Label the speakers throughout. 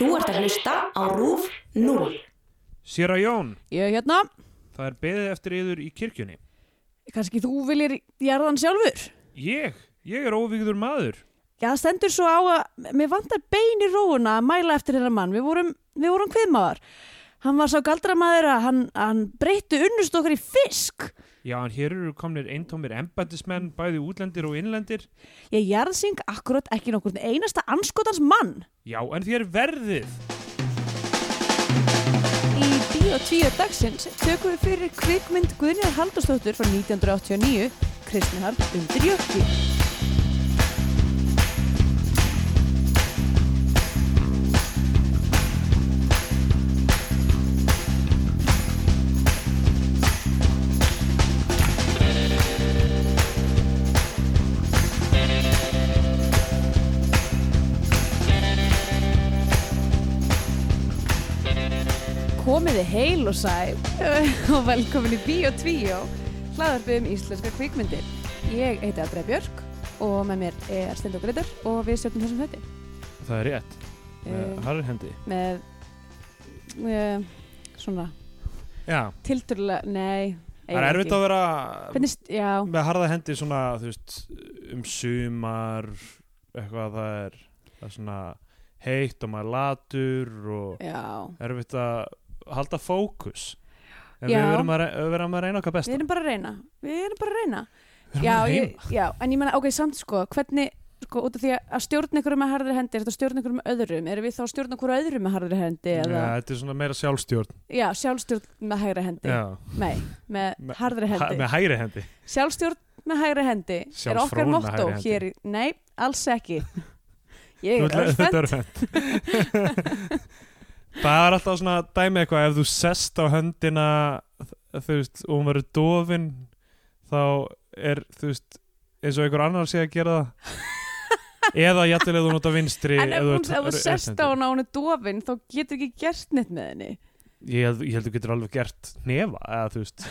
Speaker 1: Þú ert að hlusta á RÚF 0.
Speaker 2: Séra Jón,
Speaker 3: Ég er hérna,
Speaker 2: það er beðið eftir yður í kirkjunni.
Speaker 3: kannski þú viljir jarðan sjálfur.
Speaker 2: Ég, ég er óvígður maður.
Speaker 3: Já, það stendur svo á að mér vantar bein í róuna að mæla eftir hennar mann. Við vorum, við vorum kviðmáðar. Hann var sá galdramæður að hann, hann breytti unnust okkar í fisk.
Speaker 2: Já, en hér eru komnir eintómir embættismenn, bæði útlendir og innlendir.
Speaker 3: Ég jarðsing akkurat ekki nokkur einasta anskotans mann.
Speaker 2: Já, en þér verðið.
Speaker 3: Í Bíó 2 dagsins tökum við fyrir kvikmynd Guðnjar Haldurstóttur frá 1989, Kristnihald undir jökli. Komiði heil og sæl og velkomin í Bíó 2, hlaðarpið um íslenska kvikmyndir. Ég heiti Andrea Björk og með mér er Stendur Greitar og við stjórnum þessum hötti.
Speaker 2: Það er rétt.
Speaker 3: Uh,
Speaker 2: Uh, Harri hendi.
Speaker 3: með uh, svona
Speaker 2: Já,
Speaker 3: tilturlega, nei
Speaker 2: það er erfitt að vera
Speaker 3: Hvernig, st- já,
Speaker 2: með harða hendi svona, veist, um sumar, eitthvað það er, það er svona heitt og maður latur og erfitt að halda fókus. En
Speaker 3: Já.
Speaker 2: við verðum að, við að reyna okkar
Speaker 3: Við
Speaker 2: besta.
Speaker 3: erum bara að reyna, við erum bara að reyna
Speaker 2: Við
Speaker 3: Já,
Speaker 2: að
Speaker 3: ég,
Speaker 2: reyna.
Speaker 3: já, en ég menna, ok, samt sko hvernig, sko, út af því að stjórna ykkur með harðri hendi, er þetta að stjórna ykkur með öðrum erum við þá að stjórna ykkur öðrum með harðri hendi
Speaker 2: Já,
Speaker 3: eða,
Speaker 2: þetta er svona meira sjálfstjórn.
Speaker 3: já, sjálfstjórn með hægri hendi. Nei, með
Speaker 2: Me-
Speaker 3: harðri
Speaker 2: Ha,
Speaker 3: hendi
Speaker 2: með hægri hendi.
Speaker 3: Sjálfstjórn með hægri hendi er okkar
Speaker 2: hægri hendi.
Speaker 3: hér nei, alls ekki Ég er
Speaker 2: er fendt. Það er alltaf svona dæmi eitthvað ef þú sest á höndina þú veist, og hún verður dofin þá er þú veist eins og einhver annar sé að gera það. Eða jættilega þú nota vinstri
Speaker 3: En ef hún, ef þú sest á hana og hún er dofin þá getur ekki gert neitt með henni.
Speaker 2: Ég held, ég held þú getur alveg gert nefa eða þú veist.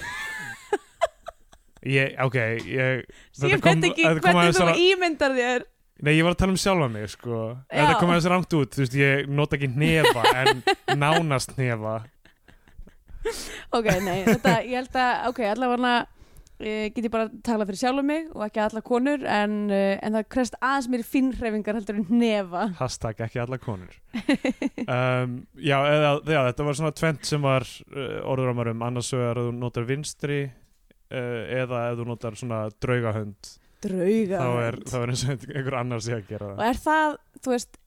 Speaker 2: Ég, ok ég,
Speaker 3: Ég veit ekki hvernig þú ímyndar þér
Speaker 2: nei ég var að tala um sjálfa mig sko.
Speaker 3: Já.
Speaker 2: þetta kom aðeins rangt út þú veist ég nota ekki nefa en nánast nefa
Speaker 3: Ok, nei, þetta, ég held að, ok, allavega uh, get ég bara að tala fyrir sjálf mig og ekki alla konur en, uh, en það krest aðeins mér finnhreifingar heldur en nefa
Speaker 2: hashtag ekki alla konur. Um, já, eða, já, þetta var svona tvent sem var uh, orður um. Annars vegar að þú notar vinstri uh, eða ef þú notar svona draugahönd
Speaker 3: Drauga
Speaker 2: þá er, þá er eins og einhver annar sé að gera
Speaker 3: Og
Speaker 2: það
Speaker 3: er það, þú veist,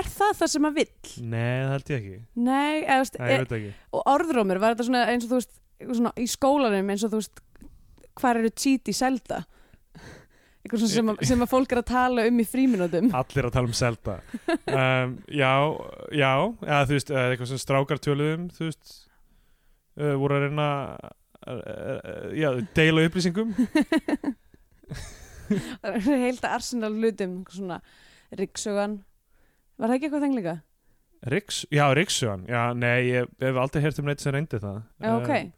Speaker 3: er það það sem maður vill?
Speaker 2: nei, það held ég ekki.
Speaker 3: Nei, eða, veist,
Speaker 2: nei, ég
Speaker 3: er,
Speaker 2: veit ekki.
Speaker 3: og orðrómur, var þetta svona eins og þú veist, svona í skólanum eins og þú veist, hvar eru í selda? Eitthvað svona sem, sem að fólk er að tala um í fríminútum
Speaker 2: allir að tala um Zelda um, já, já eða, þú veist, eitthvað sem strákar töluðum þú veist uh, voru að reyna uh, uh, já, deila upplýsingum
Speaker 3: heilt að arsenal hlutum svona ryggsögan Var það ekki eitthvað þeng líka?
Speaker 2: Riks, já, Riksugan, já, nei, ég hef aldrei heyrt um neitt sem reyndi það.
Speaker 3: Já, ok.
Speaker 2: Um,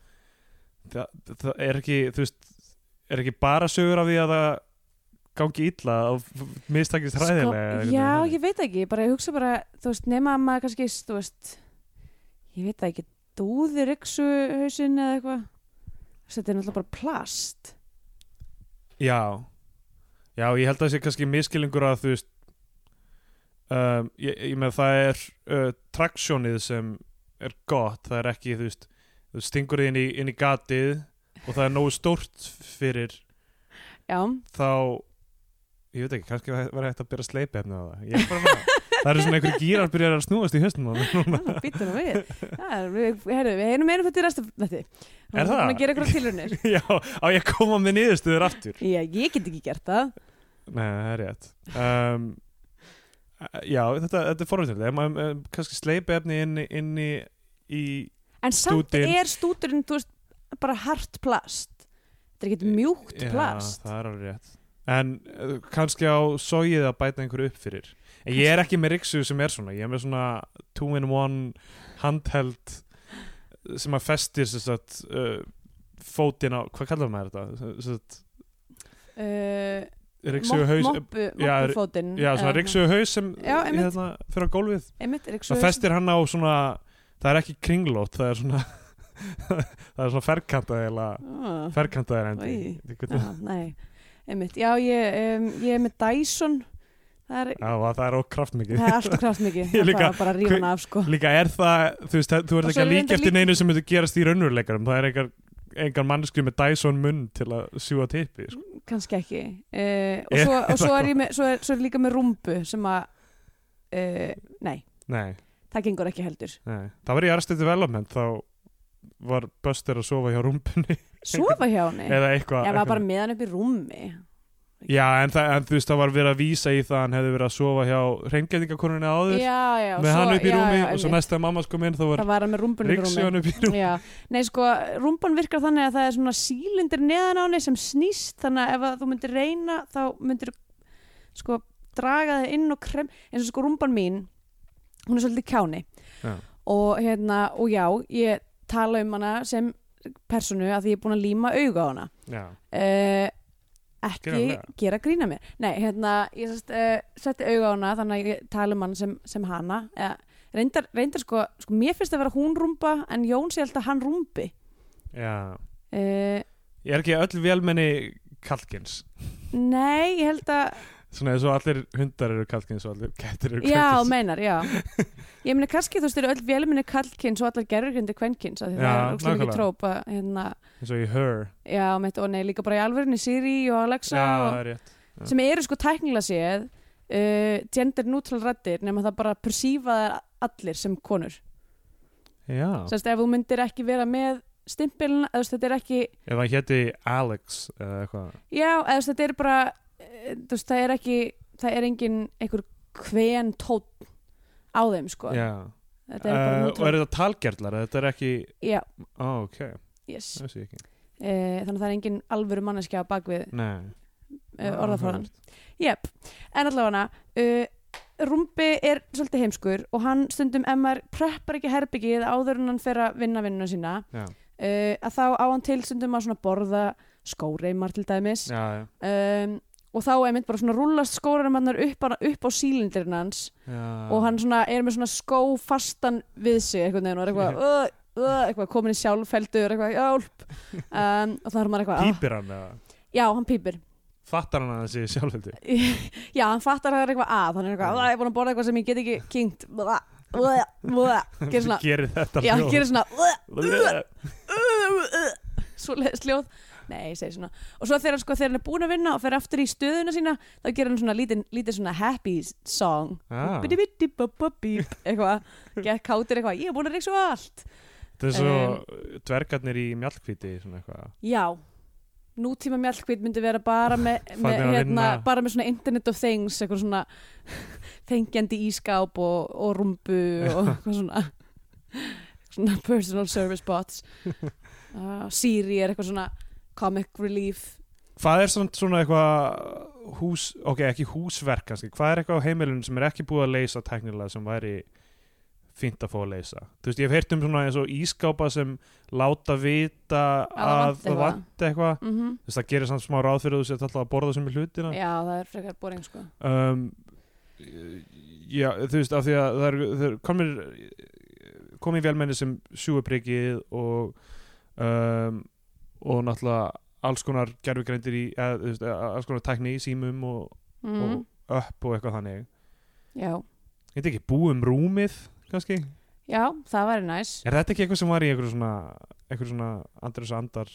Speaker 2: það, það er ekki, þú veist er ekki bara sögur af því að það gangi illa og mistakist hræðilega
Speaker 3: Sko, Já, ég veit ekki, bara ég hugsa bara þú veist, nema að maður kannski þú veist, ég veit ekki dúði ryggsuhausin eða eitthvað. Þetta er náttúrulega bara plast.
Speaker 2: Já, já, ég held að það sé kannski miskilingur að þú veist um, ég, ég með það er uh, traksjónið sem er gott, það er ekki, þú veist þú stingur þið inn í, inn í gatið og það er nógu stórt fyrir
Speaker 3: Já,
Speaker 2: þá ég veit ekki, kannski var hægt að byrja sleipi hérna á það. Ég er bara með það Það eru svona einhverju gírar byrjar að snúast í höstum núna.
Speaker 3: býttu nú við. Það við, við heinum einu fyrir restu þetta
Speaker 2: Er það?
Speaker 3: að gera eitthvað tilraunir.
Speaker 2: Já, á ég koma með niðurstöður aftur?
Speaker 3: Já, ég get ekki gert það.
Speaker 2: Nei, það er rétt. Um, Já, þetta, þetta er um, kannski sleipi efni inn, inn í, í
Speaker 3: En samt
Speaker 2: Stútinn.
Speaker 3: er stúturinn, veist, bara hart plast. Þetta er ekki mjúkt plast.
Speaker 2: Já, það er alveg rétt. En uh, kannski á sóið að bæta einhverju upp fyrir En ég er ekki með riksu sem er svona Ég er með svona two-in-one handheld sem að festir sem sagt, uh, fótinn á, hvað kallar maður þetta? Sagt,
Speaker 3: uh,
Speaker 2: Riksugu haus
Speaker 3: moppu,
Speaker 2: já,
Speaker 3: moppufótinn
Speaker 2: Já, svona riksugu haus sem
Speaker 3: Já,
Speaker 2: hérna, fyrir á gólfið.
Speaker 3: Einmitt,
Speaker 2: Það festir hann á svona Það er ekki kringlót, það er svona Það er svona ferkantað eða
Speaker 3: ah,
Speaker 2: ferkantað er endi.
Speaker 3: Oj.
Speaker 2: Ég veit-
Speaker 3: já, ég, um, ég er með Dyson það er,
Speaker 2: Já, það er ókraftmikið
Speaker 3: það er alltaf kraftmikið. Það er bara, bara að rífa hana af sko.
Speaker 2: Líka er það, þú veist, þú ert ekki að líka eftir neinu sem myndi gerast í raunveruleikarum Það er engar, engar mannsku með Dyson munn til að sjúa tippi sko.
Speaker 3: kannski ekki. Uh, og, svo, og svo,
Speaker 2: það
Speaker 3: er með, svo, er, svo er líka með rúmbu sem að uh, nei,
Speaker 2: Nei,
Speaker 3: það gengur ekki heldur.
Speaker 2: Nei. Það var í Arrested Development þá var Buster að sofa hjá rúmpunni
Speaker 3: sofa hjá henni?
Speaker 2: Eða eitthvað
Speaker 3: ég var
Speaker 2: eitthvað-
Speaker 3: bara með hann upp í rúmi
Speaker 2: Já, en, það, en þú veist, það var verið að vísa í það að hann hefði verið að sofa hjá reyngjætingakonunni áður.
Speaker 3: Já, já,
Speaker 2: með hann upp í rúmi
Speaker 3: já,
Speaker 2: og svo næst að mamma sko minn þá var
Speaker 3: það var rúmbun upp í rúmi. nei sko, rúmban virkar þannig að það er svona sílindir neðan á henni sem snýst þannig að ef að þú myndir reyna þá myndir sko draga þig inn og krem eins og sko rúmban mín hún er svolítið kjáni.
Speaker 2: Já.
Speaker 3: og hérna, og já, ég tala um hana sem personu að því ég er búin að líma auga á hana ekki
Speaker 2: Greinlega.
Speaker 3: gera grína mér. Nei, hérna, ég sest, uh, setti auga á hana þannig að ég tala um hann sem, sem hana. Eða, reyndar, reyndar sko, sko mér finnst að vera hún rúmba en Jón sé alltaf hann rúmbi.
Speaker 2: Já.
Speaker 3: Uh,
Speaker 2: Ég er ekki öll velmenni kallkins
Speaker 3: nei, ég held að
Speaker 2: Svona eins og allir hundar eru kallkins og allir kettir eru
Speaker 3: já,
Speaker 2: kallkins
Speaker 3: meinar, já. Ég meina kannski þú veist, eru öll velminni kallkins og allar gerurgrindi kvenkins af því
Speaker 2: Já,
Speaker 3: það er ókslega mikið tróp að, hérna,
Speaker 2: eins og í Her.
Speaker 3: Já, meitt, og nei, líka bara í alvörinni Siri og Alexa
Speaker 2: Já, það er rétt.
Speaker 3: Sem eru sko tæknilega séð uh, gender neutral rættir nema það bara persífa þær allir sem konur.
Speaker 2: Já,
Speaker 3: Sérst, ef þú myndir ekki vera með stimpilin, eða þetta er ekki
Speaker 2: ef það héti Alex eða eitthvað.
Speaker 3: Já, eða þetta er bara þú veist, það er ekki það er engin einhver kven tótt á þeim, sko.
Speaker 2: Já,
Speaker 3: þetta er
Speaker 2: uh, og er þetta talgerðlar þetta er ekki,
Speaker 3: já,
Speaker 2: ó ok.
Speaker 3: Yes.
Speaker 2: Það sé ekki.
Speaker 3: Uh, þannig að það er engin alvöru manneskja á bakvið uh, orðafráðan Jep, en allavega uh, Rúmbi er svolítið heimskur og hann stundum, ef maður preppar ekki herbyggið áður en hann fer að vinna vinnuna sína uh, að þá á hann til stundum að borða skóreimar til dæmis.
Speaker 2: Já, já,
Speaker 3: um, og þá er mynd bara svona rúllast skóreimarnar upp, upp á sílindirinn hans.
Speaker 2: Já.
Speaker 3: og hann svona er með svona skó fastan við sig einhvern veginn og er eitthvað uh, uh, eitthvað komin í sjálffeldur eitthvað hjálp. Um, og þá er maður eitthvað ah,
Speaker 2: Pípir hann eða?
Speaker 3: Já, hann pýpir
Speaker 2: Fattar hann að það sé sjálfveldi
Speaker 3: já, hann fattar að það er eitthvað að hann er eitthvað, "Ah, ég er búin að borða eitthvað sem ég get ekki kynnt gerir
Speaker 2: þetta hljóð.
Speaker 3: gerir svona svo sljóð nei, ég segi svona og svo þegar, sko, þegar hann er búin að vinna og fer aftur í stöðuna sína þá gerir hann svona lítið, lítið svona happy song
Speaker 2: Ah.
Speaker 3: Bidi-bidi-bop-bop-bíp, eitthvað, get kátir eitthvað ég er búin að reykja svo allt
Speaker 2: Þetta er svo dvergarnir í mjallkvíti svona eitthvað
Speaker 3: já, nútíma mjallkvít myndi vera bara með, með
Speaker 2: Farnir að
Speaker 3: hérna,
Speaker 2: vinna.
Speaker 3: bara með svona internet of things eitthvað svona þengjandi ískáp og, og rumbu og eitthvað svona svona personal service bots uh, Siri er eitthvað svona comic relief.
Speaker 2: Hvað er svona, eitthvað hús, ok, ekki húsverk kannski, hvað er eitthvað á heimilinu sem er ekki búið að leysa teknilega sem væri fínt að fá að leysa? Þú veist, ég hef heyrt um svona eins og ískápa sem láta vita
Speaker 3: Að það
Speaker 2: það
Speaker 3: eitthvað. mm -hmm.
Speaker 2: þú veist, það gerir samt smá ráð fyrir að þú sér alltaf að borða sem er hlutina.
Speaker 3: Já, það er frekar boring sko.
Speaker 2: Um, já, þú veist, af því að það er, komir komið velmenni sem sjúuprikið og um, og náttúrulega alls konar gerfugreindir í, veist, eða, alls konar tækni í símum og,
Speaker 3: mm.
Speaker 2: og upp og eitthvað þannig.
Speaker 3: Já,
Speaker 2: Þetta ekki búum rúmið, kannski?
Speaker 3: já, það væri næs.
Speaker 2: Er þetta ekki eitthvað sem var í eitthvað svona eitthvað svona andrus andar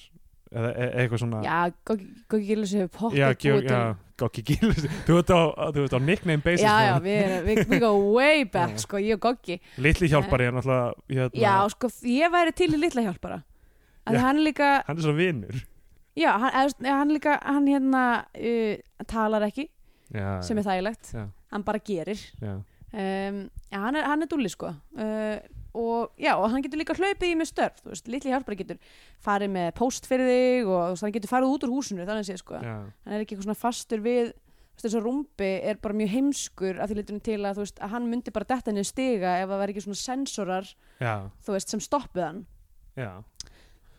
Speaker 2: eða e eitthvað svona?
Speaker 3: Já, Goggi Gillis hefur pottið
Speaker 2: já,
Speaker 3: til-
Speaker 2: já Gokki Gílis Þú ert á, á nickname basis
Speaker 3: já, já, við, erum, við, we go way back sko, ég og Goggi.
Speaker 2: Litli hjálpari er náttúrulega hérna,
Speaker 3: já, sko, ég væri til í litla hjálpara að hann líka
Speaker 2: Hann er svo vinnur
Speaker 3: já, hann, hann líka, hann hérna uh, talar ekki,
Speaker 2: já,
Speaker 3: sem er þægilegt.
Speaker 2: Já,
Speaker 3: hann bara gerir.
Speaker 2: Já,
Speaker 3: um, já, hann er, hann er dúlli sko. Uh, og já, og hann getur líka hlaupið í með störf, þú veist, litli hjálpari getur farið með post fyrir þig og þú veist, hann getur farið út úr húsinu, þannig sé sko.
Speaker 2: Já,
Speaker 3: hann er ekki eitthvað svona fastur við þú veist, þessu rúmbi er bara mjög heimskur að því litunum til að, þú veist, að hann myndi bara detta niður stiga ef það væri ekki svona sensorar
Speaker 2: já,
Speaker 3: þú veist, sem stoppuð hann.
Speaker 2: Já.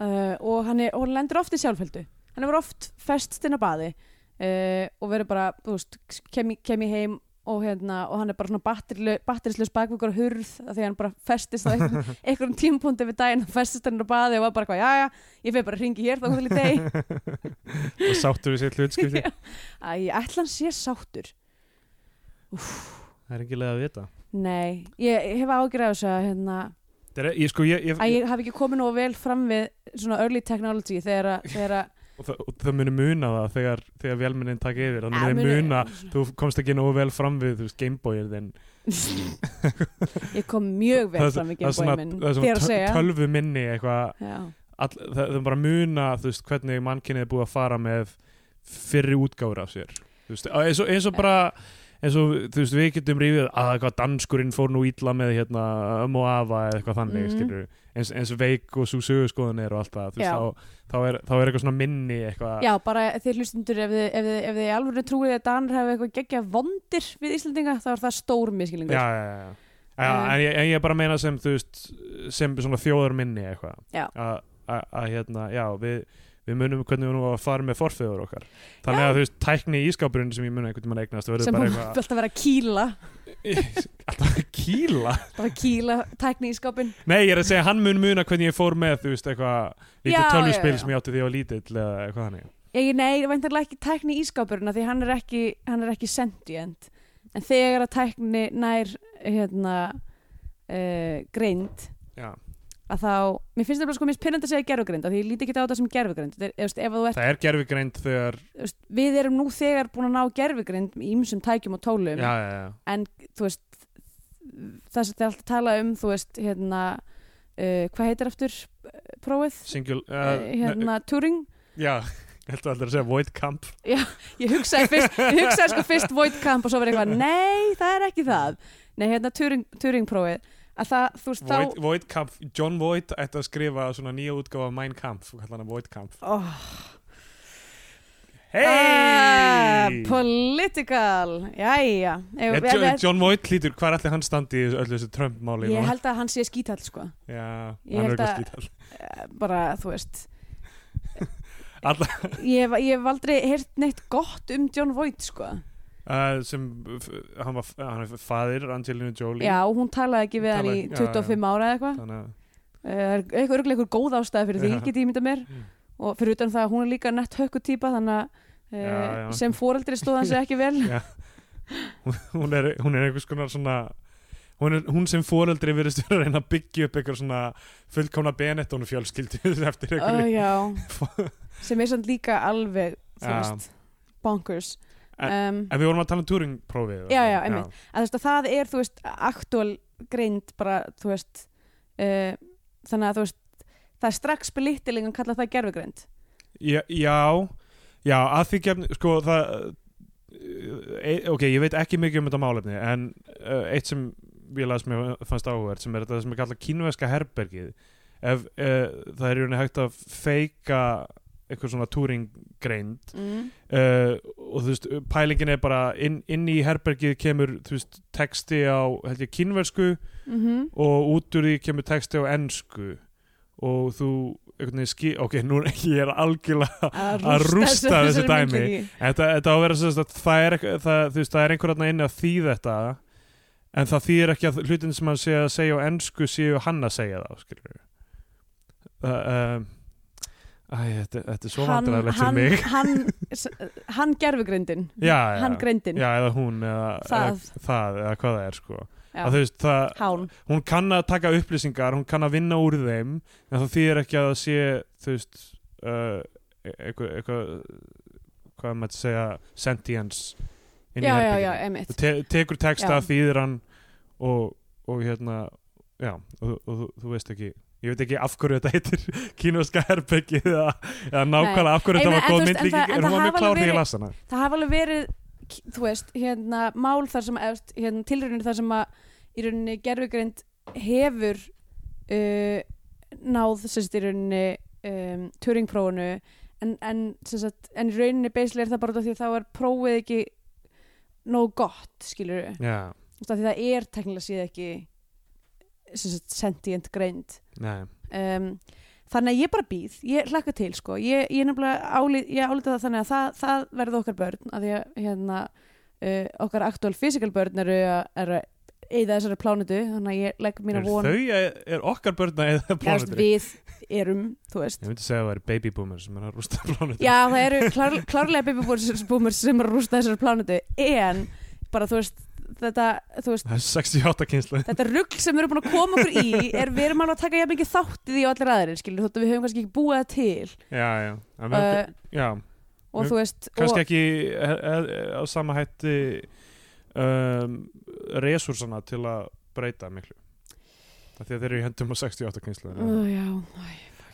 Speaker 3: Uh, og hann, er, og hann lendur oft í sjálfheldu. Hann hefur oft festst inn á baði uh, og verður bara, þú veist, kem, í- kem ég heim og hérna, og hann er bara svona batterislaus bakvökkur og hurð því að hann bara festist á einhverjum, tímpúndi við daginn, festist hann á baði og var bara já, já, ég fyrir bara að ringi hér þá til í. Deg
Speaker 2: og sáttur við sér hlutskipti.
Speaker 3: Æ, ætla hann sé sáttur.
Speaker 2: Það er ekki leið að vita.
Speaker 3: Nei, ég, ég hef ágjörð af þess að hérna,
Speaker 2: er, ég, sko, ég, ég,
Speaker 3: ég hafi ekki komið nógu vel fram við svona early technology þegar að,
Speaker 2: og, það, og það muni muna það þegar, þegar velminnin taka yfir þannig
Speaker 3: Ja,
Speaker 2: að
Speaker 3: muni-
Speaker 2: þeir muna þú komst ekki nógu vel fram við þú veist, Gameboyið þinn.
Speaker 3: Ég kom mjög vel
Speaker 2: Það
Speaker 3: fram við
Speaker 2: það er svona,
Speaker 3: Gameboy minn.
Speaker 2: það er svona tölvu minni eitthvað.
Speaker 3: Já.
Speaker 2: það, það er bara muna þú veist, hvernig mannkynnið er búið að fara með fyrri útgáfur af sér. Veist, eins, og, eins og bara eins og þú veist við getum rífið að eitthvað danskurinn fór nú ítla með hérna um og afa eða eitthvað þannig skilur eins, eins veik og svo sögurskoðun er og allt það þú veist, þá, þá, er, þá er eitthvað svona minni eitthvað.
Speaker 3: Já, bara þið hlustundur ef þið, ef þið, ef þið alveg trúið að Danir hafa eitthvað geggja vondir við Íslandinga þá er það stór miskilingur
Speaker 2: já, já, já, já.
Speaker 3: Eh.
Speaker 2: en, ég, en ég bara meina sem þú veist sem svona þjóðar minni eitthvað að, hérna, já, við við munum hvernig við nú að fara með forfeður okkar þannig
Speaker 3: Já.
Speaker 2: að þú veist, tækni í ískapurinn sem ég mun einhvern veginn eignast
Speaker 3: sem hún
Speaker 2: eitthvað
Speaker 3: alltaf vera að kýla
Speaker 2: alltaf að kýla
Speaker 3: bara að kýla tækni í skápin
Speaker 2: nei, ég er að segja, hann mun muna hvernig ég fór með þú veist, eitthvað lítið
Speaker 3: já.
Speaker 2: sem ég átti því að ég lítill eða eitthvað þannig
Speaker 3: ég, Nei, væntanlega ekki tækni í skápurinn af því hann er ekki, hann er ekki sentient en þegar að tækni nær hérna uh, greind
Speaker 2: já.
Speaker 3: Að þá, mér finnst það bara sko mér spinnandi að segja gerfugreind af því ég líti ekki á þetta sem gerfugreind Þetta er-
Speaker 2: það er gerfigreind þegar
Speaker 3: veist, við erum nú þegar búin að ná gerfugreind í ýmsum tækjum og tólum.
Speaker 2: Já, já, já.
Speaker 3: en þú veist það sem þið er alltaf tala um þú veist, hérna uh, hvað heitir aftur prófið?
Speaker 2: Single,
Speaker 3: Uh,
Speaker 2: uh,
Speaker 3: hérna, Turing?
Speaker 2: Já, ég held að allir að segja Void Camp.
Speaker 3: Ég hugsaði, fyrst, ég hugsaði sko fyrst Void Camp og svo verið eitthvað, nei, það er ekki það. Nei, hérna Turing, Turing prófið að það, þú veist,
Speaker 2: Void,
Speaker 3: þá
Speaker 2: Void Camp, John Void ætti að skrifa svona nýja útgáfa Mein Kampf og kalla hana Void Camp
Speaker 3: oh,
Speaker 2: Hey!
Speaker 3: ah, political. Jæja.
Speaker 2: Ja,
Speaker 3: Ef-
Speaker 2: Jo-
Speaker 3: ef-
Speaker 2: John Void hlýtur, hvað er allir hann standi í öllu þessu Trump-máli
Speaker 3: ég
Speaker 2: núna?
Speaker 3: held að hann sé skítall sko.
Speaker 2: Já,
Speaker 3: ég
Speaker 2: hann er
Speaker 3: held
Speaker 2: eitthvað
Speaker 3: að-
Speaker 2: skítal
Speaker 3: Eh, bara, þú veist.
Speaker 2: Alla,
Speaker 3: ég hef, ég hef aldrei heyrt neitt gott um John Voight sko
Speaker 2: uh, sem, hann var hann er faðir Angelina Jolie.
Speaker 3: Já, hún talaði ekki við hann í
Speaker 2: Talaði- já,
Speaker 3: 25 ára eða eitthvað.
Speaker 2: Þannig að
Speaker 3: Eh, eitthvað örgulega eitthvað góð ástæði fyrir því, get ég mynda mér.
Speaker 2: Mm.
Speaker 3: og fyrir utan það að hún er líka nett hökku típa þannig að
Speaker 2: Já,
Speaker 3: uh,
Speaker 2: já.
Speaker 3: sem foreldri stóð hann sér ekki vel.
Speaker 2: Hún er, hún er einhvers konar svona hún, er, hún sem foreldri verðist vera að reyna að byggja upp eitthvað svona fullkomna Benetton fjölskyldu eftir
Speaker 3: uh,
Speaker 2: einhverju
Speaker 3: já, sem er samt líka alveg þú veist, bonkers
Speaker 2: En-
Speaker 3: um,
Speaker 2: En við vorum að tala um Turing-prófið
Speaker 3: Já, já, einmitt. að, þú veist, að það er þú veist, aktúal greind bara, þú veist uh, þannig að þú veist það er strax belittilega að kalla það gerfugreind
Speaker 2: Já, já, já að því gefni, sko það e, ok, ég veit ekki mikið um þetta málefni en uh, eitt sem ég las mér fannst áhugverð sem er þetta sem er kallað kínveska herbergið ef uh, það er í rauninni hægt að feika eitthvað svona túringgreind
Speaker 3: mm.
Speaker 2: uh, og þú veist, pælingin er bara inn, inn í herbergið kemur þú veist, texti á, held ég, kínversku
Speaker 3: Mm
Speaker 2: og út úr því kemur texti á ensku. Og þú einhvern veginn skil, ok, nú ég er algjörlega Að rústa þessu dæmi. Þetta, þetta á að vera sagt, það er, það, það er einhver þarna inni að þýða þetta en það þýðir ekki að hlutin sem hann sé að segja á ensku séu hann að segja það skilur við um, Æ, þetta, þetta er svo vandræðilegt fyrir mig.
Speaker 3: hann, hann
Speaker 2: já,
Speaker 3: hann greindin.
Speaker 2: Já, eða hún eða,
Speaker 3: Það.
Speaker 2: eða, það, eða hvað það er sko. Að veist, það, hún kann að taka upplýsingar hún kann að vinna úr þeim en það þýðir ekki að það sé þú veist uh, eitthvað, eitthvað hvað maður segja sentience
Speaker 3: já, já, já, emitt
Speaker 2: þú te tekur texta, þýðir hann og, og hérna já, og, og, þú- þú veist ekki ég veit ekki af hverju þetta heitir kínuska herbergi eða, eða nákvæmlega af hverju þetta var góð
Speaker 3: þú veist,
Speaker 2: mynd
Speaker 3: en en
Speaker 2: hún var mjög klár því ég las hana
Speaker 3: það hafa alveg verið þú veist, hérna, mál þar sem hérna, tilraunin þar sem að í rauninni gerfugreind hefur uh, náð sérst í rauninni um, Turing-prófunu en, en, sagt, en í rauninni basically er það bara því að þá er prófið ekki nóg gott skilur við,
Speaker 2: já,
Speaker 3: því það er teknilega séð ekki sagt, sentient greind. Um, þannig að ég bara býð, ég hlakka til sko. ég, ég nefnilega álít, ég álita það þannig að það, það verði okkar börn að því að hérna, uh, okkar actual physical börn eru að, eru að eða þessari plánutu þannig að ég legg mína
Speaker 2: er
Speaker 3: von.
Speaker 2: þau, er, er okkar börn að eða plánutri
Speaker 3: við erum, þú veist.
Speaker 2: Ég myndi segja að það er baby boomers sem er að rústa plánutri
Speaker 3: Já, það eru klár, klárlega babyboomers sem eru að rústa þessari plánutu en bara þú veist þetta, veist,
Speaker 2: það er 68 kynslu
Speaker 3: þetta rugg sem við erum búin að koma okkur í er við erum alveg að taka jafn mikið þátt í allir aðrir skilur, þótt að við höfum kannski ekki búið það til.
Speaker 2: Já, já,
Speaker 3: uh,
Speaker 2: já.
Speaker 3: og þú veist
Speaker 2: kannski
Speaker 3: og,
Speaker 2: ekki e, e, á sama hætti um, resursana til að breyta miklu. Það því að þeir eru í hendum á 68 kynslu uh,
Speaker 3: uh, já,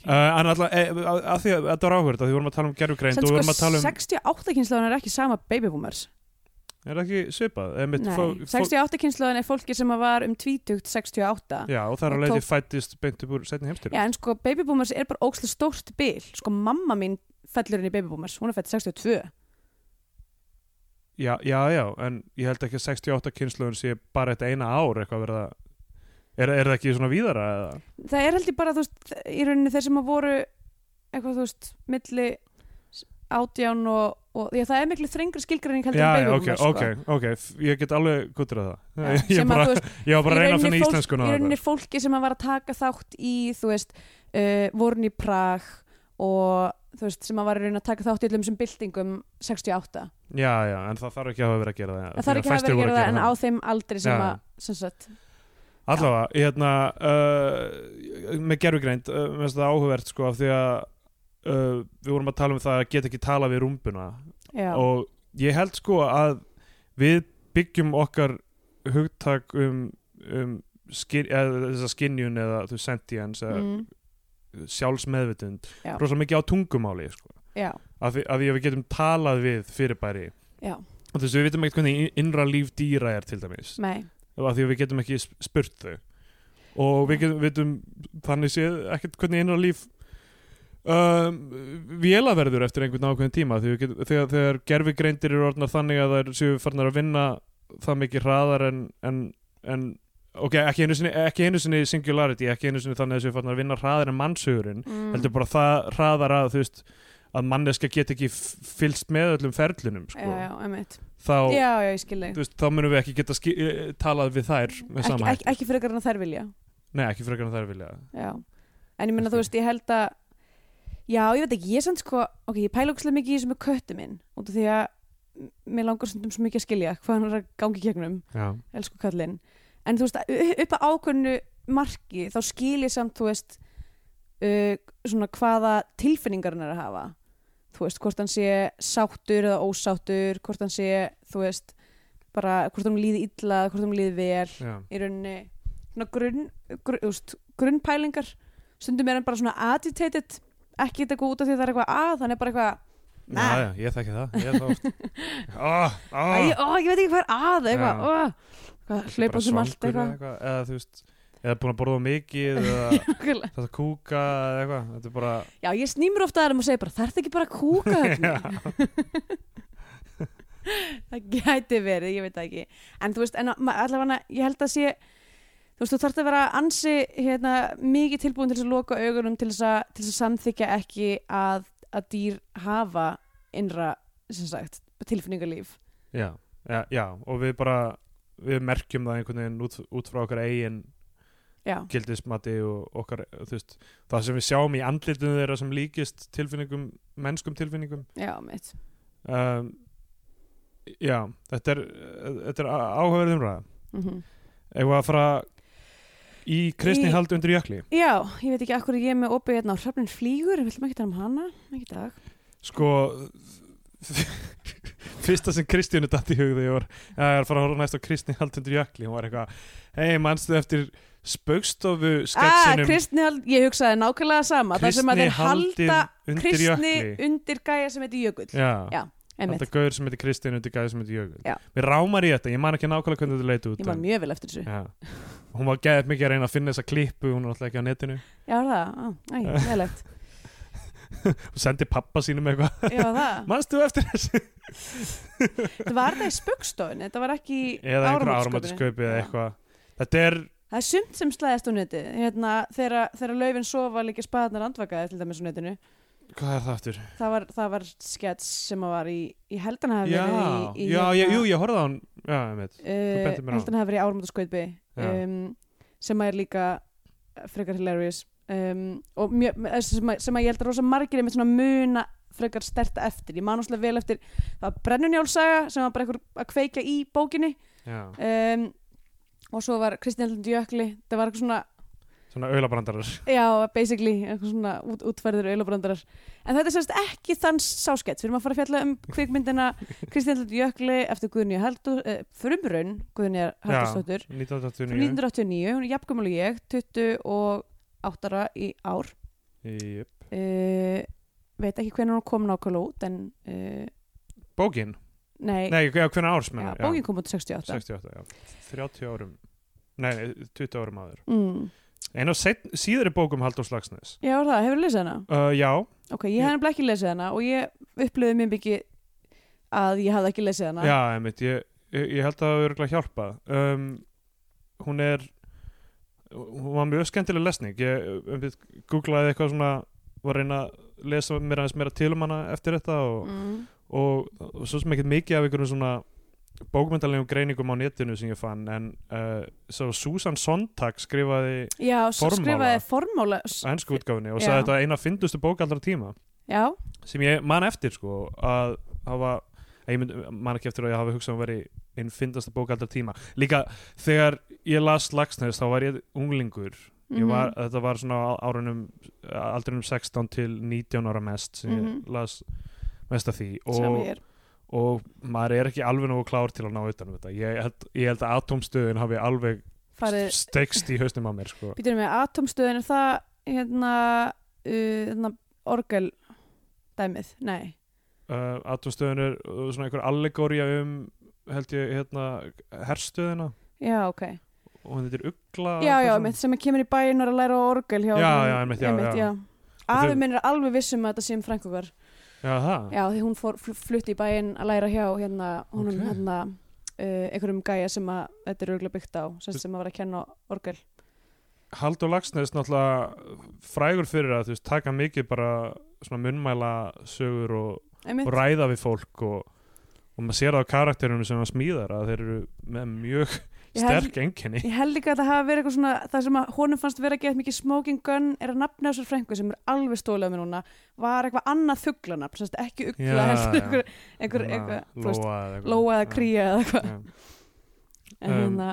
Speaker 2: en alltaf, e, að, því að þetta var áhverð að því vorum að tala um gerfugreind
Speaker 3: sko
Speaker 2: vorum að tala um
Speaker 3: 68 kynslaðan er ekki sama babyboomers
Speaker 2: er það ekki svipað?
Speaker 3: Nei,
Speaker 2: fó, fó,
Speaker 3: 68 kynslaðan er fólki sem var um tvítugt 68
Speaker 2: já, og það er leiði
Speaker 3: tók-
Speaker 2: fættist beint upp úr setni heimstyrjum
Speaker 3: Já, en sko babyboomers er bara ókslega stórt bil. Sko mamma mín fellur inn í babyboomers hún er fætt 62
Speaker 2: já, já, já, en ég held ekki að 68 kynsluðun sé bara þetta eina ár eitthvað verða er, er það ekki svona víðara eða?
Speaker 3: það er held ég bara, þú veist, í rauninni þeir sem að voru eitthvað, þú veist, milli átján og, og já, það er miklu þrengri skilgræning heldur en
Speaker 2: já,
Speaker 3: baby
Speaker 2: ok,
Speaker 3: boomers,
Speaker 2: ok, ok, ég get alveg guttur að það.
Speaker 3: Já,
Speaker 2: ég,
Speaker 3: að,
Speaker 2: bara,
Speaker 3: þú veist,
Speaker 2: ég var bara að reyna að finna íslenskuna
Speaker 3: í rauninni fólki sem að var að taka þátt í þú veist, uh, vorun í Prag og þú veist, sem að var að reyna að taka þátt í öllum sem byltingum 68
Speaker 2: Já, já, en það þarf ekki að hafa verið að gera það.
Speaker 3: Það þarf ekki að hafa verið að gera það en á þeim aldri sem
Speaker 2: Já.
Speaker 3: að sem sagt,
Speaker 2: Allavega, hérna uh, með gerfugreind, uh, mér finnst það áhugavert sko, af því að uh, við vorum að tala um það að geta ekki tala við rúmbuna.
Speaker 3: Já,
Speaker 2: og ég held sko að við byggjum okkar hugtak um, um skin, eða, skinjun eða þú sentience eða
Speaker 3: mm,
Speaker 2: sjálfsmeðvitund
Speaker 3: Já.
Speaker 2: rosalega mikið á tungumáli sko.
Speaker 3: já,
Speaker 2: af, því, af því að við getum talað við fyrirbæri.
Speaker 3: Já,
Speaker 2: og þess að við vitum ekkert hvernig innra líf dýra er til dæmis.
Speaker 3: Nei.
Speaker 2: Af því að við getum ekki sp- spurt þau. Og við getum, vitum þannig séð ekkert hvernig innra líf um, vélaverður eftir einhvern ákveðin tíma getum, þegar, þegar gerfigreindir eru orðnar þannig að þær séu farnar að vinna það mikið hraðar en, en, en ok, ekki einu, sinni, ekki einu sinni singularity, ekki einu sinni þannig að séu farnar að vinna hraðar en mannshugurinn
Speaker 3: mm,
Speaker 2: heldur bara það hraðar að þú veist að manneska get ekki f- fylgst með öllum ferlunum sko.
Speaker 3: já, já,
Speaker 2: þá,
Speaker 3: já,
Speaker 2: veist, þá munum við ekki geta talað við þær
Speaker 3: ekki, ekki, ekki en að þær vilja.
Speaker 2: Nei, ekki frekar en þær vilja.
Speaker 3: Já, en ég menna þú veist, ég held að já, ég veit ekki, ég samt sko ok, ég pæla ógæslega mikið í þessu með köttu minn út af því að mér langar stundum svo mikið að skilja hvað hann er að gangi gegnum
Speaker 2: Já,
Speaker 3: elsku kallinn en þú veist, upp að ákveðnu marki þá skil ég samt, þú veist uh, svona hvaða tilfinningar hann er að hafa. Þú veist, hvort hann sé sáttur eða ósáttur, hvort hann sé þú veist, bara hvort hann líði illa, hvort hann líði vel
Speaker 2: já,
Speaker 3: í rauninni svona grunn, grunn, úst, grunnpælingar. Stundum er hann bara svona agitated ekki eitthvað út af því að það er eitthvað að þannig bara eitthvað
Speaker 2: já,
Speaker 3: Nah.
Speaker 2: já, ég þekki það Ég er það oh, oh,
Speaker 3: Æ, ó, ég veit ekki hvað er að eitthvað,
Speaker 2: Já.
Speaker 3: eitthvað hlaupa sem allt eitthvað
Speaker 2: Eða þú veist Eða búin að borða mikið Eða þetta kúka Eða eitthvað Þetta er bara
Speaker 3: Já, ég snýmur ofta að þeim og segir bara, þarf ekki bara að kúka
Speaker 2: Já,
Speaker 3: þetta? það gæti verið, ég veit það ekki. En þú veist, en allavega, ég held að sé, þú veist, þú þarf að vera ansi hérna, mikið tilbúin til þess að loka augunum til þess að, til þess að samþykja ekki að, að dýr hafa innra, sem sagt, tilfinningarlíf.
Speaker 2: já, já, já Og við bara Við merkjum það einhvern veginn út, út frá okkar eigin gildismati og okkar, veist, það sem við sjáum í andlitinu þeirra sem líkist tilfinningum, mennskum tilfinningum
Speaker 3: já, mitt.
Speaker 2: um, já, þetta er er áhugaverð umræða
Speaker 3: Mm
Speaker 2: Eða að fara í kristni hald undir jökli.
Speaker 3: Já, ég veit ekki akkur ég er með opið hérna á hrafnin flýgur, við ætlum ekki tala um hana, ekki dag.
Speaker 2: sko fyrsta sem Kristjánu datt í hug þegar ég var að að fara að horfa næst á kristni hald undir jökli hún var eitthvað, hei manstu eftir spaukstofu
Speaker 3: Ah,
Speaker 2: sketsinum
Speaker 3: kristni hald, ég hugsaði nákvæmlega sama, það sem að þeir halda kristni undir gæja sem heitir Jökull.
Speaker 2: já,
Speaker 3: Já, einmitt.
Speaker 2: halda gaur sem heitir Kristján undir gæði sem heitir Jökull við rámar í þetta, ég man ekki nákvæmlega hvernig þetta leit út
Speaker 3: Ég var
Speaker 2: en-
Speaker 3: mjög vel eftir þessu.
Speaker 2: já. hún var geðið mikið að reyna að finna þessa klippu hún er alltaf ekki á netinu.
Speaker 3: Já, það, á, æ, meðlegt.
Speaker 2: og sendi pappa sínum eitthvað.
Speaker 3: Já, það.
Speaker 2: manstu eftir þessu?
Speaker 3: Það var það í spöggstofunni, þetta var ekki
Speaker 2: þetta er
Speaker 3: það er sumt sem slæðist á neti hérna, þegar, þegar laufin sofa líka spaðnar andvakaði til dæmis á netinu
Speaker 2: Hvað er það aftur?
Speaker 3: það var, það var skets sem var í, í heldan hafi
Speaker 2: Já,
Speaker 3: verið í, í
Speaker 2: já, ég, jú, ég horfði á hann. Já, ég veit.
Speaker 3: Uh,
Speaker 2: bentir mér á.
Speaker 3: heldan hafi verið í áramönda skautbi
Speaker 2: Já.
Speaker 3: um, sem er líka frekar hilarious. Um, og mjö, sem, að, sem að ég held að rosa margir er með svona muna frekar sterta eftir, ég man óslega vel eftir það var brennunjálsaga sem var bara einhver að kveika í bókinni. Um, og svo var Kristján Lund Jökli það var eitthvað svona,
Speaker 2: svona aulabrandarar
Speaker 3: já, basically eitthvað svona út, útfærður auðlabrandarar. En þetta er sérst ekki þann sáskett við erum að fara að fjalla um kvikmyndina Kristján Lund Jökli eftir Guðnýja Haldur eh, frumraun Guðnýja Haldursdóttur
Speaker 2: 1989
Speaker 3: 1989, hún er jafnkvæmul og ég 28 ára í ár.
Speaker 2: Jöp.
Speaker 3: uh, veit ekki hvernig hún kom nákvæmlega út en uh,
Speaker 2: Bókin?
Speaker 3: nei,
Speaker 2: Nei, já, hvernig árs
Speaker 3: já,
Speaker 2: menna
Speaker 3: bókin kom út 68
Speaker 2: 68, já. 30 árum. Nei, 20 árum áður.
Speaker 3: Mm.
Speaker 2: Einn af síðari bókum Halldór Slagsnes.
Speaker 3: Já, það, hefur lesið hana?
Speaker 2: uh, Já,
Speaker 3: ok, ég hef nefnilega ekki lesið hana og ég upplöði mjög mikið að ég hafði ekki lesið hana.
Speaker 2: Já, einmitt Ég, ég, ég held að það hafi örgulega hjálpað. Um, Hún er Hún var mjög skemmtileg lesning. Ég um, googlaði eitthvað svona var að reyna að lesa mér aðeins meira til um hana eftir þetta og,
Speaker 3: mm.
Speaker 2: og, og svo sem ekkert mikið af einhverjum svona bókmyndalegum greiningum á netinu sem ég fann en uh, svo Susan Sontag skrifaði
Speaker 3: já,
Speaker 2: Formála. á ennsku útgáfinni og sagði þetta eina fyndustu bók allra tíma
Speaker 3: já,
Speaker 2: sem ég man eftir sko að hafa að ég mynd, man ekki eftir að ég hafi hugsað um að veri einn fyndasta bók allra tíma líka þegar ég las Lagsnes þá var ég unglingur ég var,
Speaker 3: Mhm.
Speaker 2: þetta var svona árunum aldrinum 16 til 19 ára mest sem
Speaker 3: Mhm.
Speaker 2: ég las mest af því og, og maður er ekki alveg nógu klár til að ná utan um þetta. Ég held, ég held að atomstöðin hafi alveg
Speaker 3: farið,
Speaker 2: stekst í hausnum á mér sko.
Speaker 3: býtum við atomstöðin er það hérna, uh, hérna orgel dæmið, nei.
Speaker 2: Uh, atomstöðin er uh, svona einhver allegória um held ég hérna herstöðina.
Speaker 3: Já, ok,
Speaker 2: og hann heitir Ugla
Speaker 3: já, já, einmitt, sem að kemur í bæinn og er að læra orgel hjá
Speaker 2: Já, já, einmitt, já, já.
Speaker 3: Afi
Speaker 2: þau-
Speaker 3: minn er alveg vissum að þetta sé um frænkugar
Speaker 2: já, það
Speaker 3: Já, því hún fór fl- flutti í bæinn að læra hjá hérna, honum
Speaker 2: Ok.
Speaker 3: hérna uh, einhverjum gæja sem að þetta er örgulega byggt á sem, sem að var að kenna orgel.
Speaker 2: Haldur Lagsnes náttúrulega frægur fyrir að þú veist, taka mikið bara svona munnmæla sögur og, og ræða við fólk og, og maður sér það á karakterinu sem hann smíðar að þeir eru með mjög sterk enginni
Speaker 3: Ég held líka að það hafi verið eitthvað svona það sem að honum fannst vera að geta mikið smoking gun er að nafna á sér frængu sem er alveg stólið á mér núna. Var eitthvað annað þuglanafn ekki ugla heldur einhver,
Speaker 2: Lóa eða
Speaker 3: lóa eða eitthvað. En,
Speaker 2: Um,
Speaker 3: hérna,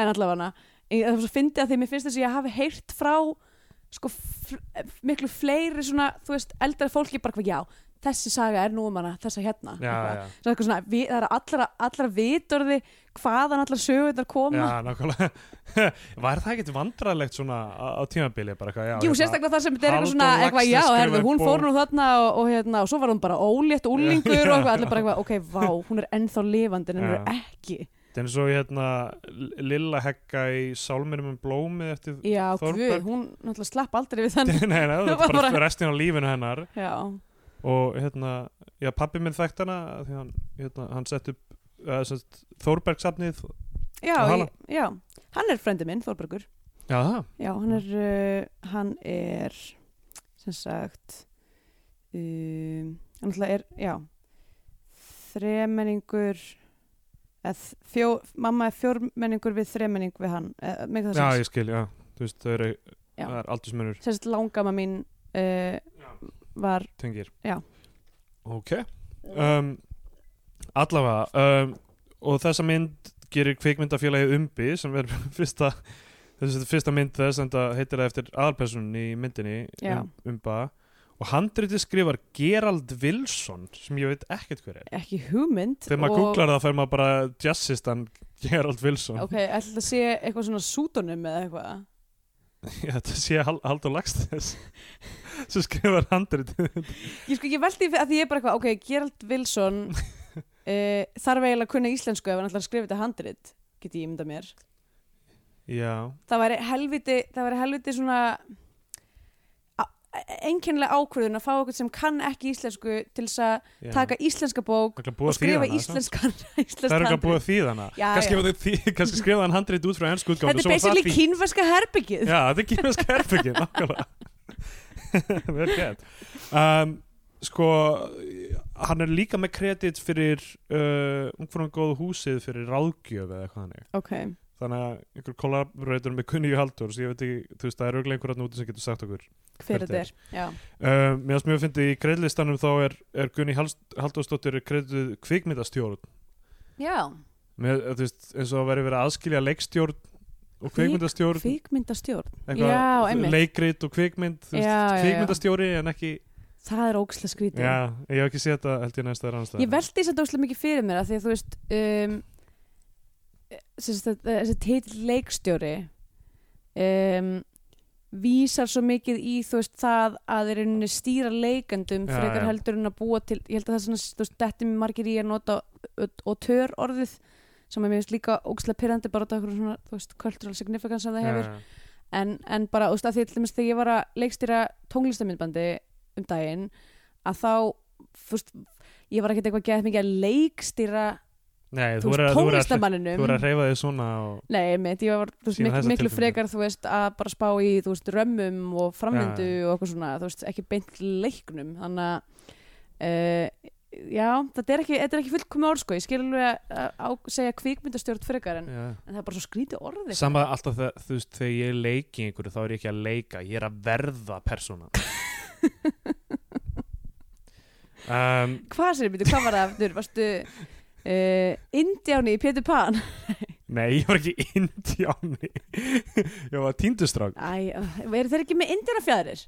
Speaker 3: en allavega það svo fyndið að því mér finnst þess að ég hafi heyrt frá sko miklu fleiri svona, þú veist, eldra fólki bara hvað, já, þessi saga er nú um hana þessa hérna.
Speaker 2: Já, já.
Speaker 3: Svona, við, það er allra, allra vitorði hvaðan allar sögurnar koma.
Speaker 2: Já, nákvæmlega. Var það ekkert vandræðilegt svona á, tímabili bara eitthvað, já,
Speaker 3: Jú,
Speaker 2: hérna,
Speaker 3: sérstaklega það sem þetta er eitthvað svona eitthvað, já, herðu, hún fór nú þarna og, og, hérna, og svo var hún bara ólétt úlingur og eitthvað, allir bara eitthvað, ok, vá, hún er ennþá lifandi en hún er
Speaker 2: Já.
Speaker 3: ekki.
Speaker 2: Þetta er eins og hérna Lilla hegga í Sálminum um blómið eftir
Speaker 3: Já,
Speaker 2: Þórberg.
Speaker 3: guð, hún náttúrulega slapp aldrei við þann
Speaker 2: Nei, nei, það
Speaker 3: var
Speaker 2: er bara- restin á lífinu hennar.
Speaker 3: Já,
Speaker 2: og hérna, já, pappi minn þekkt hana því hann, hérna, hann sett upp uh, Þórbergsafnið
Speaker 3: já, já, hann er frendi minn, Þorbergur
Speaker 2: Já,
Speaker 3: Já, hann er uh, hann er sem sagt um, hann alltaf er, já þremenningur fjó, mamma er fjórmenningur við þremenning við hann með það
Speaker 2: Já,
Speaker 3: sem
Speaker 2: ég skil, já, þú veist, það eru
Speaker 3: Já.
Speaker 2: það er aldursmunur.
Speaker 3: Sérst langama mín uh, var,
Speaker 2: tengir.
Speaker 3: Já.
Speaker 2: Ok. Um, Allavega um, og þessa mynd gerir kvikmyndafélagið umbi sem er fyrsta þessi er fyrsta mynd þess en það heitir það eftir aðalpersonin í myndinni um, umba. Og handriti skrifar Gerald Wilson sem ég veit ekkert hver er.
Speaker 3: Ekki hugmynd
Speaker 2: þegar maður
Speaker 3: og-
Speaker 2: googlar það fær maður bara jazzistan Gerald Wilson.
Speaker 3: Ok, ætla að sé eitthvað svona sútonum eða eitthvað
Speaker 2: Já, þetta sé Hal Haldur Lagstæðis sem skrifar handritið.
Speaker 3: Ég sko, ég veldi að því ég er bara eitthvað ok, Gerald Wilson uh, þarf eiginlega að kunna íslensku ef hann ætlar að skrifa þetta handrit get ég ímynda mér.
Speaker 2: Já,
Speaker 3: það væri helviti það væri helviti svona einkennilega ákvörðun að fá okkur sem kann ekki íslensku til þess að taka íslenska bók
Speaker 2: er
Speaker 3: og skrifa íslenskan
Speaker 2: Það er
Speaker 3: íslenskan
Speaker 2: ekki að hefur þau þý- kannski skrifa hann handrið út frá ennsku útgáfu
Speaker 3: Þetta er basically kínverska herbyggið
Speaker 2: Já, þetta er kynast herbyggin Nákvæmlega. Vel gett um, Sko Hann er líka með kredit fyrir uh, Ungfrúin góðu húsið fyrir ráðgjöf eða eitthvað hannig
Speaker 3: Ok,
Speaker 2: Þannig að einhver kollaborator með Gunni Halldórs Ég veit ekki, þú veist, það er auðvitað einhver hann úti sem getur sagt okkur
Speaker 3: hver þetta er
Speaker 2: um, Mér finnst mjög að fyndi í greiðlistanum þá er, er Gunni Halldórsdóttir kredituð kvikmyndastjórn.
Speaker 3: Já.
Speaker 2: með, veist, eins og að veri verið að aðskilja leikstjórn og
Speaker 3: Kvik-
Speaker 2: kvikmyndastjórn.
Speaker 3: Kvikmyndastjórn? Já,
Speaker 2: leikrit og kvikmynd
Speaker 3: Já, já,
Speaker 2: kvikmyndastjóri en ekki
Speaker 3: Það er ókslega skrítið.
Speaker 2: Ég hef ekki séð þetta held ég næsta rann
Speaker 3: Ég veldi þess að ókslega mikið fyrir mér að því að þú veist um, þetta- þessi titill leikstjóri um, vísar svo mikið í þú veist það að þeir rauninni stýra
Speaker 2: Já,
Speaker 3: frekar
Speaker 2: já.
Speaker 3: heldur en að búa til ég held að það er svona, þú veist, þetta er margir í að nota og tör orðið sem er finnst líka ókslega pyrrandi bara af einhverjum svona, þú veist, cultural significance sem það hefur en, en bara, þú veist, að því til dæmis þegar ég var að leikstýra tónlistamindbandi um daginn að þá, þú veist ég var ekkert eitthvað gett mikið að leikstýra
Speaker 2: Nei,
Speaker 3: þú veist, tónlistamanninum
Speaker 2: þú verður að reyfa þig svona og,
Speaker 3: Nei, mitt, ég var veist,
Speaker 2: Sýna
Speaker 3: miklu, frekar þú veist, að bara spá í þú veist, römmum og framvindu
Speaker 2: Já,
Speaker 3: og eitthvað svona, þú veist, ekki beint leiknum þannig að uh, já, þetta er ekki, ekki fullkomi orð sko, ég skil alveg að, segja kvikmyndastjórn frekar en,
Speaker 2: já.
Speaker 3: en það er bara svo skrítið orðið
Speaker 2: Sama alltaf þegar, þú veist, þegar ég leiki einhverju þá er ég ekki að leika, ég er að verða persóna um,
Speaker 3: Hvað sér, byrju, hvað var það aftur? Varstu uh, Indjáni í Pétur Pan?
Speaker 2: Nei, ég var ekki indjáni. Ég var tíndustrák
Speaker 3: Æ, uh, eru þeir ekki með Indjánafjæðrir?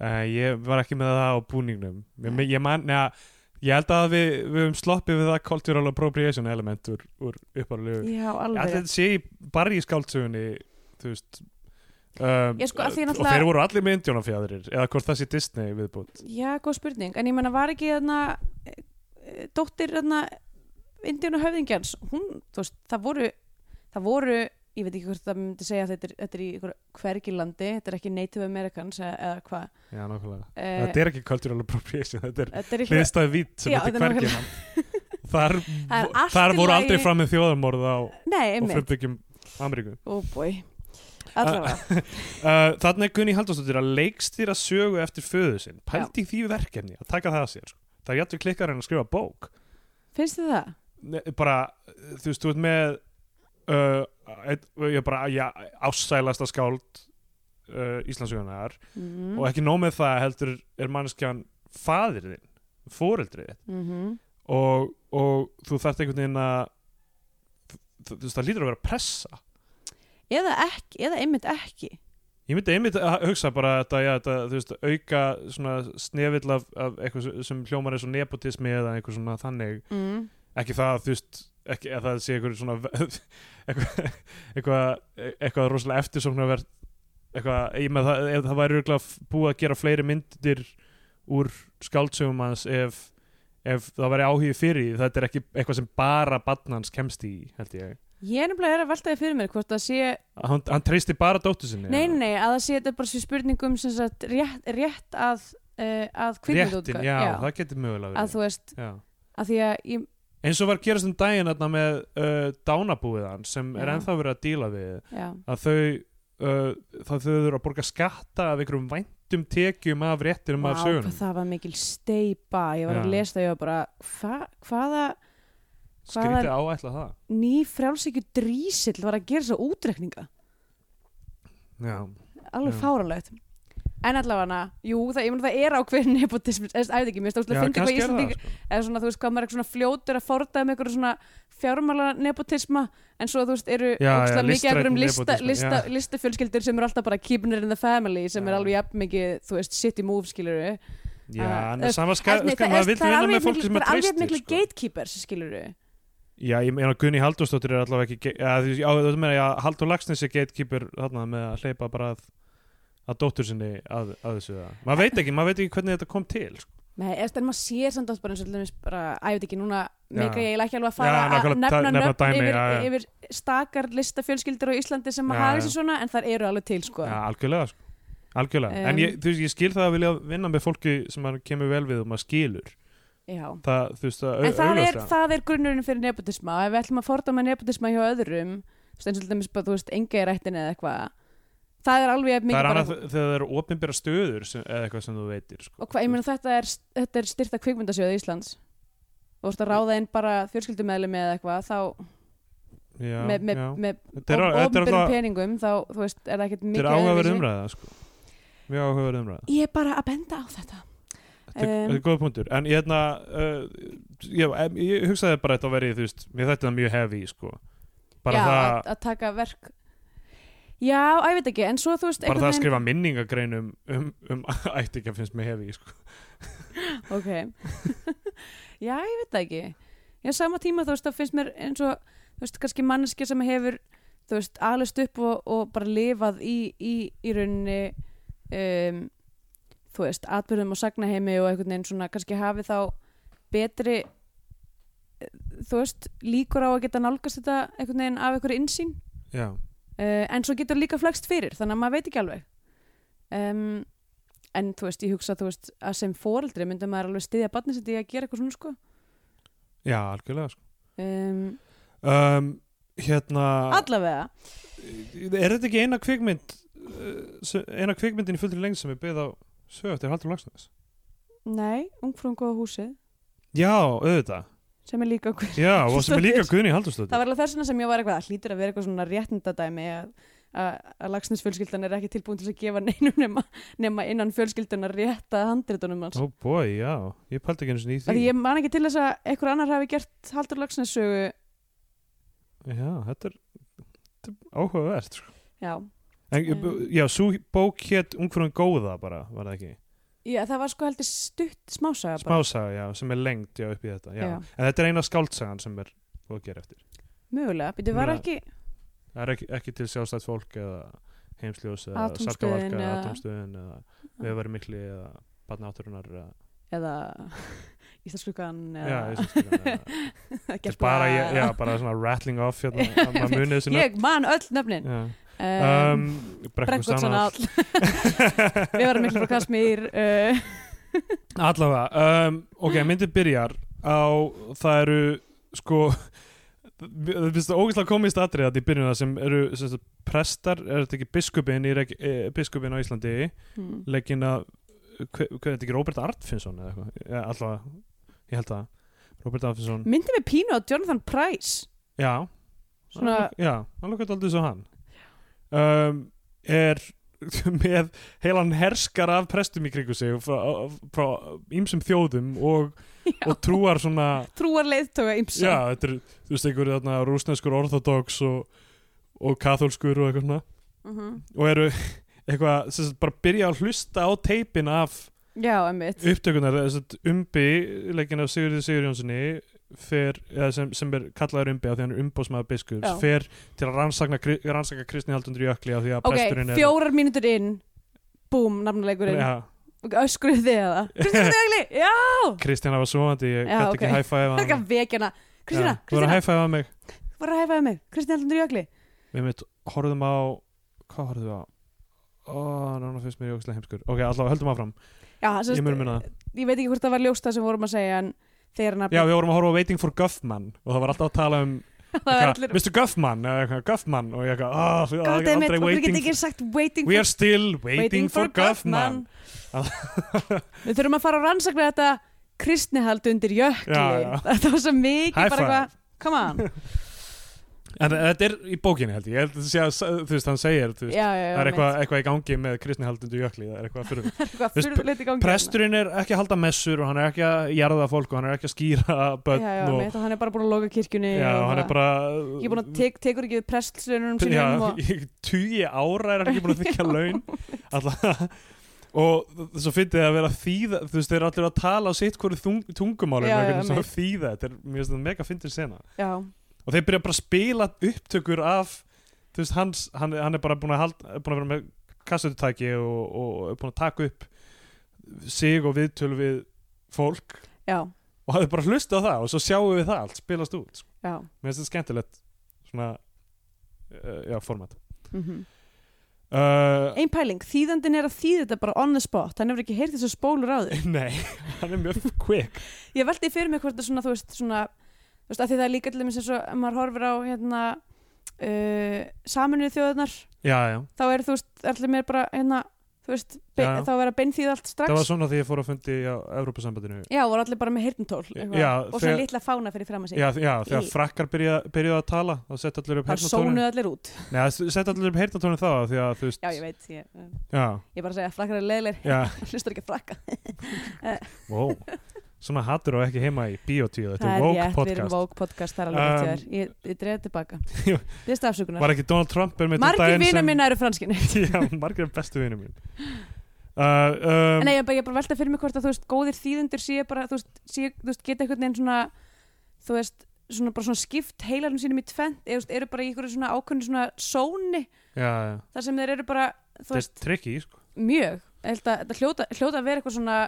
Speaker 2: uh, Ég var ekki með það á búningnum. Ég, ég man, neða Ég held að við, við höfum sloppið við það cultural appropriation element úr, úr upparlegu
Speaker 3: Já, alveg.
Speaker 2: þetta sé í- bara í skáldsögunni þú veist um,
Speaker 3: sko, því
Speaker 2: og
Speaker 3: náttúrulega-
Speaker 2: þeir voru allir með indjónafjæðurir eða hvort það sé Disney viðbútt
Speaker 3: Já, góð spurning, en ég menna var ekki þarna eh, dóttir þarna Indjána höfðingjans hún, veist, það voru það voru, ég veit ekki hvort það myndi segja þetta er, þetta er í hvergilandi þetta er ekki Native Americans eða, hvað.
Speaker 2: Já, nákvæmlega.
Speaker 3: Uh,
Speaker 2: Þetta er ekki cultural appropriation þetta er
Speaker 3: þetta er ekki
Speaker 2: hliðstæði vít sem
Speaker 3: Já,
Speaker 2: þetta er
Speaker 3: þetta er
Speaker 2: hvergina þar,
Speaker 3: Það er allt
Speaker 2: þar
Speaker 3: í
Speaker 2: voru
Speaker 3: lagi.
Speaker 2: aldrei fram með þjóðarmorð á,
Speaker 3: Nei,
Speaker 2: á
Speaker 3: einmitt,
Speaker 2: frumbyggjum Ameríku.
Speaker 3: Oh boy allavega,
Speaker 2: uh, Þannig er Gunni Halldórsdóttir að leikstýra sögu eftir föðu sinn. Pældi í því verkefni að taka það að sér sko. Það er jættu klikkar en að skrifa bók.
Speaker 3: Finnst þið það?
Speaker 2: Bara, þú veist, þú ert með uh, eitt, ég bara, já, ásælasta skáld uh, Íslandsögunar
Speaker 3: Mm
Speaker 2: og ekki nóg með það heldur er manneskjan fadir þinn, fóreldrið
Speaker 3: -hmm.
Speaker 2: og, og þú þarft einhvern veginn að þú, veist, það lítur að vera pressa.
Speaker 3: Eða ekki, eða einmitt ekki.
Speaker 2: Ég myndi einmitt að hugsa bara þetta, já, þetta, þú veist, auka svona snefill af, af eitthvað sem- hljómar eins og nepotismi eða eitthvað svona þannig.
Speaker 3: Mm.
Speaker 2: Ekki það, þú veist, ekki að það sé eitthvað svona eitthvað, eitthvað, eitthvað rosalega eftirsóknarvert eitthvað, ég með það, það væri örugglega búið að gera fleiri myndir úr skáldsögum hans ef, ef það væri áhugi fyrir þetta er ekki eitthvað sem bara badnans kemst í, held ég
Speaker 3: ég er nefnilega að velta því fyrir mér hvort það sé
Speaker 2: hann, hann treysti bara dóttu sinni
Speaker 3: Nei, nei, að það sé þetta bara svo spurningum sem sagt rétt, rétt að uh, að kvikmyndaútgáfu.
Speaker 2: réttin, já, það getur mögulega
Speaker 3: að
Speaker 2: verið
Speaker 3: þú veist,
Speaker 2: já.
Speaker 3: að því að ég,
Speaker 2: eins og var gerast um daginn þarna með uh, dánabúið hans sem er ennþá verið að díla við
Speaker 3: já,
Speaker 2: að þau uh, það þau þurfa að borga skatta af einhverjum væntum tekjum af réttinum af
Speaker 3: Vá,
Speaker 2: sögunum.
Speaker 3: það var mikil steipa ég var að
Speaker 2: Já.
Speaker 3: lesa það, ég var bara hva, hvaða hvaða- ný frjálsíkju drísill var að gera þessa útrekninga
Speaker 2: já,
Speaker 3: alveg fáralegt en allavega, jú, það, ég mun það er ákveðin nepotism, eða æfði ekki, mér stóðslega að finna
Speaker 2: er
Speaker 3: Íslanding
Speaker 2: það sko.
Speaker 3: eða svona, þú veist, hvað maður er svona fljótur að forða með eitthvað svona fjármála nepotisma en svo, þú veist, eru
Speaker 2: Já, já,
Speaker 3: mikið einhverjum lista, lista,
Speaker 2: já.
Speaker 3: listafjölskyldur sem eru alltaf bara keeping it in the family sem er
Speaker 2: Já.
Speaker 3: alveg jafn mikið, þú veist, city move skilur
Speaker 2: já, en það sama
Speaker 3: það,
Speaker 2: skal, skal maður vill vinna með fólki sem
Speaker 3: það
Speaker 2: er
Speaker 3: er alveg
Speaker 2: treystir
Speaker 3: miklu
Speaker 2: sko.
Speaker 3: gatekeepers skilur
Speaker 2: já, ég meina Gunni Halldórsdóttir er allavega ekki já, þú veist, já, meina að Halldór Lagsnes er gatekeeper þarna með að hleypa bara að, að dóttur sinni að, að þessu það. maður veit ekki, maður veit ekki hvernig þetta kom til sko.
Speaker 3: Nei, eftir en maður sér samt oft bara eins og dæmis bara, að ég veit ekki núna
Speaker 2: Já.
Speaker 3: mega ég ekki alveg að
Speaker 2: Já,
Speaker 3: fara að
Speaker 2: nákvæmlega,
Speaker 3: nefna nöfn
Speaker 2: dæmi,
Speaker 3: yfir,
Speaker 2: já, já.
Speaker 3: yfir stakar listafjölskyldur á Íslandi sem
Speaker 2: Já,
Speaker 3: að hafa
Speaker 2: já.
Speaker 3: þessi svona en þar eru alveg til sko
Speaker 2: já, algjörlega sko. algjörlega,
Speaker 3: Um,
Speaker 2: en ég, þú veist, ég skil það að vilja vinna með fólki sem maður kemur vel við og maður skilur
Speaker 3: Já.
Speaker 2: það, þú veist, að
Speaker 3: En það er, það er grunnurinn fyrir nepotisma og ef við ætlum að fordama nepotisma hjá öðrum eins og til dæmis bara, þú veist, enga í rættin eða eitthvað það er alveg
Speaker 2: það
Speaker 3: mikið
Speaker 2: er
Speaker 3: bara
Speaker 2: annað þegar það eru opinbera stöður sem, eða eitthvað sem þú veitir sko.
Speaker 3: og hvað, ég meina þetta er, þetta er styrta kvikmyndasjóð Íslands og þú veist að ráða inn bara fjölskyldumæðli með eitthvað þá
Speaker 2: já,
Speaker 3: með, með,
Speaker 2: já.
Speaker 3: með
Speaker 2: Þetta er- þetta er alltaf-
Speaker 3: peningum þá, þú veist, er það ekkert
Speaker 2: þetta
Speaker 3: mikið
Speaker 2: er áhugaverð umræða sko. mjög áhugaverð umræða
Speaker 3: Ég er bara að benda á þetta
Speaker 2: Þetta er-
Speaker 3: Um,
Speaker 2: þetta er góða punktur En ég, hérna, uh, ég, ég hugsaði bara að þetta veri, þú veist, mér þetta er mjög heavy, sko Bara
Speaker 3: Já,
Speaker 2: það,
Speaker 3: að, að taka verk Já, að ég veit ekki, en svo þú veist
Speaker 2: bara það að skrifa minningagrein um, um, um ættinga finnst mér heavy, sko.
Speaker 3: Ok. Já, ég veit ekki. Já, sama tíma þú veist, þá finnst mér eins og þú veist, kannski manneski sem hefur þú veist, alist upp og, og bara lifað í, í, í rauninni um, þú veist, atbyrðum og sagnaheimi og einhvern veginn svona kannski hafi þá betri eh, þú veist, líkur á að geta nálgast þetta einhvern veginn af einhverju insýn
Speaker 2: Já,
Speaker 3: uh, en svo getur líka flext fyrir þannig að maður veit ekki alveg. Um, en þú veist, ég hugsa veist, að sem foreldri myndum maður alveg sitt í að gera eitthvað svona sko.
Speaker 2: Já, algjörlega, sko.
Speaker 3: Um,
Speaker 2: um, Hérna
Speaker 3: allavega.
Speaker 2: Er þetta ekki eina kvikmynd sem- eina kvikmyndin í fullri lengd sem er byggð á sög eftir Haldur Lagsnes?
Speaker 3: nei, ungfrúm góða húsið.
Speaker 2: Já, auðvitað
Speaker 3: sem er líka
Speaker 2: Já, og sem er líka Guðni Haldurstóttir
Speaker 3: það var alveg þess vegna sem ég var eitthvað að hlýtur að vera eitthvað svona réttindadæmi að, að, að lagsnesfjölskyldan er ekki tilbúin til að gefa neinum nema, nema innan fjölskyldunar rétta handritunum hans.
Speaker 2: Ó bói, já, ég pældi ekki sinni í
Speaker 3: Af
Speaker 2: því
Speaker 3: ég man ekki til þess að einhver annar hafi gert Haldur Lagsnes sögu.
Speaker 2: Já, þetta er, þetta er áhugavert sko.
Speaker 3: já,
Speaker 2: En, já, svo bók hétt Ungfrúin góða bara, var það ekki?
Speaker 3: Já það var sko heldur stutt smásaga bara.
Speaker 2: Smásaga, já, sem er lengt já, upp í þetta já.
Speaker 3: Já.
Speaker 2: En þetta er eina skáldsagan sem er að gera eftir
Speaker 3: mögulega, býtu var
Speaker 2: Mögulega.
Speaker 3: ekki
Speaker 2: Það er ekki, ekki til sjálfstætt fólk eða heimsljós eða sarkavalka eða
Speaker 3: eða-
Speaker 2: atomstöðin eða við varum mikli eða barna átturunar eða,
Speaker 3: eða Íslandsklukkan
Speaker 2: já,
Speaker 3: eða
Speaker 2: er
Speaker 3: Gert
Speaker 2: bara, já, bara svona rattling off hérna,
Speaker 3: ég man öll nöfnin
Speaker 2: Já.
Speaker 3: Um, Brekkvöldsanál við varum miklu frá Kasmír uh,
Speaker 2: Allavega, um, ok, myndið byrjar á, það eru sko það finnst það ógeðslega komist atrið að í byrjunna sem eru sem sagt, prestar, er þetta ekki biskupin Reyk- eh, biskupin á Íslandi?
Speaker 3: Hmm.
Speaker 2: leggin að hvað hvað er þetta ekki Robert Artfinsson eða eitthvað, ja, allavega ég held að, Robert Artfinsson
Speaker 3: myndi við pínu á Jonathan Price.
Speaker 2: Já,
Speaker 3: Svona-
Speaker 2: já, hann lukkar aldrei svo hann um, er með heilan herskar af prestum í kringu sig frá, ýmsum þjóðum og, og trúar svona
Speaker 3: trúar leiðtoga ymsa
Speaker 2: já, þetta er, þú veist, einhver þarna rúsneskur orthodox og, og katholskur og eitthvað svona.
Speaker 3: Mhm.
Speaker 2: og eru eitthvað, sem sagt, bara byrja að hlusta á teipin af
Speaker 3: já,
Speaker 2: upptökunar, þess að umbi leikin af Sigurði Sigur Jónssoni fer, sem, sem er kallaður umbi af því hann er umbóðsmaður biskups,
Speaker 3: Já.
Speaker 2: fer til að rannsakna, rannsaka kristni haldundur jökli af því að
Speaker 3: ok,
Speaker 2: presturinn er
Speaker 3: fjórar mínútur inn. Búm, nafnuleikurinn
Speaker 2: ja,
Speaker 3: öskruð þið eða? Kristina Dögli, já!
Speaker 2: Kristjana var svoandi, ég
Speaker 3: Já,
Speaker 2: gæti
Speaker 3: ok.
Speaker 2: ekki hæfæða
Speaker 3: það er ekki að vekjana Kristina,
Speaker 2: þú var að
Speaker 3: Kristina,
Speaker 2: hæfæða mig.
Speaker 3: Var að hæfaði mig. Kristina Allandur Jökli.
Speaker 2: Við mitt horfðum á hvað horfðum við á? Ó, nána finnst mér jókslega heimskur. Ok, allavega höldum áfram.
Speaker 3: Já,
Speaker 2: ég
Speaker 3: sagt,
Speaker 2: mun minna
Speaker 3: ég veit ekki hvort það var ljósta sem vorum að segja en hann
Speaker 2: já, við vorum að horfa á Waiting for Guffman og það var alltaf að tala um
Speaker 3: allir
Speaker 2: Mr. Guffman? eitthvað, Guffman? og ég eitthvað, oh,
Speaker 3: Goddammit,
Speaker 2: aldrei
Speaker 3: okkur get
Speaker 2: waiting
Speaker 3: ekki sagt waiting
Speaker 2: we
Speaker 3: for,
Speaker 2: are still waiting, for, Guffman,
Speaker 3: Við þurfum að fara að rannsakna þetta kristnihald undir jökli.
Speaker 2: Já, já.
Speaker 3: Þetta var svo mikið bara eitthvað Come on
Speaker 2: en þetta er í bókinni held ég, ég held að sé að, þú veist, hann segir þú veist,
Speaker 3: já, já, já,
Speaker 2: það er eitthvað, eitthvað í gangi með kristni haldundu jökli, það er eitthvað fyrir
Speaker 3: eitthvað
Speaker 2: Þú veist,
Speaker 3: gangi
Speaker 2: presturinn er ekki að halda messur og hann er ekki að jarða fólk og hann er ekki að skýra börn og,
Speaker 3: mitt, og hann er bara búin að loka kirkjunni
Speaker 2: já,
Speaker 3: og
Speaker 2: hann er
Speaker 3: það-
Speaker 2: bara
Speaker 3: Ég er búin að tek, tekur ekki við prestlunum sínum og,
Speaker 2: tugi ára er hann ekki búin að þykja laun. Alltaf og svo fyndið að vera þýða þú veist, þeir eru allir að tala á sitt hverju tungumálum þýða. Þetta er mjög mega fyndið sena.
Speaker 3: Já,
Speaker 2: og þeir byrja bara að spila upptökur af þú veist, hans, hann, hann er bara búin að, halda, búin að vera með kassututæki og, og búin að taka upp sig og viðtöl við fólk.
Speaker 3: Já,
Speaker 2: og hafði bara hlustið á það og svo sjáum við það allt spilast út sko.
Speaker 3: já.
Speaker 2: Mér finnst þetta skemmtilegt svona uh, já, format.
Speaker 3: Mm
Speaker 2: uh,
Speaker 3: Ein pæling, þýðandinn er að þýða þetta bara on the spot Hann hefur ekki heyrt þess að spólur á þig
Speaker 2: Nei, hann er mjög quick.
Speaker 3: Ég veldi fyrir mig hvort það svona, þú veist, svona Þú veist, að því það er líka til dæmis eins og maður horfir á hérna uh, saminuð þjóðarnar
Speaker 2: Já, já,
Speaker 3: þá er þú veist, allir mér bara hérna, þú veist, be,
Speaker 2: Já.
Speaker 3: þá er að beinþýða allt strax.
Speaker 2: Það var svona því ég fór að fundi á Evrópusambandinu.
Speaker 3: Já, voru allir bara með
Speaker 2: Já,
Speaker 3: og svo
Speaker 2: þegar-
Speaker 3: litla fána fyrir fram að sig.
Speaker 2: Já, já, þegar
Speaker 3: Í-
Speaker 2: frakkar byrja, byrjuðu að tala þá sett allir upp
Speaker 3: Það
Speaker 2: heyrnatónin
Speaker 3: sónuð allir út.
Speaker 2: Nei, það sett allir upp heyrnatónin þá því að þú veist
Speaker 3: Já, ég veit, ég,
Speaker 2: Já,
Speaker 3: ég bara segja frakkar er leðilegir
Speaker 2: já,
Speaker 3: hlustar ekki að frakka.
Speaker 2: Wow Svona hattur og ekki heima í Bíotíu Þetta er
Speaker 3: er erum
Speaker 2: podcast.
Speaker 3: Vogue podcast, það er alveg
Speaker 2: Um,
Speaker 3: þér. Ég, ég dreif tilbaka.
Speaker 2: Jú.
Speaker 3: Þið afsökunar
Speaker 2: Var ekki Donald Trump er með
Speaker 3: Margir vina minna eru franskinni
Speaker 2: Já, margir er bestu vinur mín uh, um,
Speaker 3: Nei, ég bara, ég bara velta fyrir mig hvort að þú veist, góðir þýðundir séu bara, þú veist, séu, þú veist, geta einhvern veginn svona, þú veist, svona bara svona skipt heilarum sínum í tvent, eða eru bara í einhverju svona ákveðinu svona sóni,
Speaker 2: Já, já,
Speaker 3: þar sem þeir eru bara, þú
Speaker 2: þetta er tricky sko.
Speaker 3: mjög, þetta hljóta, hljóta að vera eitthvað svona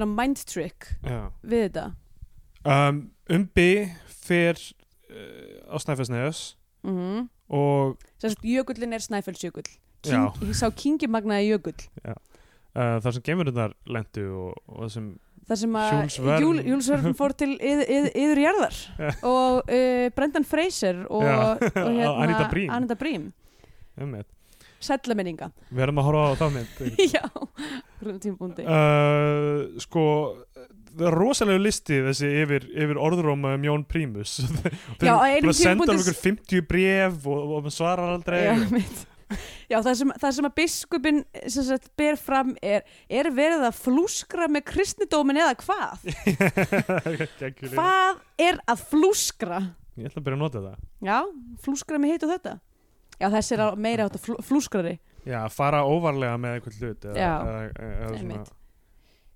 Speaker 3: mind trick
Speaker 2: Já
Speaker 3: við þetta.
Speaker 2: um, Umbi fer uh, á Snæfellsneðus
Speaker 3: Mm
Speaker 2: og
Speaker 3: Sérst, jökullin er snæfellsjökull. King, ég sá kingimagnaði jökull.
Speaker 2: uh, þar sem gemurinnar lendu og, og það sem
Speaker 3: þar sem að
Speaker 2: Jules Verne.
Speaker 3: Júl, Jules Verne fór til yð, yð, yður jarðar og uh, Brendan Fraser og, og hérna,
Speaker 2: Anita Briem.
Speaker 3: Anita Briem.
Speaker 2: Um,
Speaker 3: Sætla minninga
Speaker 2: við erum að horfa á það mynd
Speaker 3: Já, rúðum tímabúndi
Speaker 2: uh, sko það er rosalega listi þessi yfir, yfir orðróma um Jón Prímus.
Speaker 3: Já, á einum
Speaker 2: bara senda hann
Speaker 3: tímapunkti-
Speaker 2: okkur 50 bref og, og svarar aldrei
Speaker 3: Já, mitt Já, það sem, það sem að biskupin sem sagt, ber fram er er verið að flúskra með kristnidómin eða hvað? Hvað er að flúskra?
Speaker 2: ég ætla að byrja að nota það.
Speaker 3: Já, flúskra með hitt og þetta Já, þessi er meira átt að flú, flúskrari.
Speaker 2: Já, fara óvarlega með eitthvað hlut eða,
Speaker 3: Já,
Speaker 2: eða, eða, svona,
Speaker 3: einmitt.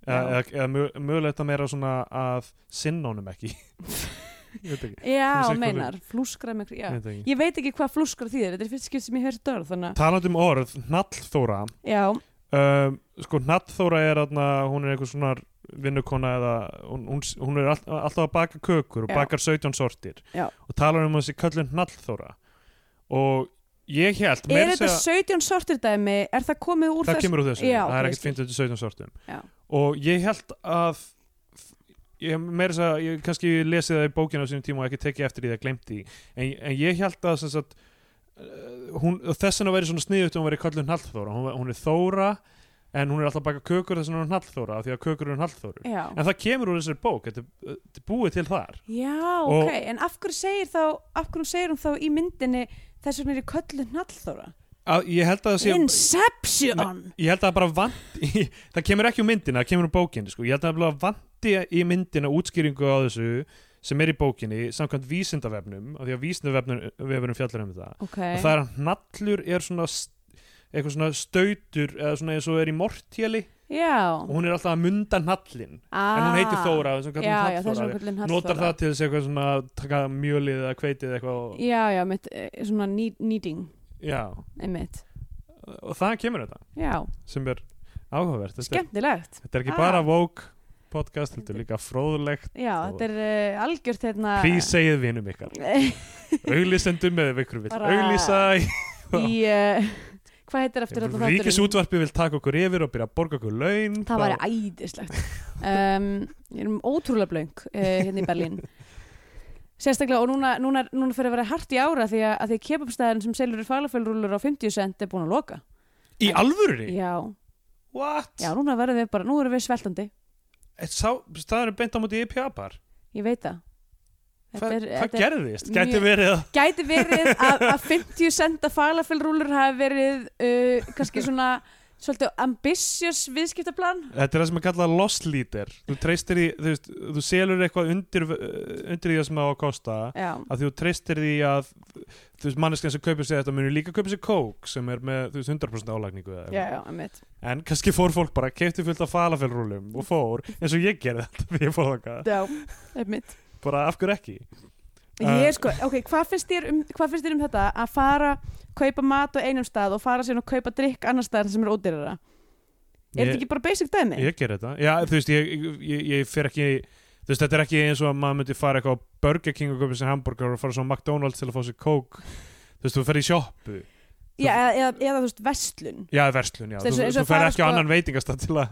Speaker 2: eða, eða, eða mö- mögulegt að meira svona að sinna honum ekki.
Speaker 3: Já, meinar, flúskra með
Speaker 2: ég veit ekki.
Speaker 3: Hvað flúskra þýðir, þetta er fyrst skipt sem ég höfði að,
Speaker 2: talandi um orð, Nallþóra
Speaker 3: já,
Speaker 2: um, sko Nallþóra er aðna, hún er eitthvað svona vinnukona eða hún, hún, hún er all, alltaf að baka kökur og
Speaker 3: Já.
Speaker 2: bakar 17 sortir
Speaker 3: Já.
Speaker 2: og talar um þessi köllun Nallþóra og ég held
Speaker 3: er þetta
Speaker 2: segja-
Speaker 3: 17 sortir dæmi, er það komið úr
Speaker 2: það
Speaker 3: þess
Speaker 2: kemur úr þessu,
Speaker 3: Já,
Speaker 2: það er ekkert. 50 til 17 sortum.
Speaker 3: Já.
Speaker 2: og ég held að ég meira þess að ég kannski lesið það í bókinu á sínum tíma og ekki tekið eftir því það glemti en, en ég held að sem sagt, uh, hún, þess vegna væri svona sniðut hún væri kallun Hallþóra, hún, hún er Þóra en hún er alltaf að baka kökur þess er hún Hallþóra af því að kökur eru Hallþóru
Speaker 3: Já,
Speaker 2: en það kemur úr þessari bók, þetta er- þetta er búið til þar.
Speaker 3: Já
Speaker 2: Og-
Speaker 3: ok, en af hverju segir þá af hverju segir hún þá í myndinni þess vegna er í köllu hnallþóra
Speaker 2: að, ég held að það sé
Speaker 3: Inception!
Speaker 2: Ég held að það bara vanti það kemur ekki úr myndina, það kemur úr bókinni sko. ég held að það vanti í myndina útskýringu á þessu sem er í bókinni samkvæmt vísindavefnum af því að vísindavefnum fjallar um þetta
Speaker 3: Ok,
Speaker 2: og það er að hnallur er svona eitthvað svona stautur eða svona eins og er í mortjeli
Speaker 3: já.
Speaker 2: Og hún er alltaf að munda hnallin
Speaker 3: ah,
Speaker 2: en hún heitir Þóra, þess að
Speaker 3: Já, já,
Speaker 2: hún
Speaker 3: köllu
Speaker 2: notar það til þess að taka mjölið eða kveitið eitthvað
Speaker 3: Já, já, mitt, eh, svona
Speaker 2: já,
Speaker 3: einmitt,
Speaker 2: og það kemur þetta. Sem er áhugavert. Er-
Speaker 3: skemmtilegt.
Speaker 2: þetta er ekki
Speaker 3: Ah.
Speaker 2: bara woke podcast, þetta er líka fróðlegt
Speaker 3: Já, þetta er uh, algjört hérna
Speaker 2: Please segið vinum ykkar. Auglýsendum með ykkur Auglýsa í
Speaker 3: í, uh, hvað heitir eftir þetta þátturinn?
Speaker 2: Ríkisútvarpi vil taka okkur yfir og byrja að borga okkur laun
Speaker 3: Það væri æðislegt. Um, Ég erum ótrúlega blöng uh, hérna í Berlín. Sérstaklega og núna, núna, núna fyrir að vera hart í ára því að, því kebabstæðin sem selur í falafellrúlur á 50 cent er búin að loka.
Speaker 2: Í alvörunni?
Speaker 3: Já,
Speaker 2: What?
Speaker 3: já, núna verðum við bara, nú erum við sveltandi.
Speaker 2: Sá, staður er beint á móti IPA bar?
Speaker 3: Ég veit það
Speaker 2: Hva,
Speaker 3: er-
Speaker 2: Hvað
Speaker 3: er-
Speaker 2: gerðist? Gæti verið að
Speaker 3: Gæti verið að, að 50 centa falafellrúlur hafi verið uh, kannski svona svolítið ambitious viðskiptaplan
Speaker 2: Þetta er það sem er kallað loss leader. Þú treystir því, þú veist, þú selur eitthvað undir, undir því að sem það á að kosta
Speaker 3: Já,
Speaker 2: að þú treystir því að þú veist, manneskjan sem kaupir sér þetta munir líka kaupir sér kók sem er með, þú veist, 100% álagningu
Speaker 3: já, já, einmitt.
Speaker 2: En kannski fór fólk bara, keipti fullt af falafellrúlum og fór, eins og ég gerði þetta ég fór þangað,
Speaker 3: Já, einmitt
Speaker 2: bara af hverju ekki?
Speaker 3: Ég er sko, ok, hvað finnst þér um, hvað finnst þér um þetta að fara kaupa mat á einum stað og fara síðan og kaupa drikk annar staðar sem er ódýrara? Er þetta
Speaker 2: ég,
Speaker 3: ekki bara basic dæmi?
Speaker 2: ég gerði þetta, já, þú veist, ég, ég, ég fer ekki þú veist, þetta er ekki eins og að maður myndi fara eitthvað á Burger King og kaupa sér hambúrgar og fara svo á McDonalds til að fá sér kók þú veist, þú fer í sjoppu.
Speaker 3: Já, eða, eða, eða þú veist, vestlun
Speaker 2: Já, verslun, já,
Speaker 3: Eins og-
Speaker 2: þú,
Speaker 3: eins og
Speaker 2: þú fer
Speaker 3: fara,
Speaker 2: ekki á
Speaker 3: sko-
Speaker 2: annan veitingastað til, a,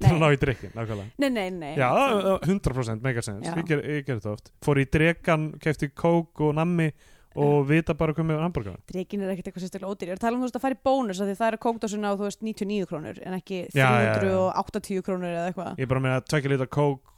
Speaker 2: til að ná í drikkin, nákvæmlega.
Speaker 3: Nei, nei, nei.
Speaker 2: Já, uh, 100% megasens, ég ger, ég ger þetta oft. Fór í drekan, kefti kók og nammi og vita bara hvað með hambúrgar
Speaker 3: Dreikin er ekkert eitthvað sérstaklega ódýr. Ég er að tala um þú veist að fara í bónus því það er kókdásuna á þú veist 99 krónur en ekki
Speaker 2: Já, já, já.
Speaker 3: 380 krónur eða eitthvað.
Speaker 2: Ég bara meina að tvekja lita kók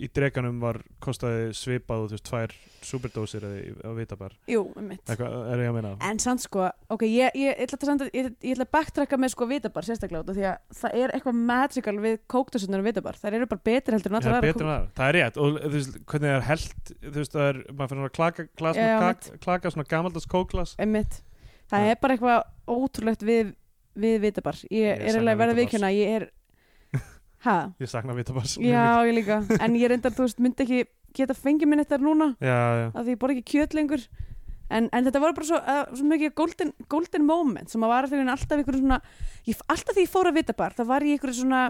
Speaker 2: í drekanum var kostaði svipað og þú veist tvær superdósir eða vitabar.
Speaker 3: Jú, um mitt
Speaker 2: er að
Speaker 3: En samt sko, ok, ég, ég, ég, ætla að að backtracka með sko vitabar sérstaklega út því að það er eitthvað magical við kókdósunar og vitabar. Þær eru bara betri heldur en
Speaker 2: það
Speaker 3: allar
Speaker 2: er betur en það, það er rétt. Og þú veist hvernig það er held þú veist það er, maður fyrir að klaka
Speaker 3: já,
Speaker 2: með kak, klaka svona gamaldast kókglas.
Speaker 3: Einmitt. Það
Speaker 2: Já.
Speaker 3: er bara eitthvað ótrúlegt við, við vitabar. Ég,
Speaker 2: Ég
Speaker 3: er alveg að verða
Speaker 2: vitabars.
Speaker 3: vikuna Ég er, ha,
Speaker 2: ég sakna vitabar
Speaker 3: já, ég líka. En ég reyndar, þú veist, myndi ekki geta fengið minn þetta núna
Speaker 2: já, já,
Speaker 3: að því ég borði ekki kjöt lengur. En, en þetta var bara svo, uh, svo mikið golden, golden moment sem að var alltaf, ykkur svona ég, alltaf því ég fór að vita bara það var ég ykkur svona,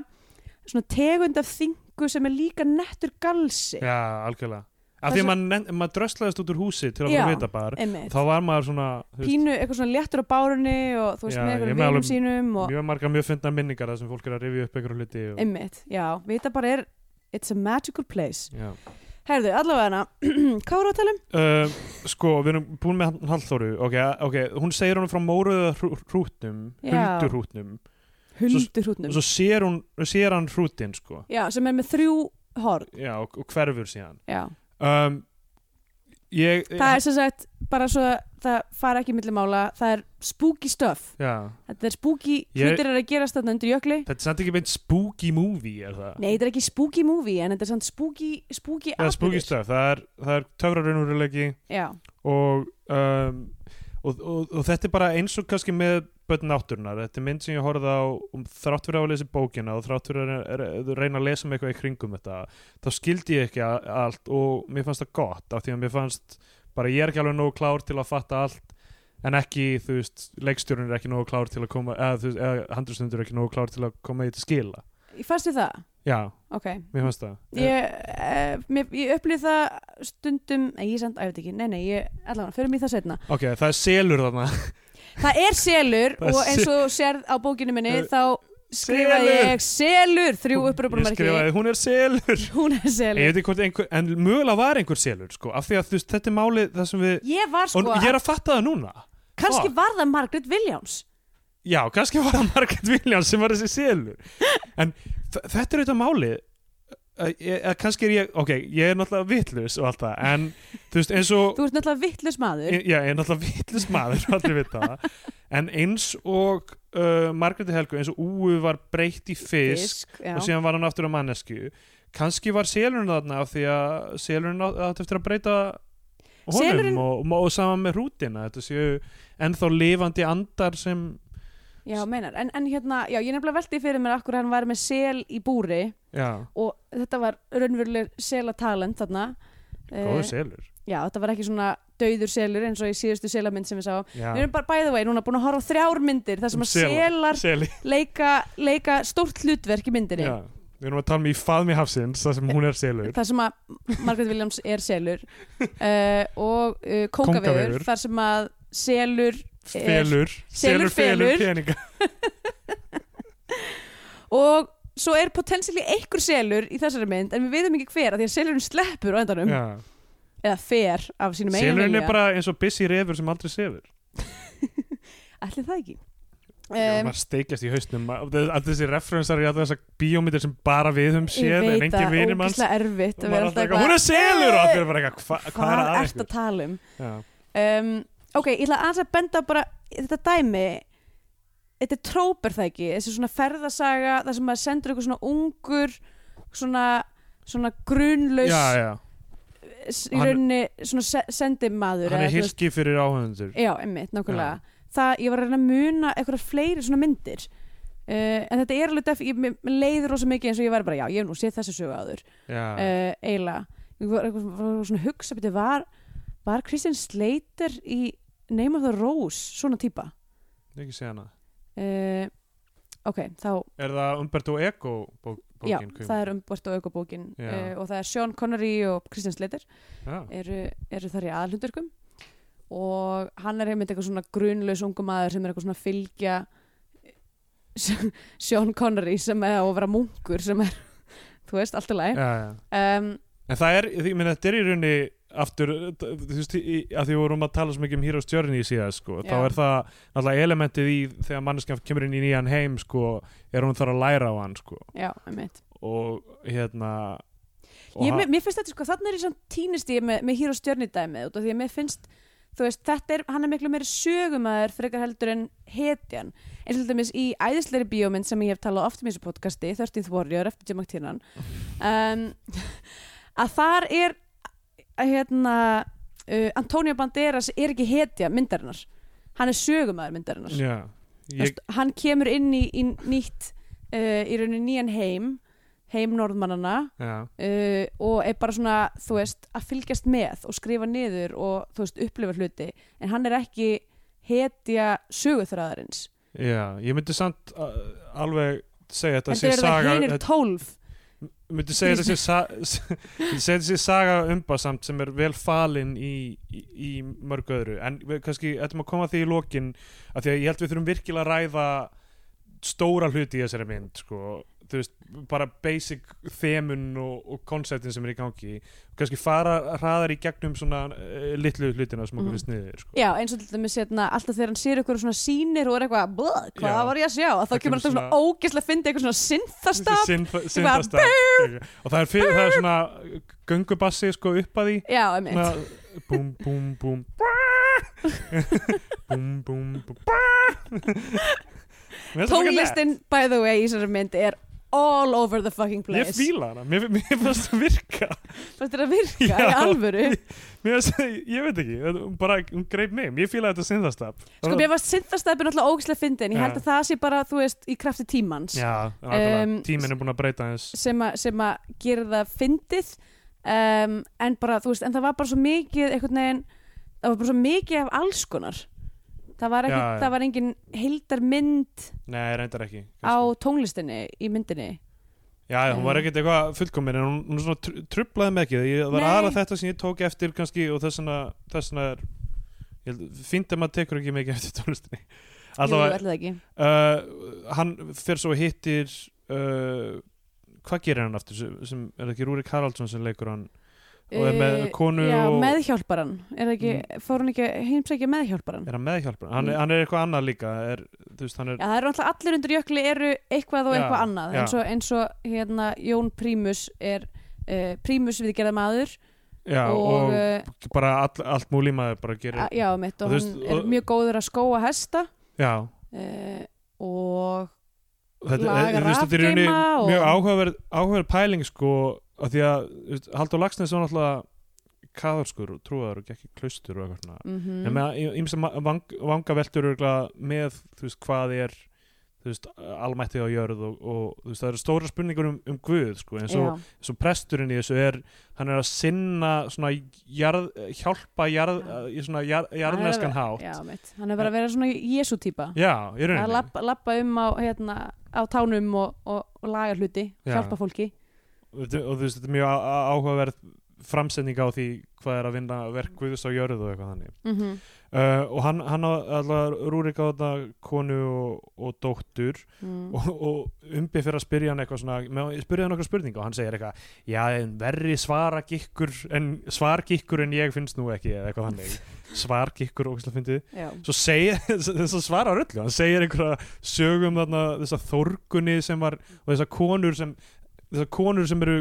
Speaker 3: svona tegund af þingu sem er líka nettur galsi.
Speaker 2: Já, algjörlega af því að maður, maður dröslaðist út úr húsi til að fara vitabar þá var maður svona
Speaker 3: pínu eitthvað svona léttur á bárunni og þú veist
Speaker 2: Já,
Speaker 3: með
Speaker 2: með
Speaker 3: vinum sínum og
Speaker 2: mjög margar mjög fyndna minningar þar sem fólk er að rifja upp einhverju hluti og,
Speaker 3: einmitt, já, vita bara er it's a magical place.
Speaker 2: Já.
Speaker 3: Herðu, allavega hana, hvað voru að tala um?
Speaker 2: Uh, sko, við erum búin með Hallþóru. Ok, ok, hún segir honum frá móruða hrútnum,
Speaker 3: Já.
Speaker 2: huldurhrútnum
Speaker 3: Huldur
Speaker 2: og svo sér, hún, sér hann hrútin sko,
Speaker 3: Já, sem er með þrjú horn.
Speaker 2: Já, og, og hverfur síðan.
Speaker 3: Já,
Speaker 2: um, ég
Speaker 3: það er sem sagt bara svo að það fara ekki milli mála. Það er spooky stuff.
Speaker 2: Já,
Speaker 3: Þetta er spooky, hlutir er að gerast þarna undir jökli.
Speaker 2: Þetta er samt ekki beint spooky movie er það?
Speaker 3: Nei, þetta er ekki spooky movie en þetta er samt spooky, spooky
Speaker 2: það er spooky stuff, það er, það er töfrarunurulegi og, um, og, og, og þetta er bara eins og kannski með börn náttúrunar, þetta er mynd sem ég horfði á um, þrátt fyrir að lesa bókina og þrátt fyrir að reyna að lesa með eitthvað í kringum þetta, þá skildi ég ekki allt og mér fannst það gott af því að mér fannst, bara ég er ekki alveg nógu klár til að fatta allt en ekki, þú veist, leikstjórun er ekki nógu klár til að koma, eða, þú veist, eða handrustundur er ekki nógu klár til að koma í til skila.
Speaker 3: Ég fannst þið það?
Speaker 2: Já,
Speaker 3: Ok,
Speaker 2: mér fannst það.
Speaker 3: Ég, eh, mér, ég upplýð það stundum, nei ég samt, æfði ekki Nei, nei, ég, allavega, fyrir mig það setna
Speaker 2: ok, það er selur þarna
Speaker 3: Það er selur og eins og sérð á bókinu minni
Speaker 2: Eh,
Speaker 3: þá skrifaði ég selur þrjú
Speaker 2: ég
Speaker 3: uppröpumarki
Speaker 2: skrifaði, hún er selur.
Speaker 3: Hún er
Speaker 2: Ég
Speaker 3: selur
Speaker 2: veit ekki hvort einhver, en mögulega var einhver selur sko, af því að þú veist, þetta er málið það sem við,
Speaker 3: Ég var sko,
Speaker 2: og ég er að fatta það núna.
Speaker 3: Kannski
Speaker 2: fuck.
Speaker 3: var það Margaret Williams
Speaker 2: Já, kannski var það Margaret Williams sem var þessi selur. En þetta er auðvitað málið ég- að kannski er ég, ok, ég er náttúrulega vitlus og allt það, en þú veist, eins og
Speaker 3: Þú ert náttúrulega vittlus maður.
Speaker 2: Já, ég er náttúrulega vitlus maður, allir vita það. En eins og uh, Margaret Helgu, eins og Úu var breytt í fisk
Speaker 3: Fisk,
Speaker 2: og síðan var hann aftur á mannesku kannski var selurinn þarna af því að selurinn átt eftir að breyta honum
Speaker 3: Selurinn-
Speaker 2: og, og, og saman með rútina þetta séu ennþá lifandi andar sem
Speaker 3: Já, meinar, en, en hérna, já, ég nefnilega veldi fyrir mér akkur hann var með sel í búri
Speaker 2: já,
Speaker 3: og þetta var raunveruleg selatalent þarna.
Speaker 2: Góður
Speaker 3: Eh,
Speaker 2: selur.
Speaker 3: Já, þetta var ekki svona dauður selur eins og í síðustu selamynd sem við sáum.
Speaker 2: Já.
Speaker 3: Við erum bara bæði veginn, núna búin að horfa á þrjár myndir þar sem að
Speaker 2: sela-
Speaker 3: selar
Speaker 2: seli.
Speaker 3: leika, leika stórt hlutverk í myndinni.
Speaker 2: Já. við erum að tala um í faðmi hafsins þar sem hún er selur.
Speaker 3: Þar sem að Margaret Williams er selur. Uh, og uh, kókavegur
Speaker 2: Kóngavegur.
Speaker 3: þar sem að selur
Speaker 2: felur,
Speaker 3: Selur felur.
Speaker 2: peninga.
Speaker 3: Og svo er potensially einhver selur í þessari mynd en við veitum ekki hver að því að selurinn sleppur á endanum.
Speaker 2: Já.
Speaker 3: eða fer af sínum eigin
Speaker 2: selurinn er bara eins og busy refur sem aldrei sefur.
Speaker 3: Ætli það ekki?
Speaker 2: Um, maður steikjast í hausnum. Alltaf þessi referensar í alltaf þessar bíómyndir sem bara við höfum séð en
Speaker 3: veit
Speaker 2: engin
Speaker 3: að
Speaker 2: vinir manns. hún er selur! Og allir er bara eitthvað, hva, hvað er
Speaker 3: Hvað
Speaker 2: að
Speaker 3: tala um? Um Ok, ég ætla aðeins að benda bara þetta dæmi. Þetta er tróper það ekki? Þessi svona ferðasaga þar sem maður sendur eitthvað svona ungur svona, svona grunlaus
Speaker 2: já, já,
Speaker 3: í rauninni svona se sendimaður
Speaker 2: hann er hilki fyrir áhundur
Speaker 3: Já, einmitt, nákvæmlega. Það, ég var að reyna að muna eitthvað fleiri svona myndir. Uh, en þetta er alveg def, ég, leiður rosa mikið eins og ég var bara, já, ég hef nú séð þessu sögu áður.
Speaker 2: Já,
Speaker 3: uh, eiginlega. Ég var, svona hugsa beti, var, var Christian Slater í Name of the Rose svona típa
Speaker 2: ekki segja hana
Speaker 3: uh, ok, þá
Speaker 2: er það Umberto Eco bók,
Speaker 3: já,
Speaker 2: bókin
Speaker 3: það er umbort og aukabókin
Speaker 2: Já.
Speaker 3: uh, og það er Sean Connery og Christian Slater
Speaker 2: já.
Speaker 3: eru, eru þar í aðalhundurkum og hann er einmitt eitthvað svona grunlaus ungu maður sem er eitthvað svona fylgja Sean Connery sem er að vera munkur sem er, þú veist, allt í
Speaker 2: já.
Speaker 3: um,
Speaker 2: En það er, ég meina, þetta er í rauninni aftur, þú veist, að því við vorum að tala svo mikið um Heroes Journey síðan, sko, þá
Speaker 3: Já.
Speaker 2: er það náttúrulega elementið í þegar manneskjan kemur inn í nýjan heim, sko, er hún þarf að læra á hann, sko,
Speaker 3: já, einmitt.
Speaker 2: Og hérna og
Speaker 3: ég, mér, finnst þetta sko, þannig er ég svona týnist ég með, með Hero stjörnidæmið út af því að mér finnst þú veist, þetta er, hann er miklu meiri sögumæður frekar heldur en hetjan. Eins og til dæmis í æðisleiri bíómynd sem ég hef talað oft um í þessu podcasti, 30th Warrior eftir Jim McTiernan um, að þar er hérna uh, Antonio Banderas er ekki hetja myndarinnar. Hann er sögumæður myndarinnar.
Speaker 2: Já,
Speaker 3: Þú
Speaker 2: ég,
Speaker 3: hann kemur inn í, í nýtt uh, í rauninni nýjan heim heim norðmannana
Speaker 2: já,
Speaker 3: uh, og er bara svona, þú veist, að fylgjast með og skrifa niður og, þú veist, upplifa hluti. En hann er ekki hetja söguþræðarins
Speaker 2: já, ég myndi samt uh, alveg segja þetta
Speaker 3: Þetta
Speaker 2: sé
Speaker 3: eru það
Speaker 2: þetta-
Speaker 3: tólf
Speaker 2: myndi segja þetta sé saga umbasamt sem er vel falin í, í, í mörg öðru. En við kannski ættum að koma því í lokin af því að ég held við þurfum virkilega að ræða stóra hluti í þessari mynd sko, þú veist, bara basic þemun og, og konceptin sem er í gangi kannski fara hraðar í gegnum svona uh, litlu hlutina sem okkur
Speaker 3: Mhm.
Speaker 2: finnst niður sko.
Speaker 3: Já, eins og til dæmis hérna, alltaf þegar hann sér eitthvað svona sínir og er eitthvað, "Bleh, hvað var ég að sjá? Að þá kemur alltaf svona ógislega að fyndi eitthvað svona synthastab
Speaker 2: Syn- syndastab. og það er, fyrir, það er svona göngubassi sko upp að því.
Speaker 3: Já,
Speaker 2: búm búm, búm, búm Mér finnst það frekar
Speaker 3: Tónlistin, by the way, í þessari mynd er all over the fucking
Speaker 2: nett. Ég
Speaker 3: place.
Speaker 2: fíla hana, mér, mér finnst það virka.
Speaker 3: Fannst þér að virka
Speaker 2: Já.
Speaker 3: í alvöru?
Speaker 2: Mér finnst, það- Ég veit ekki, hún bara, hún greip mig. Ég fíla þetta syndastab
Speaker 3: Sko, mér varst synthastabin alltaf ógislega fyndin. Ég held að það sé bara, þú veist, í krafti tímans.
Speaker 2: Já, nákvæmlega.
Speaker 3: Um,
Speaker 2: tíminn er búin að breyta eins
Speaker 3: sem, a, sem að gera það fyndið. Um, en bara, þú veist, en það var bara svo mikið einhvern veginn, það var bara svo mikið af alls konar það var, ekki,
Speaker 2: Já, já.
Speaker 3: það var engin heildar mynd
Speaker 2: Nei, reyndar ekki
Speaker 3: á
Speaker 2: kannski.
Speaker 3: tónlistinni í myndinni.
Speaker 2: Já, hún var
Speaker 3: Um,
Speaker 2: ekkert eitthvað fullkomin en hún, hún svona tr trublaði með ekki. Það var aðalega þetta sem ég tók eftir kannski og þessna, þessna er ég fínt að maður tekur ekki mikið eftir tónlistinni.
Speaker 3: Jú,
Speaker 2: allavega,
Speaker 3: ætli það ekki.
Speaker 2: uh, hann fyrir svo hittir uh, hvað gerir hann aftur sem, er það ekki Rúrik Haraldsson sem leikur hann og er með
Speaker 3: Eh,
Speaker 2: konu
Speaker 3: Já,
Speaker 2: og
Speaker 3: meðhjálparan er ekki, fór hann ekki heimsækja meðhjálparan
Speaker 2: er hann meðhjálpar hann, er- hann er eitthvað annað líka er, veist, er
Speaker 3: Já, það eru alltaf allir undir jökli eru eitthvað og
Speaker 2: Já,
Speaker 3: eitthvað annað. eins og, eins og hérna Jón Prímus er uh, Prímus viðgerða maður
Speaker 2: já, og,
Speaker 3: og, uh,
Speaker 2: bara all, allt múlí maður bara gerir
Speaker 3: Já, mitt og,
Speaker 2: Og
Speaker 3: hann
Speaker 2: veist,
Speaker 3: er mjög góður að skóa hesta.
Speaker 2: Já,
Speaker 3: uh, og
Speaker 2: þetta, er í rauninni mjög áhugaverð, áhugaverð pæling sko, af því að Halldór Lagsnes var náttúrulega kaðarskur og trúaður og gekk í klaustur og eitthvað svona.
Speaker 3: Mm
Speaker 2: en með ímsa vang, vangaveltur með þú veist hvað er þú veist almætti á jörð og, og þú veist það eru stóra spurningur um, um Guð sko eins og, eins og presturinn í þessu er hann er að sinna svona jarð, hjálpa jarð, í svona jarð, jarðneskan hátt
Speaker 3: Já, mitt, hann er bara að vera svona Jésu típa.
Speaker 2: Já, í
Speaker 3: að
Speaker 2: rauninni
Speaker 3: lappa, lappa um á, hérna, á tánum og, og, laga hluti
Speaker 2: Já.
Speaker 3: hjálpa fólki.
Speaker 2: Og, og þú veist þetta er mjög áhugaverð framsetning á því hvað er að vinna verk Guðs á jörð og eitthvað þannig.
Speaker 3: Mm -hmm.
Speaker 2: uh, og hann, hann á alltaf Rúrik á þetta konu og, og dóttur
Speaker 3: mm.
Speaker 2: og, og umbi fyrir að spyrja hann eitthvað svona spyrja hann eitthvað spurninga og hann segir eitthvað já, en verri svaragikkur en svargikkur en ég finnst nú ekki eða eitthvað þannig. Svargikkur og fyndið.
Speaker 3: Já,
Speaker 2: svo segir, þess að svara öllu hann segir einhverja sögum þarna þessa þórgunni sem var og þessar konur sem þessar konur sem eru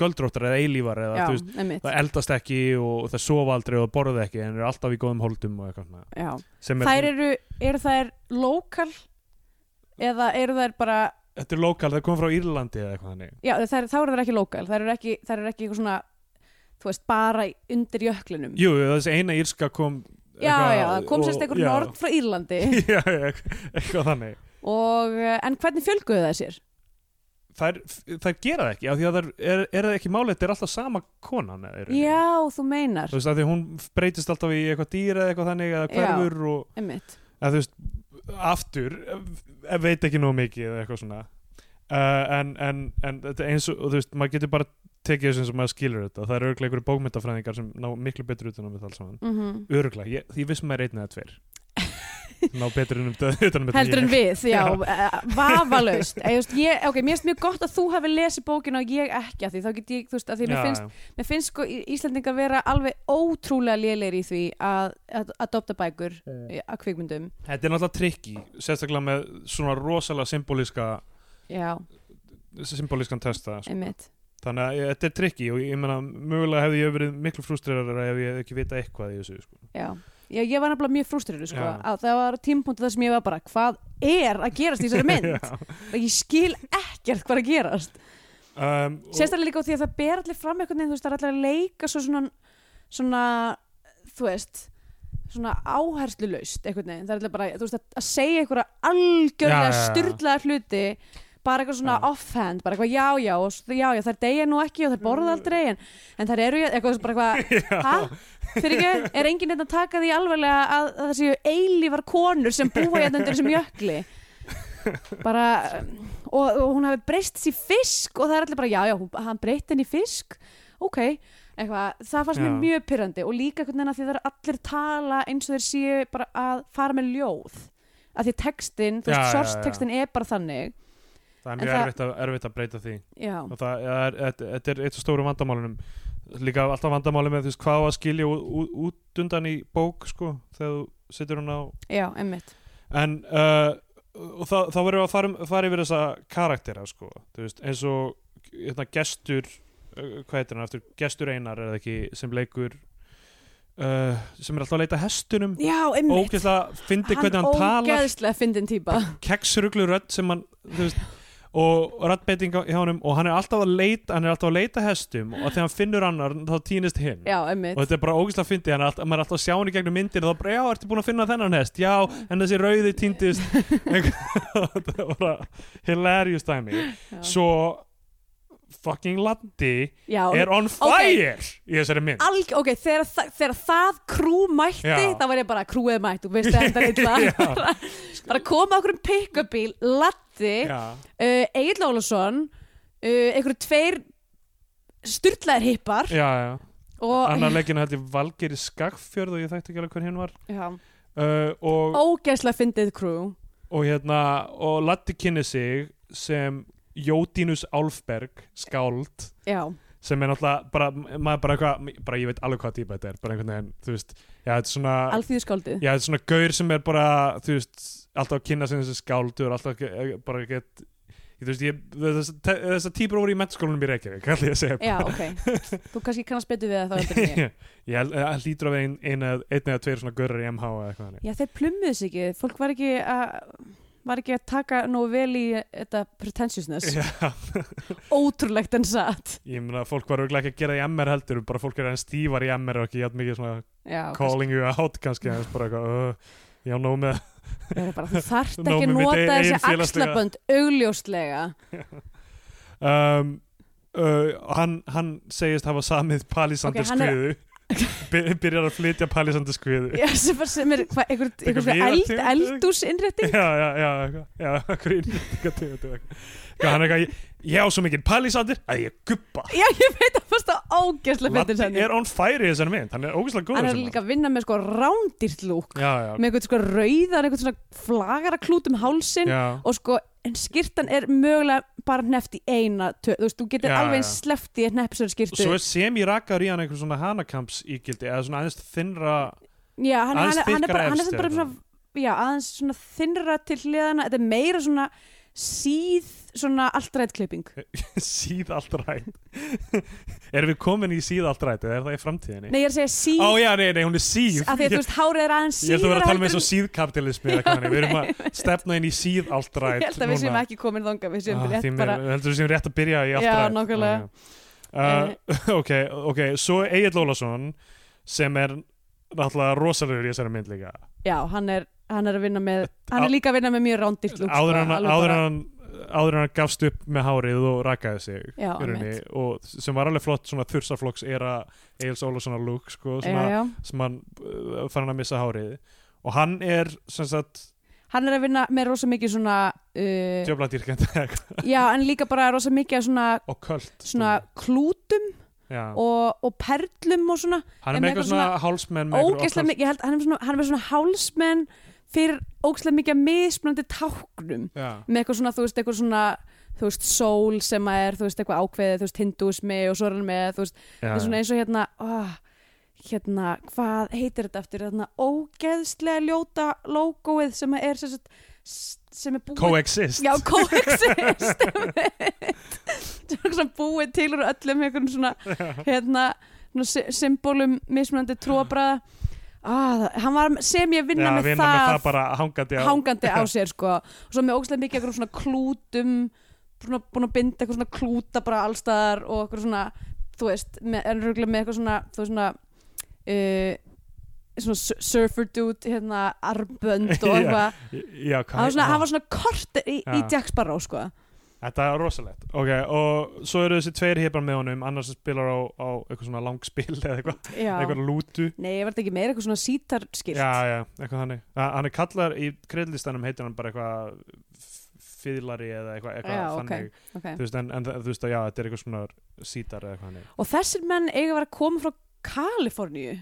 Speaker 2: göldróttar eða eilífar eða
Speaker 3: já,
Speaker 2: veist það eldast ekki og það sofa aldrei og borða ekki en eru alltaf í góðum holdum og eitthvað svona.
Speaker 3: Þær eru, eru þær lokal eða eru þær bara
Speaker 2: þetta er lokal, það kom frá Írlandi eða eitthvað þannig.
Speaker 3: Já, þær, þá eru þær ekki lokal þær eru ekki, þær eru ekki eitthvað svona þú veist, bara undir jöklinum.
Speaker 2: Jú, þessi eina írska kom
Speaker 3: Já, já, það kom sérst
Speaker 2: já.
Speaker 3: nord frá Írlandi.
Speaker 2: Já, já, eitthvað þannig.
Speaker 3: Og, eh, en hvernig fjölguðu það sér?
Speaker 2: Þær, þær gera það ekki af því að þær, er, er það ekki málið þetta er alltaf sama konan rauninni.
Speaker 3: Já, þú meinar.
Speaker 2: Þú veist að því hún breytist alltaf í eitthvað dýr eða eitthvað þannig eða hverfur og
Speaker 3: einmitt.
Speaker 2: Að þú veist aftur, ef veit ekki nóg mikið eða eitthvað svona. Uh, en, en, en þetta er eins og og þú veist, maður getur bara tekið þessum sem maður skilur þetta. Það eru örgulega einhverju bókmyndafræðingar sem ná miklu betur utan um þetta alls saman.
Speaker 3: Mm
Speaker 2: örgulega, ég, ég vissum maður einn eða tveir ná betur um utan um þetta
Speaker 3: heldur en við, já, uh, vafalaust. Ég, ok, mér finnst mjög gott að þú hefði lesið bókina og ég ekki að því. Þá get ég, þú veist, að því mér
Speaker 2: Já,
Speaker 3: finnst,
Speaker 2: já.
Speaker 3: mér finnst sko Í- Íslendingar vera alveg ótrúlega lélegir í því að, að adopta bækur í- að kvikmyndum.
Speaker 2: Þetta er náttúrulega trikki sérstaklega með svona rosalega symbolíska
Speaker 3: já,
Speaker 2: symbolískan testa sko.
Speaker 3: einmitt.
Speaker 2: Þannig að ég- þetta er trikki og ég meina mögulega hefði ég verið miklu frústrerar ef ég ekki vita eitthvað í þessu sko.
Speaker 3: Já, ég var nefnilega mjög frústrirur sko, það var tímpunkt þar sem ég var bara hvað er að gerast í þessari mynd? Og ég skil ekkert hvað er að gerast.
Speaker 2: Um,
Speaker 3: sérstaklega líka á því að það ber allir fram einhvern veginn, þú veist, það er allir að leika svo svona, svona þú veist svona áherslulaust einhvern veginn, það er allir bara, veist, að, að segja einhverja algjörlega
Speaker 2: Já, já, já.
Speaker 3: styrlaða hluti bara eitthvað svona
Speaker 2: Já.
Speaker 3: offhand, bara eitthvað já, já já, já, þær deyja nú ekki og þær borða aldrei en, en þær eru, eitthvað, bara eitthvað hæ, fyrir ekki, er enginn þetta að taka því alveglega að, að það séu eilífar konur sem búa hérna undir þessum jökli? Bara og, og hún hafi breyst sér fisk og það er allir bara, já, já, hann breytt henni fisk. Ok, eitthvað það fannst mér mjög pyrrandi og líka að því það er allir tala eins og þeir séu bara að fara með ljóð. Að því textin, þú veist, textin er bara þannig.
Speaker 2: Það er mjög erfitt, að, erfitt að breyta því.
Speaker 3: Já,
Speaker 2: og það er, þetta er eitt af stóru vandamálunum líka alltaf vandamáli með þú veist hvað að skilja út undan í bók sko, þegar þú setur hún á.
Speaker 3: Já, emmitt
Speaker 2: en uh, og þá, verðum við að fara, um- fara yfir þessa karaktera sko, veist, eins og hérna, gestur uh, hvað heitir hann aftur, gestur einar er það ekki sem leikur uh, sem er alltaf að leita hestunum.
Speaker 3: Já, emmitt
Speaker 2: ógeðslega fyndi hvernig hann talar.
Speaker 3: ógeðslega fyndin típa.
Speaker 2: Keksruglu rödd sem hann þú veist, og röddbeiting hjá honum og hann er alltaf að leita hann er alltaf að leita hestum og þegar hann finnur annar þá týnist hinn.
Speaker 3: Já,
Speaker 2: og þetta er bara ógeðslega fyndi hann er alltaf, er alltaf að sjá hann í gegnum myndin og þá bara, já, ertu búin að finna þennan hest? Já, en þessi rauði týndist. Þetta er bara hilarious
Speaker 3: já.
Speaker 2: svo fucking landi
Speaker 3: já,
Speaker 2: er on fire í þessari mynd.
Speaker 3: Alg, ok, þegar, þa þegar það krú mætti
Speaker 2: Já.
Speaker 3: þá var ég bara krúið mætt, þú veist þetta illa.
Speaker 2: Já.
Speaker 3: bara koma okkur um pick-up bíl Latti,
Speaker 2: já,
Speaker 3: uh, Egil Ólafsson uh, einhverju tveir styrlaðir hippar
Speaker 2: já, já.
Speaker 3: og
Speaker 2: annar leikinu hætti Valgeri Skagfjörð og ég þætti ekki alveg hver hinn var. Uh, og
Speaker 3: ógeðslega fyndið krú
Speaker 2: og hérna og Latti kynni sig sem Jódínus Álfberg skáld
Speaker 3: já,
Speaker 2: sem er náttúrulega bara, maður bara eitthvað bara ég veit alveg hvað típa þetta er bara einhvern veginn, þú veist, já þetta er svona
Speaker 3: alþýðuskáldið.
Speaker 2: Já þetta er svona gaur sem er bara þú veist, alltaf að kynna sig þessi skáldur alltaf eh, bara get þú veist, ég, þess, að típur voru í mennskólanum í Reykjavík, kalli ég að segja.
Speaker 3: Já, ok, þú kannski kannast betur við það þá ég
Speaker 2: það hlýtur af ein, ein, eða- einn tveir svona gaurar í MH
Speaker 3: já, þeir plummuðu sig ekki, fólk var ekki að var ekki að taka nógu vel í þetta pretentiousness, ótrúlegt en satt.
Speaker 2: Ég meina að fólk var auðvitað ekki að gera í MR heldur bara fólk er enn stífar í MR og ekki mikið svona
Speaker 3: já,
Speaker 2: calling you out kannski bara eitthvað uh, já, nóg með
Speaker 3: bara, þú þarft ekki að nota þessi axlabönd augljóslega.
Speaker 2: Um, uh, hann, hann segist hafa samið palisandi
Speaker 3: Ok,
Speaker 2: byrjar að flytja palisandi skriðu
Speaker 3: Já, sem, sem er hva, einhver,
Speaker 2: Eitthvað
Speaker 3: einhver svona eld,
Speaker 2: viðartegund?
Speaker 3: eldús innrétting
Speaker 2: já, já, já, eitthvað, já, eitthvað eitthvað. Eitthvað, hann er eitthvað, ég á svo mikið palisandir að ég guppa
Speaker 3: Já, ég veit að fannst það ógeðslega
Speaker 2: Latti
Speaker 3: fyndin
Speaker 2: er on fire í þessari mynd, hann er ógeðslega góður
Speaker 3: Hann er líka að vinna með sko rándýrt lúk með einhvern sko rauðar, einhvern svona flagaraklút um hálsin og sko, en skýrtan er mögulega bara hneft í eina tö, þú veist, þú getur
Speaker 2: Já,
Speaker 3: alveg
Speaker 2: já.
Speaker 3: sleppt í
Speaker 2: og
Speaker 3: skýrtu
Speaker 2: svo er sem í rakar í hann einhver svona hanakamps ígildi eða svona aðeins þinnra
Speaker 3: Já, hann,
Speaker 2: aðeins
Speaker 3: er
Speaker 2: þykkara
Speaker 3: bara, hann er
Speaker 2: efst
Speaker 3: bara svona, já, aðeins svona þinnra til hliðana, þetta er meira svona síð, svona alltræðklipping
Speaker 2: síð allt rætt erum við komin í síð allt rætt eða er það í framtíðinni?
Speaker 3: Nei, ég er að segja síð
Speaker 2: Ó já, nei, nei, hún er síð.
Speaker 3: Af því að þú veist, hárið er aðeins
Speaker 2: Ég ætla að vera að tala með og síðkapitalismi við erum að stefna inn í síð allt
Speaker 3: en-
Speaker 2: rætt
Speaker 3: Ég held að við séum ekki komin þangað við séum
Speaker 2: ah,
Speaker 3: rétt
Speaker 2: Því
Speaker 3: bara
Speaker 2: mér, heldur við séum rétt að byrja í allt
Speaker 3: Já,
Speaker 2: rætt.
Speaker 3: nákvæmlega.
Speaker 2: uh, ok, ok, svo Egil Ólason sem er náttúrulega rosalegur í þessari mynd líka.
Speaker 3: Já, hann er, hann er að vinna með hann er líka að vinna með mjög
Speaker 2: áður
Speaker 3: sko,
Speaker 2: en áður en hann áður en hann gafst upp með hárið og rakaði sig
Speaker 3: Já,
Speaker 2: rauninni, og sem var alveg flott svona þursaflokks era Egils Ólasonar lúk sko, sem hann uh, fann hann að missa hárið. Og hann er sem sagt
Speaker 3: hann er að vinna með rosa mikið svona uh,
Speaker 2: djöfladýrkend
Speaker 3: já, en líka bara rosa mikið svona,
Speaker 2: og köld
Speaker 3: svona klútum og, og perlum og svona.
Speaker 2: Hann er með eitthvað svona hálsmenn
Speaker 3: hann er með svona hálsmenn fyrir ógeðslega mikið mismunandi táknum.
Speaker 2: Já,
Speaker 3: með eitthvað svona, þú veist, eitthvað svona þú veist, sól sem að er, þú veist, eitthvað ákveðið þú veist, hindúsmi og svo er hann með þú veist, það er svona eins og hérna oh, hérna, hvað heitir þetta eftir þarna ógeðslega ljóta logoið sem að er sem, sem er búið
Speaker 2: coexist.
Speaker 3: Já, coexist. Sem er búið til úr öllum einhvern svona hérna, svona sy- symbolum mismunandi tróbræða ah, hann var sem ég vinna
Speaker 2: já,
Speaker 3: með
Speaker 2: vinna
Speaker 3: það,
Speaker 2: með það bara hangandi á
Speaker 3: hangandi á sér sko. og svo með ógeðslega mikið einhverjum svona klútum svona búin að binda eitthvað svona klúta bara allstaðar og eitthvað svona þú veist, með, með eitthvað svona þú veist svona uh, svona su- surfer dude hérna arbönd og eitthvað hann var svona, hann var svona kort í, í. Jack Sparrow sko
Speaker 2: Þetta er rosalegt. Ok, og svo eru þessi tveir hipar með honum annars spilar á, á eitthvað svona langspil eða eitthvað, eitthvað lútu.
Speaker 3: Nei, ég verði ekki meira eitthvað svona sítarskilt.
Speaker 2: Já, já, eitthvað þannig. Þa- hann er kallar í kreðlistanum heitir hann bara eitthvað f- fiðlari eða eitthvað, eitthvað
Speaker 3: Já,
Speaker 2: þannig.
Speaker 3: okay.
Speaker 2: þú veist, en, en þú veist að já, þetta er eitthvað svona sítar eða eitthvað þannig.
Speaker 3: Og þessir menn eiga að vera að koma frá Kaliforníu?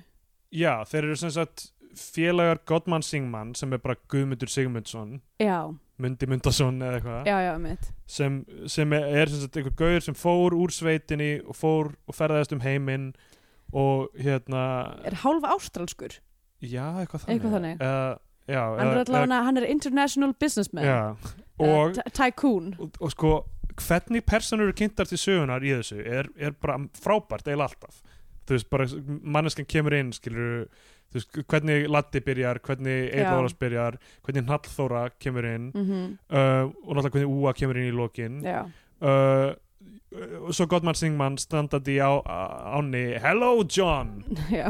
Speaker 2: Já, þeir eru sem sagt félagar Gottmann Singmann sem er bara Guðmundur Sigmundsson.
Speaker 3: Já,
Speaker 2: Mundi Mundason eða eitthvað.
Speaker 3: Já, já,
Speaker 2: sem, sem er, sem sagt einhver gauður sem fór úr sveitinni og fór og ferðaðist um heiminn og hérna
Speaker 3: Er hálfa ástralskur?
Speaker 2: Já, eitthvað þannig,
Speaker 3: Eitthvað þannig.
Speaker 2: Uh, já,
Speaker 3: Hann er allavega, hann er international businessman. Uh,
Speaker 2: og,
Speaker 3: ty- Tycoon.
Speaker 2: og, og sko hvernig personur eru kynntar til sögunar í þessu er, er bara frábært eiginlega alltaf. Þú veist, bara manneskan kemur inn skilur, þú veist, hvernig Latti byrjar hvernig. Eilóras byrjar hvernig Hnallþóra kemur inn
Speaker 3: mm
Speaker 2: uh, og náttúrulega hvernig Úa kemur inn í lokin. Uh, og svo Gottmann Singmann standandi á á- ánni Hello John.
Speaker 3: Já,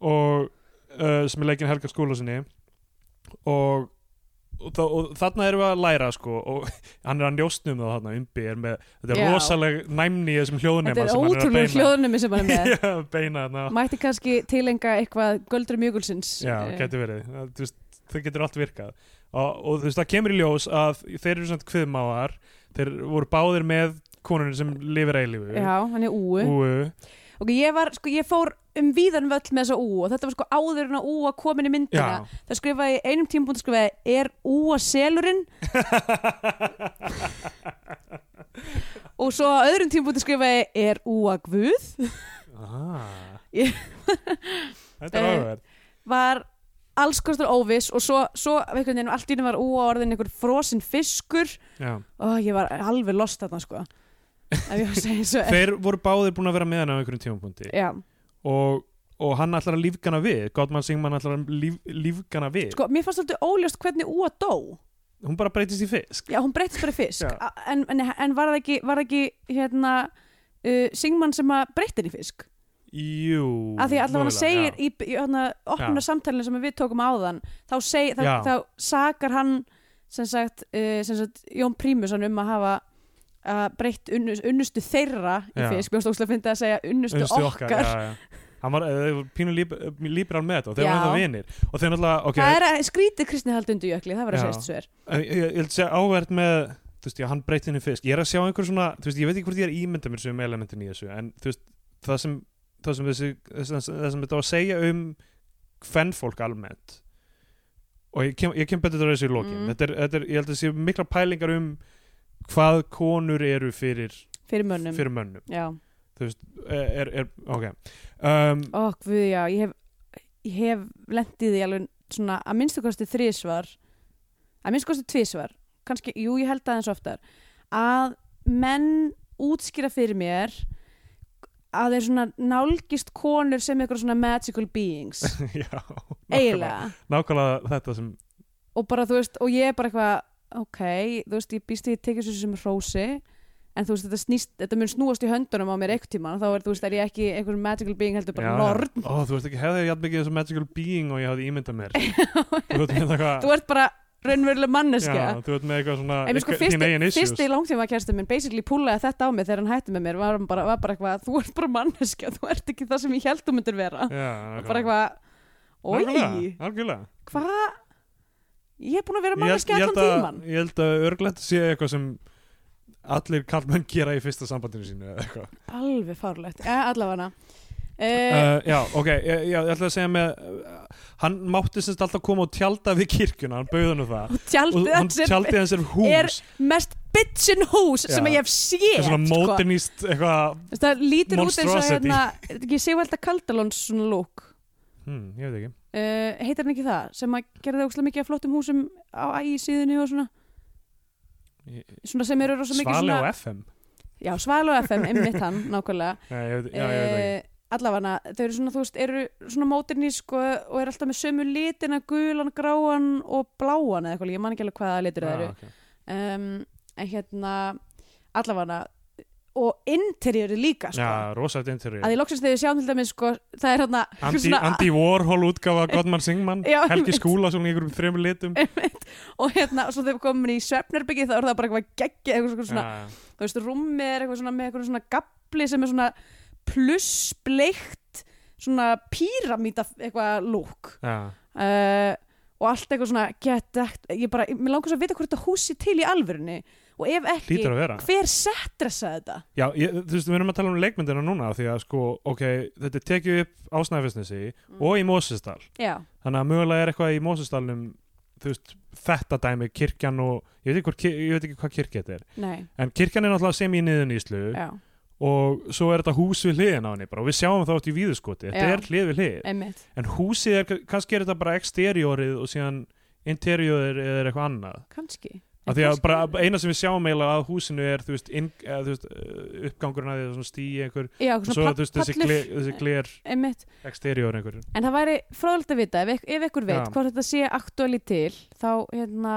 Speaker 2: og uh, sem er leikinn Helga Skúlasinni og, og, þa- og þarna erum við að læra sko og hann er að njóstnum þá þarna umbi er með, þetta er
Speaker 3: Já.
Speaker 2: rosaleg næmni í þessum hljóðnema
Speaker 3: þetta er ótrúlega
Speaker 2: að
Speaker 3: hljóðnumi sem hann er með.
Speaker 2: Já, beina þarna.
Speaker 3: Mætti kannski tilenga eitthvað Göldri Mjögulsins
Speaker 2: Já,
Speaker 3: Eh,
Speaker 2: getur verið. Það- veist, það getur allt virkað. Og, og þú veist, það kemur í ljós að þeir eru svona kviðmáðar þeir voru báðir með konunni sem lifir eilífu.
Speaker 3: Já, hann er úu.
Speaker 2: Úu
Speaker 3: Ok, ég var, sko, ég fór um víðan völl með þessa úu og þetta var sko áður en að úa komin í myndina.
Speaker 2: Já,
Speaker 3: það skrifaði einum tímpúnt skrifaði er úa selurinn? Og svo á öðrum tímpúnt skrifaði er úa guð?
Speaker 2: Ah.
Speaker 3: Ég-
Speaker 2: Þetta er
Speaker 3: Eh,
Speaker 2: áhugaverð
Speaker 3: var alls kostar óviss og svo, svo veginn allt í einu var úa orðin einhver frosinn fiskur.
Speaker 2: Já.
Speaker 3: og ég var alveg lost þarna sko
Speaker 2: Þeir voru báðir búin að vera með hann á einhverjum tímapunkti. Og, og hann ætlar að lífgana við. Gottmann Singmann ætlar að líf, lífgana við.
Speaker 3: Sko, mér fannst alltaf óljóst hvernig úa dó.
Speaker 2: Hún bara breytist í fisk.
Speaker 3: Já, hún breytist bara í fisk. En, en, en var það ekki, var það ekki hérna, uh, Singmann sem að breytti henni í fisk?
Speaker 2: Jú
Speaker 3: að því allavega hann segir
Speaker 2: já.
Speaker 3: í, í opna samtalinu sem við tókum áðan þá, seg, þá, þá sakar hann sem sagt, uh, sem sagt Jón Prímus um að hafa uh, breytt unnus, unnustu þeirra í fisk, mjög stókslega fyndi að segja unnustu,
Speaker 2: Unnustu
Speaker 3: okkar,
Speaker 2: já, já. Hann var, voru pínu líb, líbral með þetta og þeir voru það vinir. Og þeir náttúrulega, ok.
Speaker 3: Það er að skrítið kristni hald undir jökli, það var að segja sver
Speaker 2: ég, ég, vil segja áverð með þú veist, já, hann breytti henni í fisk. Ég er að sjá einhver svona, þú veist, ég veit ekki hvort ég er ímynda mér sem elementin í þessu, en þú veist það sem, það sem þessi það sem, þetta var að segja um fennfólk almennt og ég kem, ég kem betur til þessu í lokin.
Speaker 3: Mm.
Speaker 2: þetta, er, þetta er, ég held að sé mikla pælingar um hvað konur eru fyrir
Speaker 3: fyrir mönnum.
Speaker 2: fyrir mönnum, þú veist er, er, ok. Um,
Speaker 3: ó, guð, já, ég hef ég hef lendið í alveg svona að minnstu kosti þrísvar að minnstu kosti tvísvar kannski, jú, ég held aðeins oftar að menn útskýra fyrir mér að þeir svona nálgist konur sem eitthvað svona magical beings.
Speaker 2: Já, nákvæmlega,
Speaker 3: eiginlega.
Speaker 2: Nákvæmlega þetta sem
Speaker 3: og bara þú veist, og ég er bara eitthvað ok, þú veist, ég býst því að tekja þessu sem hrósi en þú veist, þetta, snýst, þetta mun snúast í höndunum á mér eitthvað tíma þá er, veist, er ég ekki einhver magical being heldur bara
Speaker 2: já. Ó, þú veist ekki, hefði ég jafn mikið þessu magical being og ég hafði ímyndað mér? Þú
Speaker 3: þú ert bara raunveruleg manneskja.
Speaker 2: Já, þú ert með eitthvað svona
Speaker 3: En sko, fyrsti,
Speaker 2: issues.
Speaker 3: fyrsti langtíma kærstum minn basically púlaði þetta á mig þegar hann hætti með mér var bara, var bara eitthvað, þú ert bara manneskja þú ert ekki það sem ég held þú myndir vera.
Speaker 2: Já,
Speaker 3: bara eitthvað,
Speaker 2: algjörlega
Speaker 3: hvað ég er búin að vera
Speaker 2: Ég ég
Speaker 3: allan tíman
Speaker 2: Ég held að örglegt sé eitthvað sem allir kallmenn gera í fyrsta sambandinu sínu
Speaker 3: alveg fárlegt, ja, allavega. Uh,
Speaker 2: uh, Já, ok, ég, ég ætla að segja með hann mátti semst alltaf koma og tjalda við kirkjuna, hann bauði nú það.
Speaker 3: Og
Speaker 2: og
Speaker 3: tjaldið
Speaker 2: hann
Speaker 3: er
Speaker 2: tjaldi hans er hús.
Speaker 3: Er mest bitchin hús sem
Speaker 2: Já.
Speaker 3: ég hef séð
Speaker 2: eitthvað svona
Speaker 3: sko.
Speaker 2: modernist eitthvað,
Speaker 3: lítur út eins og hérna, er þetta ekki Sigvalda Kaldalóns svona lúk
Speaker 2: hm, ég veit ekki
Speaker 3: uh, heitar hann ekki það sem að gera það óslega mikið af flottum húsum á ægi síðunni og svona? Svona sem eru rosa mikið
Speaker 2: Svali
Speaker 3: svona
Speaker 2: á FM
Speaker 3: já, Svali og FM, einmitt hann, nákvæmlega.
Speaker 2: Já, já, ekki.
Speaker 3: Uh, allavega, þau eru svona, þú veist, eru svona móternísk og, og eru alltaf með sömu litina gulan, gráan og bláan eða eitthvað, ég man ekki alveg hvaða litur það eru.
Speaker 2: Já, ok.
Speaker 3: um, en hérna allavega og interiöri líka sko.
Speaker 2: Já, rosætt interior
Speaker 3: að ég loksast þegar við sjáum til dæmis sko, það er hérna
Speaker 2: Andy,
Speaker 3: svona,
Speaker 2: Andy Warhol útgafa Godman Singman
Speaker 3: Já,
Speaker 2: Helgi. Skúla svona í einhverjum þremur litum.
Speaker 3: Og hérna, og svo þegar við komum í svefnherbyggi þá er það bara eitthvað geggja eitthvað svona,
Speaker 2: Já,
Speaker 3: þú veist, rúmið er eitthvað svona með eitthvað svona gabli sem er svona plussbleikt svona píramíta eitthvað lúk
Speaker 2: já,
Speaker 3: uh, og allt eitthvað svona get, ég bara, mér langar svo að vita hvort þetta húsi til í alvörunni og ef ekki, hver settdressa þetta?
Speaker 2: Já, ég, þú veist, við erum að tala um leikmyndina núna því að sko, ok, þetta er tekið upp á Snæfellsnesi og í Mósesdal
Speaker 3: Já,
Speaker 2: þannig að mögulega er eitthvað í Mósesdalnum þú veist, þetta dæmi, kirkjan og ég veit ekki, hvort, ki- ég veit ekki hvað kirkja þetta er.
Speaker 3: Nei,
Speaker 2: en kirkjan er náttúrulega sem í niðun íslu
Speaker 3: já,
Speaker 2: og svo er þetta hús við hliðin á henni bara, og við sjáum það átt í víðuskoti, þetta
Speaker 3: Já.
Speaker 2: er hlið við hlið.
Speaker 3: Einmitt.
Speaker 2: En húsið er, kannski er þetta bara exteriorið og síðan interiorið er eitthvað annað.
Speaker 3: Kannski
Speaker 2: af því að bara eina sem við sjáum eiginlega að húsinu er þú veist, inn, eða, þú veist uh, uppgangurinn að því að stíi einhver
Speaker 3: Já,
Speaker 2: og svo þú veist, þessi, gler, þessi gler exterior einhver.
Speaker 3: En það væri fróðilegt að vita ef, ef ykkur veit
Speaker 2: Já.
Speaker 3: hvort þetta sé aktuali til þá hérna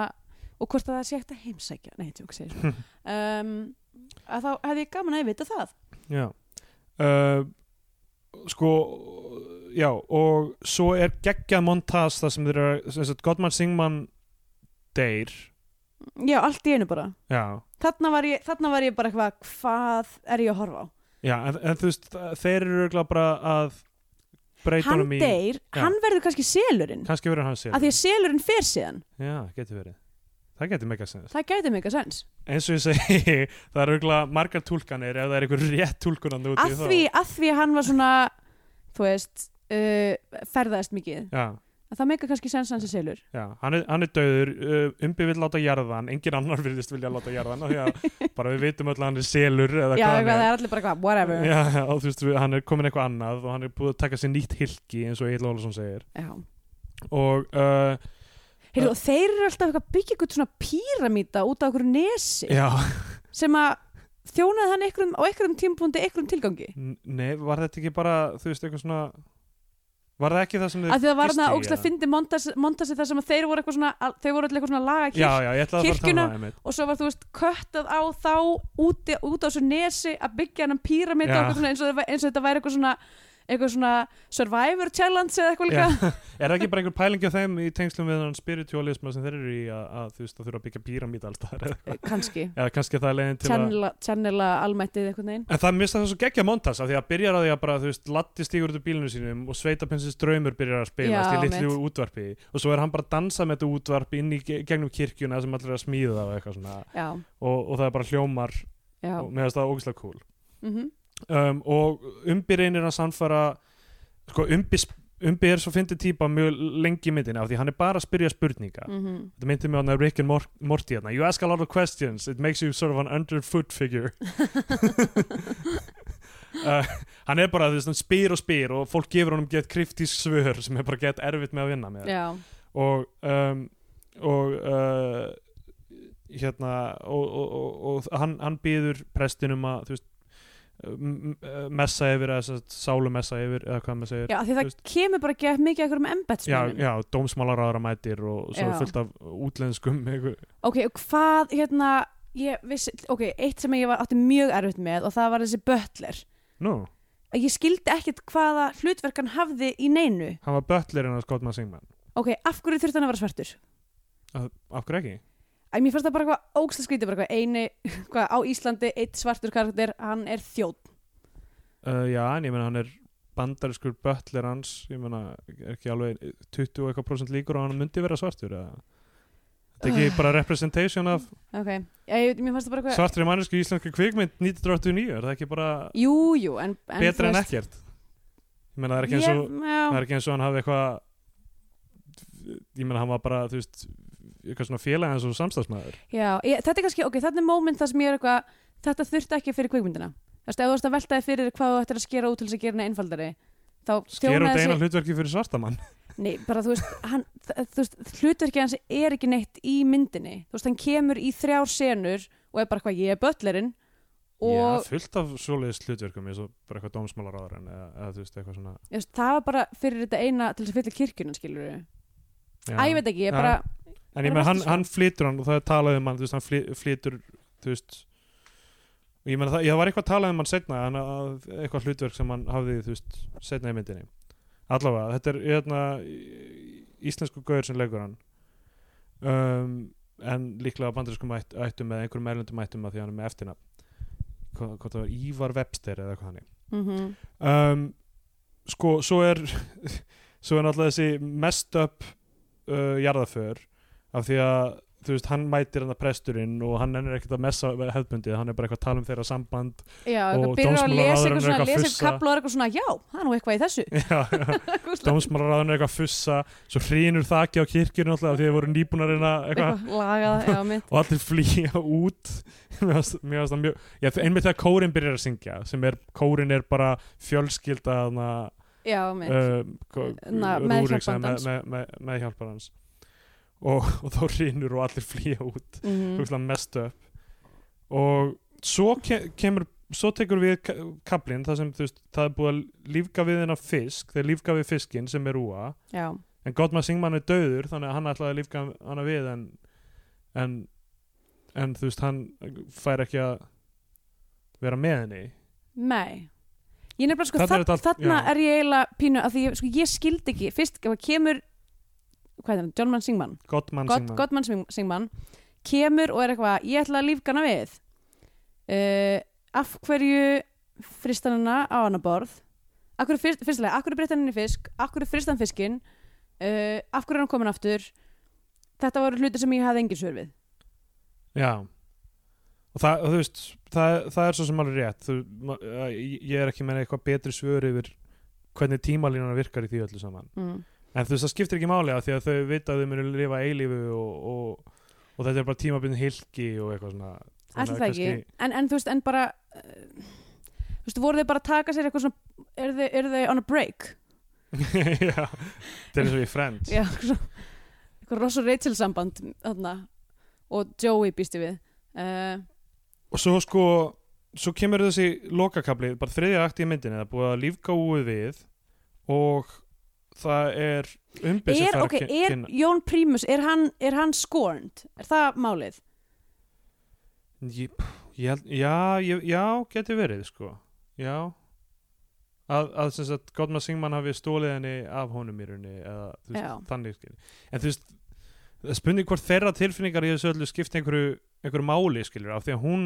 Speaker 3: og hvort að það sé hægt að heimsækja nei, tjók segir svo um, að þá hefði ég gaman að vita það.
Speaker 2: Já. Uh, sko já og svo er geggjað montas það sem þeir eru sem sagt, Godman Singman deyr
Speaker 3: já, allt í einu bara.
Speaker 2: Já,
Speaker 3: þarna var ég, þarna var ég bara eitthvað hvað er ég að horfa á?
Speaker 2: Já en, en þú veist þeir eru örugglega bara að breyta
Speaker 3: hann
Speaker 2: honum í
Speaker 3: deyr,
Speaker 2: Já.
Speaker 3: hann verður kannski selurinn.
Speaker 2: Kannski verður hann sér
Speaker 3: af því að selurinn. fer síðan.
Speaker 2: Já, getur verið. Það getur mega sens.
Speaker 3: Það gæti mig eitthvað sens.
Speaker 2: Eins og ég segi, það eru örugglega margar túlkanir ef það er einhver rétt túlkun að núti
Speaker 3: að því, að því að hann var svona þú veist uh, ferðaðist mikið.
Speaker 2: Já,
Speaker 3: að það meika kannski sens hans í selur.
Speaker 2: Já, hann er, hann er döður uh, umbi vill láta jarðan, engin annar virðist vilja láta jarðan af bara við vitum öll að hann er selur
Speaker 3: já,
Speaker 2: hvað
Speaker 3: það er. allir bara eitthvað, whatever.
Speaker 2: Er já, og þú veist, hann er komin eitthvað annað og hann er búið að taka sér nýtt hilki eins og Egil Ólason segir.
Speaker 3: Já.
Speaker 2: og uh,
Speaker 3: Heyrðu, og þeir eru alltaf að byggja eitthvað svona píramíta út á einhverju nesi.
Speaker 2: Já,
Speaker 3: sem að þjónaði hann einhverjum, á einhverjum tímpúndi einhverjum tilgangi.
Speaker 2: N- nei, var þetta ekki bara þú veist, eitthvað svona var það ekki það sem
Speaker 3: af því það var þarna
Speaker 2: í,
Speaker 3: ógst að fyndi montasi þar sem að þeir voru eitthvað svona þeir voru allir eitthvað svona laga
Speaker 2: já,
Speaker 3: kirk
Speaker 2: já, að að
Speaker 3: kirkjuna
Speaker 2: um það einmitt.
Speaker 3: og svo var þú veist köttað á þá úti, út á þessu nesi að byggja hann píramíta
Speaker 2: Já.
Speaker 3: það eins og þetta væri eitthvað svona eitthvað svona survivor challenge eða eitthvað líka?
Speaker 2: Já. er það ekki bara einhver pælingi á þeim í tengslum við þann spiritualisma sem þeir eru í að, að þú veist að þurfa að byggja píramít alltaf
Speaker 3: kannski,
Speaker 2: eða kannski það er leiðin til að
Speaker 3: channela, channela almættið eitthvað neginn
Speaker 2: En það mista svo geggja montas af því að byrjar á því að bara, þú veist, Latti stígur út úr bílunum sínum og Sveitaprinsins draumur byrjar að spilast
Speaker 3: Já,
Speaker 2: í litlu útvarpi og svo er hann bara að dansa með þetta útvarp inn í ge- gegnum kirkjuna sem allir er að smíða og
Speaker 3: já,
Speaker 2: og, og það er bara hljómar
Speaker 3: já.
Speaker 2: og
Speaker 3: mm
Speaker 2: um, og umbi reynir að sannfara sko umbi, umbi er svo fyndið típa mjög lengi í myndinni af því hann er bara að spyrja spurninga
Speaker 3: -hmm.
Speaker 2: þetta myndi mig á Rick and Mor Morty hérna. you ask a lot of questions, it makes you sort of an underfoot figure uh, hann er bara veist, hann spyr og spyr og fólk gefur honum gett kryptísk svör sem er bara gett erfitt með að vinna með
Speaker 3: já,
Speaker 2: og um, og uh, hérna og, og, og, og hann, hann býður prestinum að þú veist messa yfir eða sálu messa yfir eða hvað maður segir.
Speaker 3: Já, því það
Speaker 2: veist-
Speaker 3: kemur bara ekki mikið eitthvað um
Speaker 2: já,
Speaker 3: embetsmennum
Speaker 2: já, dómsmálaráðara mætir og svo
Speaker 3: Já.
Speaker 2: fullt af útlenskum einhver,
Speaker 3: ok, og hvað hérna vissi, ok, eitt sem ég var, átti mjög erfitt með og það var þessi butler
Speaker 2: nú,
Speaker 3: að ég skildi ekkit hvaða hlutverk hann hafði í neinu.
Speaker 2: Hann var bötlerinn að Scott Singman
Speaker 3: ok, af hverju þurfti hann að vera svartur?
Speaker 2: Af af hverju ekki?
Speaker 3: Æ, mér fannst það bara eitthvað ógstlega skrítið bara eitthvað eini, hvað, á Íslandi eitt svartur karakter, hann er þjóð
Speaker 2: Uh, já, en ég meina hann er bandariskur bötler hans ég meina, er ekki alveg 20 og eitthvað prósent líkur og hann myndi vera svartur eða? þetta er ekki bara representation af
Speaker 3: ok, ég, mér fannst það bara eitthvað
Speaker 2: svartri mannesku íslenski kvikmynd 1989, er það ekki bara
Speaker 3: jú, jú, en, en
Speaker 2: betra en ekkert? Ég meina það er ekki eins og
Speaker 3: Ég- já,
Speaker 2: hann hafi eitthvað ég meina hann var bara þú veist, eitthvað svona félag eins og samstagsmaður
Speaker 3: já, ég, þetta er kannski, ok, þetta er moment það sem ég er eitthvað, þetta þurfti ekki fyrir kvikmyndina. Þú veist, ef þú veist að veltaði fyrir hvað þú ættir að skera út til þess að gera henni einfaldari
Speaker 2: skera út eina hlutverki fyrir svartamann
Speaker 3: Nei, bara þú veist, hann, þú veist hlutverkið hans er ekki neitt í myndinni. Þú veist, hann kemur í þrjár senur og er bara hvað, ég er böllerinn
Speaker 2: Já, fullt af svoleiðis hlutverkum eins og bara eitthvað dómsmálaráður eða, eða þú veist, eitthvað svona.
Speaker 3: Veist, það var bara fyrir þetta eina til þess að fylla kirkjuna skilur við. Æ, ég veit ekki, ég bara
Speaker 2: En ég meina, hann, hann flytur hann og það er talað um hann, þú veist, hann fly- flytur þú veist. Og ég meina, það, ég var eitthvað talað um hann setna hann, að, eitthvað hlutverk sem hann hafði þú veist, setna í myndinni. Allavega, þetta er hérna, íslensku gauður sem leikur hann. Um, en líklega bandariskum ætt, ættum með einhverjum erlendum ættum að því hann er með eftirnafn. Hvað, hvað það var, Ívar Webster eða eitthvað hann
Speaker 3: mm
Speaker 2: um, sko, svo er svo er náttúrulega þessi messed up uh, jarðaför af því að þú veist, hann mætir hann að presturinn og hann ennir ekkert að messa hefðbundið, hann er bara eitthvað að tala um þeirra samband
Speaker 3: Já,
Speaker 2: Og
Speaker 3: að eitthvað
Speaker 2: er eitthvað að fussa.
Speaker 3: og er eitthvað svona, já, það er nú eitthvað í þessu.
Speaker 2: Dómsmálaráðan er eitthvað að fussa svo hrýnur þakki á kirkjur náttúrulega því þeir voru nýbúnar að eitthvað.
Speaker 3: Eitthvað lagað, já, mitt.
Speaker 2: Og allir flýja út. Mér fannst það mjög já, einmitt þegar kórin byrjar að syngja sem er, kórin er bara fjölskylda með, meðhjálpar hans og, og þá hrýnur og allir flýja út.
Speaker 3: Mm
Speaker 2: mm. mest upp. Og svo ke kemur svo tekur við ka kaplinn það sem þú veist, það er búið að lífga við hennar fisk þeir lífga við fiskinn sem er úa
Speaker 3: já,
Speaker 2: en Gottmann Singman er döður þannig að hann ætlaði að lífga hana við en, en en þú veist, hann fær ekki að vera með henni.
Speaker 3: Nei. Ég nefnilega sko,
Speaker 2: Þarna er
Speaker 3: ég eiginlega pínu að því sko, ég skildi ekki, fyrst kemur hvað er það, John Mann Singman?
Speaker 2: Gottmann
Speaker 3: God,
Speaker 2: Singman.
Speaker 3: Gottmann Sing- Singman kemur og er eitthvað, ég ætla að lífgana við. Uh, af hverju fristan hana á hana borð? Af hverju fyrst, fyrstilega, af hverju breytta hann í fisk? Af hverju fristan fiskinn? Uh, af hverju er hann komin aftur? Þetta voru hluti sem ég hafði engin svör við.
Speaker 2: Já. Og það, og þú veist, það, það er svo sem alveg rétt. Þú, ma- að ég ég er ekki með eitthvað betri svör yfir hvernig tímalínuna virkar í því öllu saman.
Speaker 3: Mm.
Speaker 2: En þú veist, það skiptir ekki máli að því að þau vita að þau munu lifa eilífu og, og, og þetta er bara tímabindin hilki og eitthvað svona að
Speaker 3: það ekki, en, en þú veist, en bara uh, þú veist, voru þau bara að taka sér eitthvað svona, eru þau, eru þau on a break?
Speaker 2: Já, þetta er eins og í Friends.
Speaker 3: Já, eitthvað Ross og Rachel samband þarna, og Joey býst ég við. Uh,
Speaker 2: og svo sko svo kemur þessi lokakabli bara þriðja akt í myndinni, það búið að lífga úið við og það er umbið sem
Speaker 3: er,
Speaker 2: fær
Speaker 3: ok,
Speaker 2: að
Speaker 3: er
Speaker 2: kynna
Speaker 3: Jón Prímus, er hann, er hann scorned? Er það málið?
Speaker 2: Ég, já, ég, já, geti verið sko, já að, að sem sagt Gottmann Singman hafi stólið henni af honum í rauninni eða veist,
Speaker 3: Já.
Speaker 2: þannig skilji en þú veist, það spurning hvort þeirra tilfinningar í þessu öllu skipta einhverju, einhverju máli skiljur, af því að hún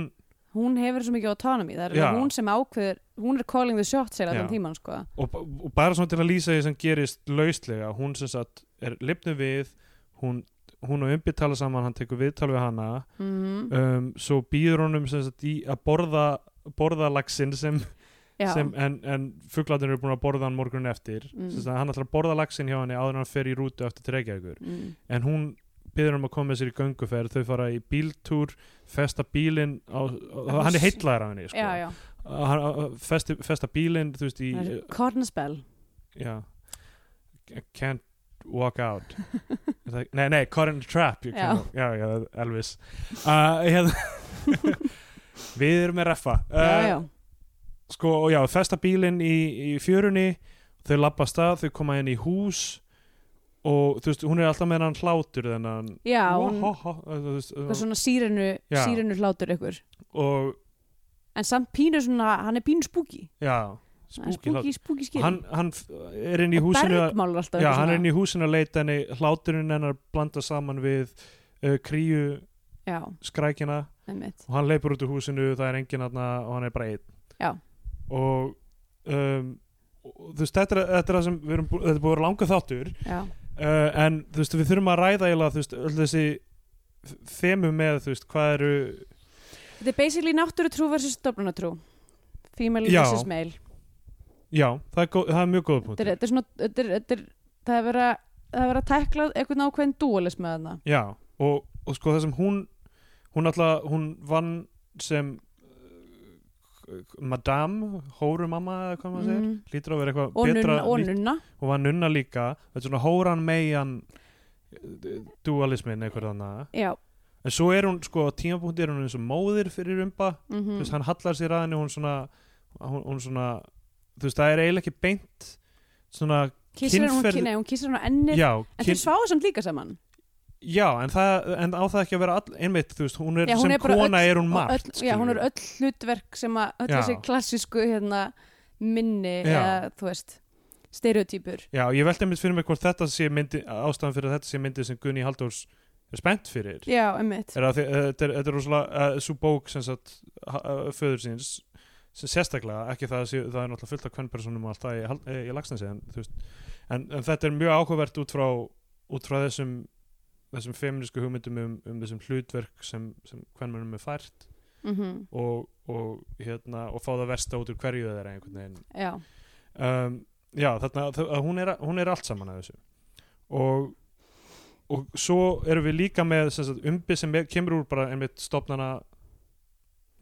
Speaker 3: Hún hefur svo mikið autonomy, það er hún sem ákveður, hún er calling the shots eða þann tíman, sko.
Speaker 2: og, og bara svona til að lýsa því sem gerist lauslega, hún sem sagt er lifnu við, hún hún og umbið tala saman, hann tekur viðtal við hana
Speaker 3: Mm
Speaker 2: um, svo býður honum sem sagt í að borða borða laxinn sem sem, en, en fuglarnir eru búin að borða hann morgun eftir
Speaker 3: Mm.
Speaker 2: mm. hann ætlar að borða laxinn hjá henni áður en hann fer í rútu eftir til Reykjavíkur
Speaker 3: mm.
Speaker 2: en hún byður hann um að koma með sér í gönguferð þau fara í bíltúr festa bílinn hann er heitlaður af henni sko.
Speaker 3: já, já,
Speaker 2: Hann, festi, festa bílinn
Speaker 3: cornerspell.
Speaker 2: já. Can't walk out. Nei, nei, caught in a trap
Speaker 3: Já.
Speaker 2: já, já, Elvis. Uh, hérna við erum með reffa. Uh, sko, og já, festa bílinn í, í fjörunni þau af stað, þau koma inn í hús og þú veist, hún er alltaf með hann hlátur þennan
Speaker 3: já, hún,
Speaker 2: veist,
Speaker 3: eitthvað svona sírenu,
Speaker 2: Já.
Speaker 3: sírenu hlátur ykkur.
Speaker 2: og
Speaker 3: En samt pínu svona, hann er pínu spooky.
Speaker 2: já,
Speaker 3: er
Speaker 2: Spooky,
Speaker 3: spooky skil.
Speaker 2: hann, hann er inn í húsinu að- já, hann er inn í húsinu að leita henni hláturinn hennar blanda saman við uh, kríu
Speaker 3: Já,
Speaker 2: skrækina. Og hann leipur út úr húsinu, það er enginn aðna og hann er bara einn. Og um, þú veist, þetta er, er það sem við erum þetta er búið að langa þáttur.
Speaker 3: Já,
Speaker 2: uh, en þú veist, við þurfum að ræða eiginlega, þú veist, öll þessi þemu með þú veist hvað eru
Speaker 3: Þetta er basically náttúrutrú versus stofnunatrú Female
Speaker 2: Já.
Speaker 3: versus male.
Speaker 2: Já, það er, það er mjög góð punkt
Speaker 3: Þetta er, svona þetta er, þetta er, Það er verið að að tekla einhvern ákveðin dualism með þarna.
Speaker 2: Já, og, og sko það sem hún hún alltaf, hún vann sem madame, hórumamma eða hvað maður segir,
Speaker 3: Mhm.
Speaker 2: lítur að vera eitthvað
Speaker 3: og
Speaker 2: betra
Speaker 3: nunna, og nunna.
Speaker 2: Og var nunna líka þetta er svona hóran megin dualismin eitthvað þannig en svo er hún sko á tímapunkti er hún eins og móðir fyrir umba
Speaker 3: mm
Speaker 2: þú veist hann hallar sér að henni hún svona hún, hún svona þú veist það er eiginlega ekki beint svona
Speaker 3: hann, hún, hún kissir hann á ennið.
Speaker 2: Já,
Speaker 3: En þeir sváðu samt líka saman
Speaker 2: já en, það, en á það ekki að vera all, einmitt þú veist hún er
Speaker 3: Já, hún
Speaker 2: sem
Speaker 3: er
Speaker 2: kona
Speaker 3: öll-
Speaker 2: er hún margt
Speaker 3: öll, Já, hún er öll hlutverk sem að öll
Speaker 2: Já.
Speaker 3: þessi klassísku hérna, minni eða þú veist stereotýpur
Speaker 2: já ég veldi einmitt fyrir mig hvort þetta sé myndi ástæðan fyrir þetta sé myndi sem Gunni Halldórs er spennt fyrir.
Speaker 3: Já,
Speaker 2: er því, uh, þetta er, þetta er rosalega uh, svo bók sem sagt uh, föður síns sem sérstaklega, ekki það að sé, það er náttúrulega fullt af kvennpersonum og allt það í, hal- eh, í lagsnesi en, þú veist, en, en þetta er mjög áhugavert út frá, út frá þessum þessum feminísku hugmyndum um, um þessum hlutverk sem, sem kvennmennum er fært
Speaker 3: mm
Speaker 2: og, og, hérna, og fá það versta út úr hverju þeirra einhvern veginn.
Speaker 3: Já,
Speaker 2: um, já, þarna, þ- að hún, er, hún er allt saman að þessu. Og, og svo erum við líka með sagt, umbi sem er, kemur úr bara einmitt stofnana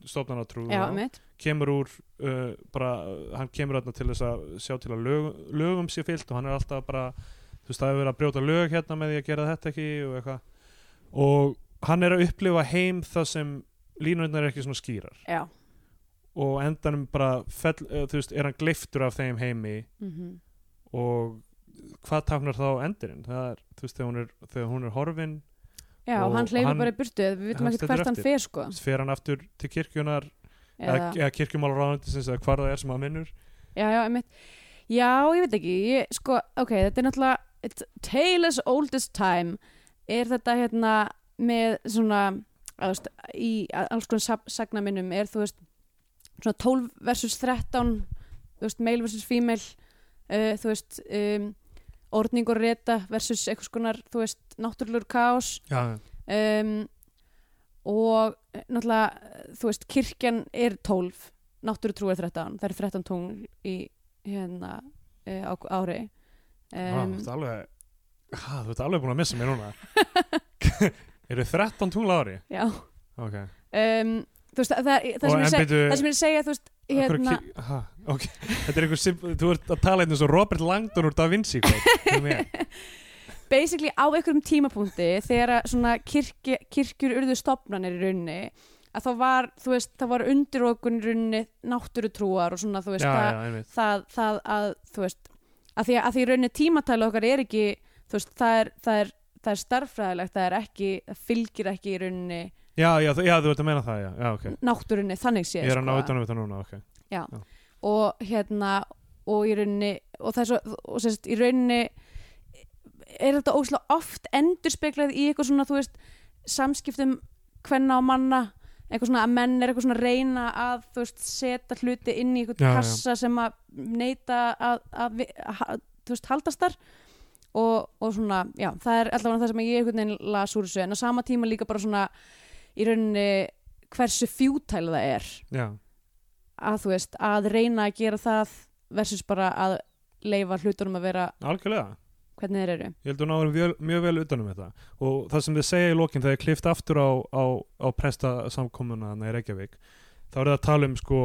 Speaker 2: stofnanatrú
Speaker 3: já, emmitt
Speaker 2: kemur úr uh, bara, hann kemur til þess að sjá til að lög, lögum sé fyllt og hann er alltaf bara þú veist það hefur verið að brjóta lög hérna með því að gera þetta ekki og eitthvað. Og hann er að upplifa heim það sem línurnar er ekki svona skýrar.
Speaker 3: Já.
Speaker 2: Og endanum bara fell, þú veist, er hann gleiftur af þeim heimi
Speaker 3: mm
Speaker 2: og hvað táknar þá endurinn? Það er, þú veist, þegar hún er, þegar hún er horfin
Speaker 3: Já,
Speaker 2: Og
Speaker 3: hann hleyfur bara í burtu Við vitum
Speaker 2: stendur
Speaker 3: hvert hann fer sko.
Speaker 2: Fer hann aftur til kirkjunar eða,
Speaker 3: Eða,
Speaker 2: eða kirkjumálaráðundisins eða hvar það er sem hann vinnur?
Speaker 3: Já, já, emmitt Já, ég veit ekki, ég, sko, ok, þetta er náttúrulega it's tale as old as time er þetta hérna með svona veist, í alls konar sag- sagnaminnum er þú veist svona 12 versus 13 þú veist, male versus female uh, þú veist um, orðning og reta versus eitthvað skonar þú veist, náttúrulegur kaos.
Speaker 2: Já,
Speaker 3: um, og eh, náttúrulega þú veist, kirkjan er 12 náttúrutrú er 13, það er 13 tungl í hérna uh, ári
Speaker 2: um,
Speaker 3: um,
Speaker 2: þú ert alveg ha, þú ert alveg búin að missa mér núna. Eru 13 tungla ári?
Speaker 3: Já.
Speaker 2: Ok,
Speaker 3: um, þú veist, það, það, það, sem ég seg, það sem ég er að segja þú veist, hérna
Speaker 2: ki- ha, ok, þetta er einhver simp- þú ert að tala eins og Robert Langdon úr Da Vinci
Speaker 3: basically á einhverjum tímapunkti þegar svona kirkja, kirkjur urðu stopnanir í rauninni að þá var, þú veist, það var undirokun í rauninni náttúrutrúar og svona, þú veist,
Speaker 2: já,
Speaker 3: það,
Speaker 2: já,
Speaker 3: það að þú veist að því að, að því rauninni tímatælu okkar er ekki veist, það er, það er, það er starffræðilegt það er ekki, það fylgir ekki í rauninni
Speaker 2: já, já, þú- já, þú ert að meina það, já, já, ok.
Speaker 3: náttúrunni þannig séð
Speaker 2: ég er að ná
Speaker 3: sko.
Speaker 2: utan um þetta núna, ok.
Speaker 3: Og hérna og í rauninni og það er svo, og sérst, í rauninni er þetta óslega oft endurspeglað í eitthvað svona, þú veist samskiptum hvenna og manna eitthvað svona að menn er eitthvað svona að reyna að þú veist, setja hluti inn í eitthvað
Speaker 2: Já, já.
Speaker 3: kassa sem að neita að, að, að, að þú veist, haldast þar. Og, og svona, já, það er allavega það sem ég einhvern veginn las úr þessu. En á sama tíma líka bara svona í rauninni hversu fjútæl það er.
Speaker 2: Já,
Speaker 3: að þú veist, að reyna að gera það versus bara að leifa hlutunum að vera
Speaker 2: algjörlega
Speaker 3: hvernig þeir eru?
Speaker 2: Ég held að hún áður mjög, mjög vel utan um þetta. Og það sem þið segja í lokin þegar ég klift aftur á, á, á presta samkomuna í Reykjavík þá er það að tala um sko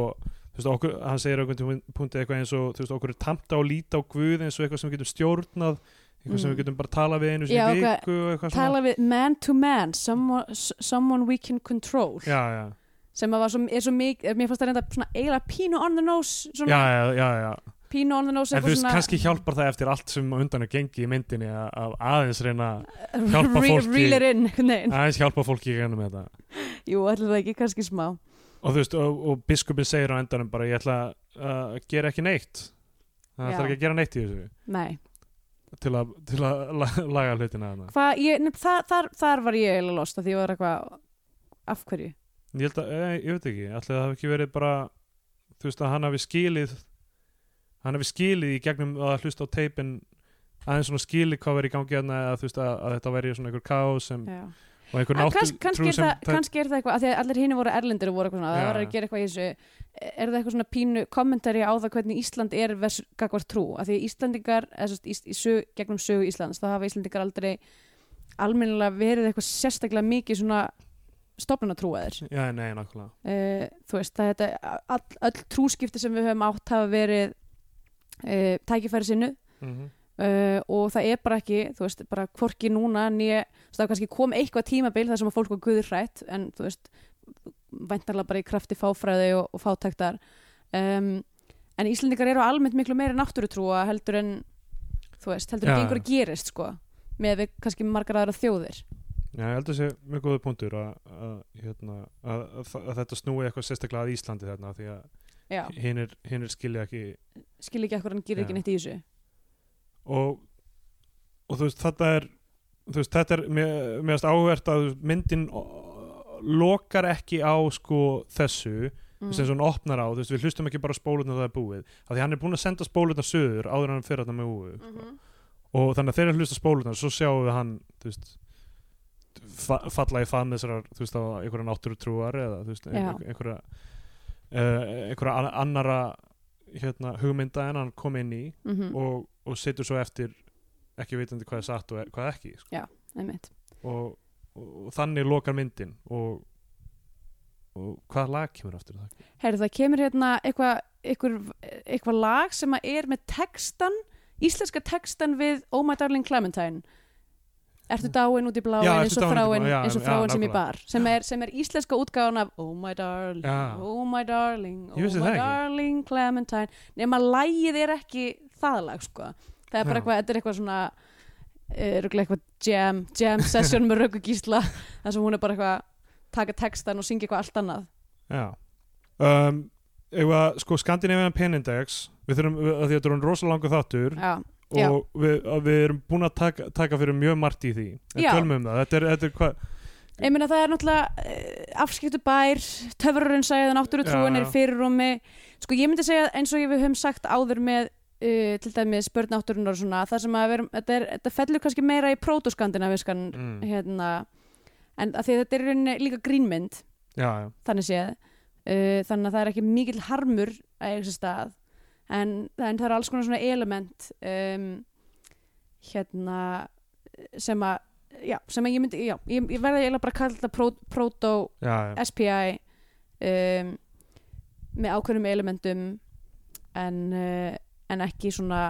Speaker 2: þú veist, okkur, hann segir okkur punktið eitthvað eins og þú veist, okkur er tamt á að líta á Guð eins og eitthvað sem við getum stjórnað eitthvað sem
Speaker 3: Mm.
Speaker 2: við getum bara tala við einu
Speaker 3: Já, hvað-
Speaker 2: viku og eitthvað svona.
Speaker 3: tala við man to man someone, someone we can control.
Speaker 2: Já, já,
Speaker 3: sem að var svo, er svo mikið, mér fannst það reynda svona eiginlega pínu on the nose
Speaker 2: já,
Speaker 3: svona
Speaker 2: já, já, já.
Speaker 3: Pínu on the nose
Speaker 2: en þú veist, kannski hjálpar það eftir allt sem undan er gengi í myndinni að, að aðeins reyna hjálpa
Speaker 3: Re-
Speaker 2: fólki. aðeins hjálpa fólki í gennum þetta.
Speaker 3: Jú, ætla það ekki, kannski smá.
Speaker 2: Og þú veist, og, og biskupin segir á endanum bara ég ætla að uh, gera ekki neitt. Það ætla ekki að gera neitt í þessu.
Speaker 3: Nei,
Speaker 2: til að, til að la- laga hlutina
Speaker 3: hvað, ég, nefn, það, þar, þar var ég eiginlega lost að því ég var eitthvað af hverju?
Speaker 2: Ég að, e, ég veit ekki. Ætla það hafi ekki verið bara þú veist að hann hafi skilið hann hafi skilið í gegnum að hlusta á teipin aðeins svona skilið hvað verið í gangi hérna eða þú veist að, að þetta verið svona einhver kaos sem
Speaker 3: Já.
Speaker 2: og einhver
Speaker 3: Ah,
Speaker 2: náttu
Speaker 3: kanns, kannski, er það, kannski er það eitthvað, að því að allir hinni voru erlendir og voru eitthvað svona, það var að gera eitthvað í þessu. Er það eitthvað svona pínu kommentari á það hvernig Ísland er versus gagvart trú? Að því Íslandingar, eða svo, í, sög, gegnum sögu Íslands, þá hafa Íslandingar aldrei almennilega verið eitthvað sérstaklega mikið svona stofnanatrúaðir.
Speaker 2: Já, nei, nákvæmlega.
Speaker 3: Uh, þú veist, það þetta all, öll trúskipti sem við höfum átt hafa verið uh, tækifæri sinnu
Speaker 2: mm
Speaker 3: uh, og það er bara ekki þú veist, bara hvorki núna nýja, það kannski kom eitthvað tímabil þar sem að fólk var guðurrætt en þú veist, væntarlega bara í krafti fáfræði og, og fátæktar. Um, en Íslendingar eru almennt miklu meira náttúrutrúa heldur en þú veist, heldur en
Speaker 2: Já.
Speaker 3: gengur að gerist sko, með við kannski margar aðra þjóðir.
Speaker 2: Já, ég held að sé mjög góða punktur að, að, hérna, að, að, að þetta snúi eitthvað sérstaklega að Íslandi þarna því að
Speaker 3: Já,
Speaker 2: hinnir, hinnir skilja ekki
Speaker 3: skil ekki ekkur hann gerir ekki neitt í þessu.
Speaker 2: Og, og þú veist þetta er veist þetta er finnst áhvert að myndin lokar ekki á sko þessu.
Speaker 3: Mm.
Speaker 2: sem hún opnar á, þú veist við hlustum ekki bara á spólurnar það er búið, af því hann er búin að senda spólurnar söður áður hann fyrir þetta með úið
Speaker 3: Mhm.
Speaker 2: og þannig að þegar hann hlusta spólurnar svo sjáum við hann þú veist fa falla í fann þessar þú veist á einhverja náttúrutrúar eða þú veist einhverja uh, einhverja an- annara hérna, hugmynda en hann kom inn í
Speaker 3: Mhm.
Speaker 2: og, og situr svo eftir ekki vitandi hvað er satt og er, hvað ekki sko.
Speaker 3: Einmitt.
Speaker 2: og, og, og þannig lokar myndin og, og hvaða lag kemur aftur það?
Speaker 3: Herri, það kemur hérna eitthvað, eitthvað lag sem að er með textan, íslenska textan við Oh my darling Clementine Ertu dáin út í bláin
Speaker 2: Já,
Speaker 3: eins og
Speaker 2: bláin, já,
Speaker 3: eins og
Speaker 2: já,
Speaker 3: þráin sem ég bar sem er, sem er íslenska útgáðan af Oh my darling,
Speaker 2: Já.
Speaker 3: oh my darling Oh my
Speaker 2: það ekki.
Speaker 3: darling Clementine nema lægið er ekki það lag sko það er bara
Speaker 2: Já.
Speaker 3: eitthvað, þetta er eitthvað svona örgulega eitthvað jam, jam session með Röggu Gísla þar sem hún er bara eitthvað taka textan og syngja eitthvað allt annað
Speaker 2: Já um, Eða, sko, Scandinavian Pen Index við þurfum, því að þetta er hann rosalega langur þáttur
Speaker 3: Já, Já.
Speaker 2: Og við, við erum búin að taka, taka fyrir mjög margt í því. En
Speaker 3: Já.
Speaker 2: tölum um það, þetta er, þetta er hvað
Speaker 3: Ég meina það er náttúrulega uh, afskiptu bær, töfrarinn sagði að náttúru trúin
Speaker 2: Já,
Speaker 3: er
Speaker 2: já.
Speaker 3: fyrirrúmi sko ég myndi segja eins og við höfum sagt áður með uh, til dæmis börn náttúrunar og svona það sem að erum, þetta, er, þetta fellur kannski meira í protoskandinaviskan
Speaker 2: mm,
Speaker 3: hérna en að því að þetta er líka grínmynd
Speaker 2: Já, já,
Speaker 3: þannig séð. Uh, þannig að það er ekki mikill harmur að sér stað en, en það er alls konar svona element um, hérna sem að já, sem að ég myndi, já, ég, ég verði eiginlega bara að kalla þetta pro, proto
Speaker 2: já, já.
Speaker 3: SPI um, með ákveðnum elementum en, uh, en ekki svona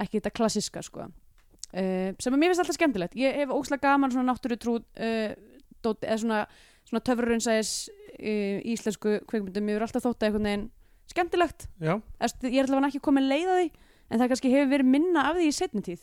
Speaker 3: ekki þetta klassiska sko. uh, sem að mér finnst alltaf skemmtilegt ég hef óslega gaman svona náttúrutrú uh, eða svona, svona töfrurinsæðis uh, íslensku kveikmyndum, mér hefur alltaf þótt að einhvern veginn skemmtilegt,
Speaker 2: já.
Speaker 3: Eftir, ég er alltaf ekki komið leið á því en það kannski hefur verið minna af því í setni tíð.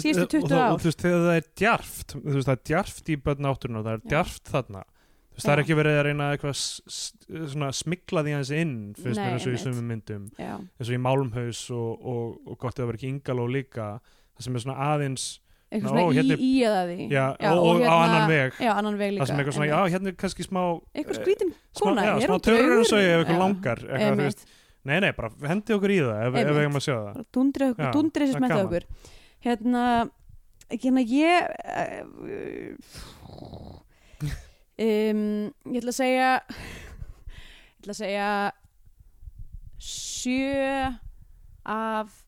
Speaker 3: Síðustu 20
Speaker 2: og, það-
Speaker 3: ár.
Speaker 2: og þú veist, þegar það er djarft þú veist, það er djarft í börn átturinn og það er
Speaker 3: Já.
Speaker 2: djarft þarna. Þú veist, það er ekki verið að reyna eitthvað smikla því aðeins inn mér eins og í sumum myndum.
Speaker 3: Já,
Speaker 2: eins og í Málmhaus og, og, og gott að það verið ekki Ingaló líka það sem er svona aðeins
Speaker 3: eitthvað svona
Speaker 2: hérna er-
Speaker 3: í, í eða því.
Speaker 2: Já, og, og, á annan veg.
Speaker 3: Já, annan veg líka
Speaker 2: það sem eitthvað svona, já, hérna er kannski smá
Speaker 3: eitthvað
Speaker 2: eh,
Speaker 3: skrítin
Speaker 2: smá,
Speaker 3: kona
Speaker 2: já,
Speaker 3: er
Speaker 2: smá
Speaker 3: hún
Speaker 2: törur og ég ef eitthvað
Speaker 3: Já,
Speaker 2: langar eitthvað, veist, nei, nei, bara hendi okkur í það ef, við eigum að sjá það.
Speaker 3: Dundri,
Speaker 2: Já,
Speaker 3: dundri með
Speaker 2: gaman.
Speaker 3: okkur. Hérna, hérna ég um, ég ætla að segja ég ætla að segja sjö af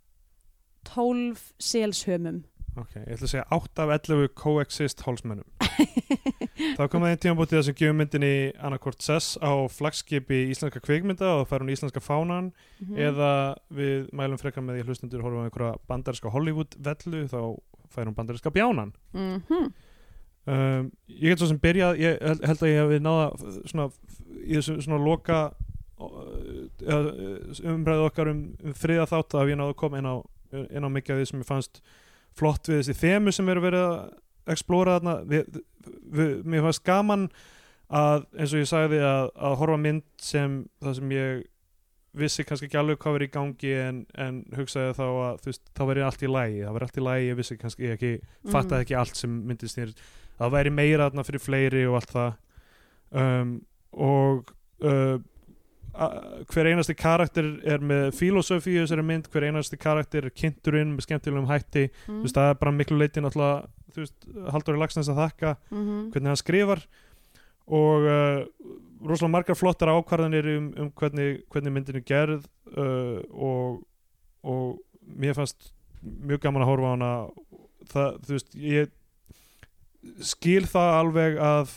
Speaker 3: tólf selshömum
Speaker 2: ok, ég ætla að segja 8 af 11 coexist hálsmönnum þá kom það einn tímabútið sem gefur myndinni annarkort sess á flagskipi íslenska kvikmynda og það fær hún íslenska fánan
Speaker 3: Mhm.
Speaker 2: eða við mælum frekar með því hlustundur horfum á einhverja bandarinska Hollywood vellu þá fær hún bandarinska bjánan
Speaker 3: Mhm.
Speaker 2: um, ég get svo sem byrjað ég held, að ég hef náða svona, í þessu svona loka umræðu okkar um, um friða þátt að ég náða að koma inn á, á mikið af því sem ég fannst flott við þessi þemu sem eru verið að explora þarna. Við, við, mér fannst gaman að eins og ég sagði að, að horfa mynd sem það sem ég vissi kannski ekki alveg hvað verið í gangi en, en hugsaði þá að veist, þá verið allt í lægi, það verið allt í lægi ég vissi kannski ekki, fattaði ekki allt sem myndist nýr það væri meira þarna fyrir fleiri og allt það. Um, og uh, hver einasti karakter er með filosofi í þessari mynd, hver einasti karakter er kynnturinn með skemmtilegum hætti
Speaker 3: mm.
Speaker 2: veist, það er bara miklu leiti náttúrulega þú veist, Halldóri Lagsnes að þakka
Speaker 3: Mhm.
Speaker 2: hvernig hann skrifar og uh, rosalega margar flottar ákvarðanir um, um hvernig, hvernig myndin er gerð uh, og, og mér fannst mjög gaman að horfa á hana það, þú veist, ég skil það alveg að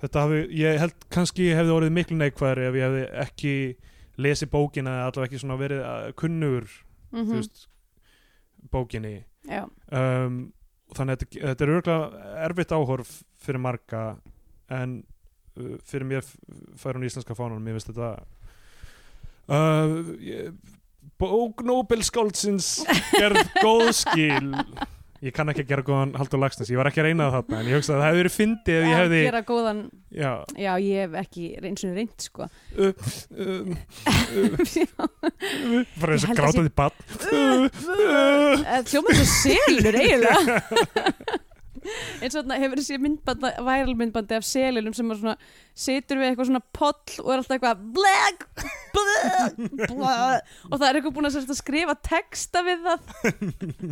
Speaker 2: þetta hafi, ég held kannski ég hefði orðið miklu neikvæðri ef ég hefði ekki lesið bókina eða allavega ekki svona verið uh, kunnugur,
Speaker 3: Mhm.
Speaker 2: þú veist bókinni. Um, þannig að þetta, þetta er örgulega erfitt áhorf fyrir marga en uh, fyrir mér fær hún íslenska fánunum mér finnst þetta uh, ég, bók Nobelskáldsins gerð góð skil ég kann ekki að gera góðan Haldur Lagsnes, ég var ekki að reyna það þarna en ég hugsa að það hefði verið fyndið ef ég
Speaker 3: að
Speaker 2: hefði
Speaker 3: gera góðan
Speaker 2: já,
Speaker 3: Já, ég hef ekki eins og reynd sko.
Speaker 2: Uh, um, uh, bara eins og
Speaker 3: að
Speaker 2: grátaði bann
Speaker 3: Hljómar svo selur eiginlega eins og þarna hefur þessi myndband væral myndbandi af selunum sem er svona situr við eitthvað svona poll og er alltaf eitthvað bleg, bleg, bleg og það er eitthvað búin að, að skrifa texta við það.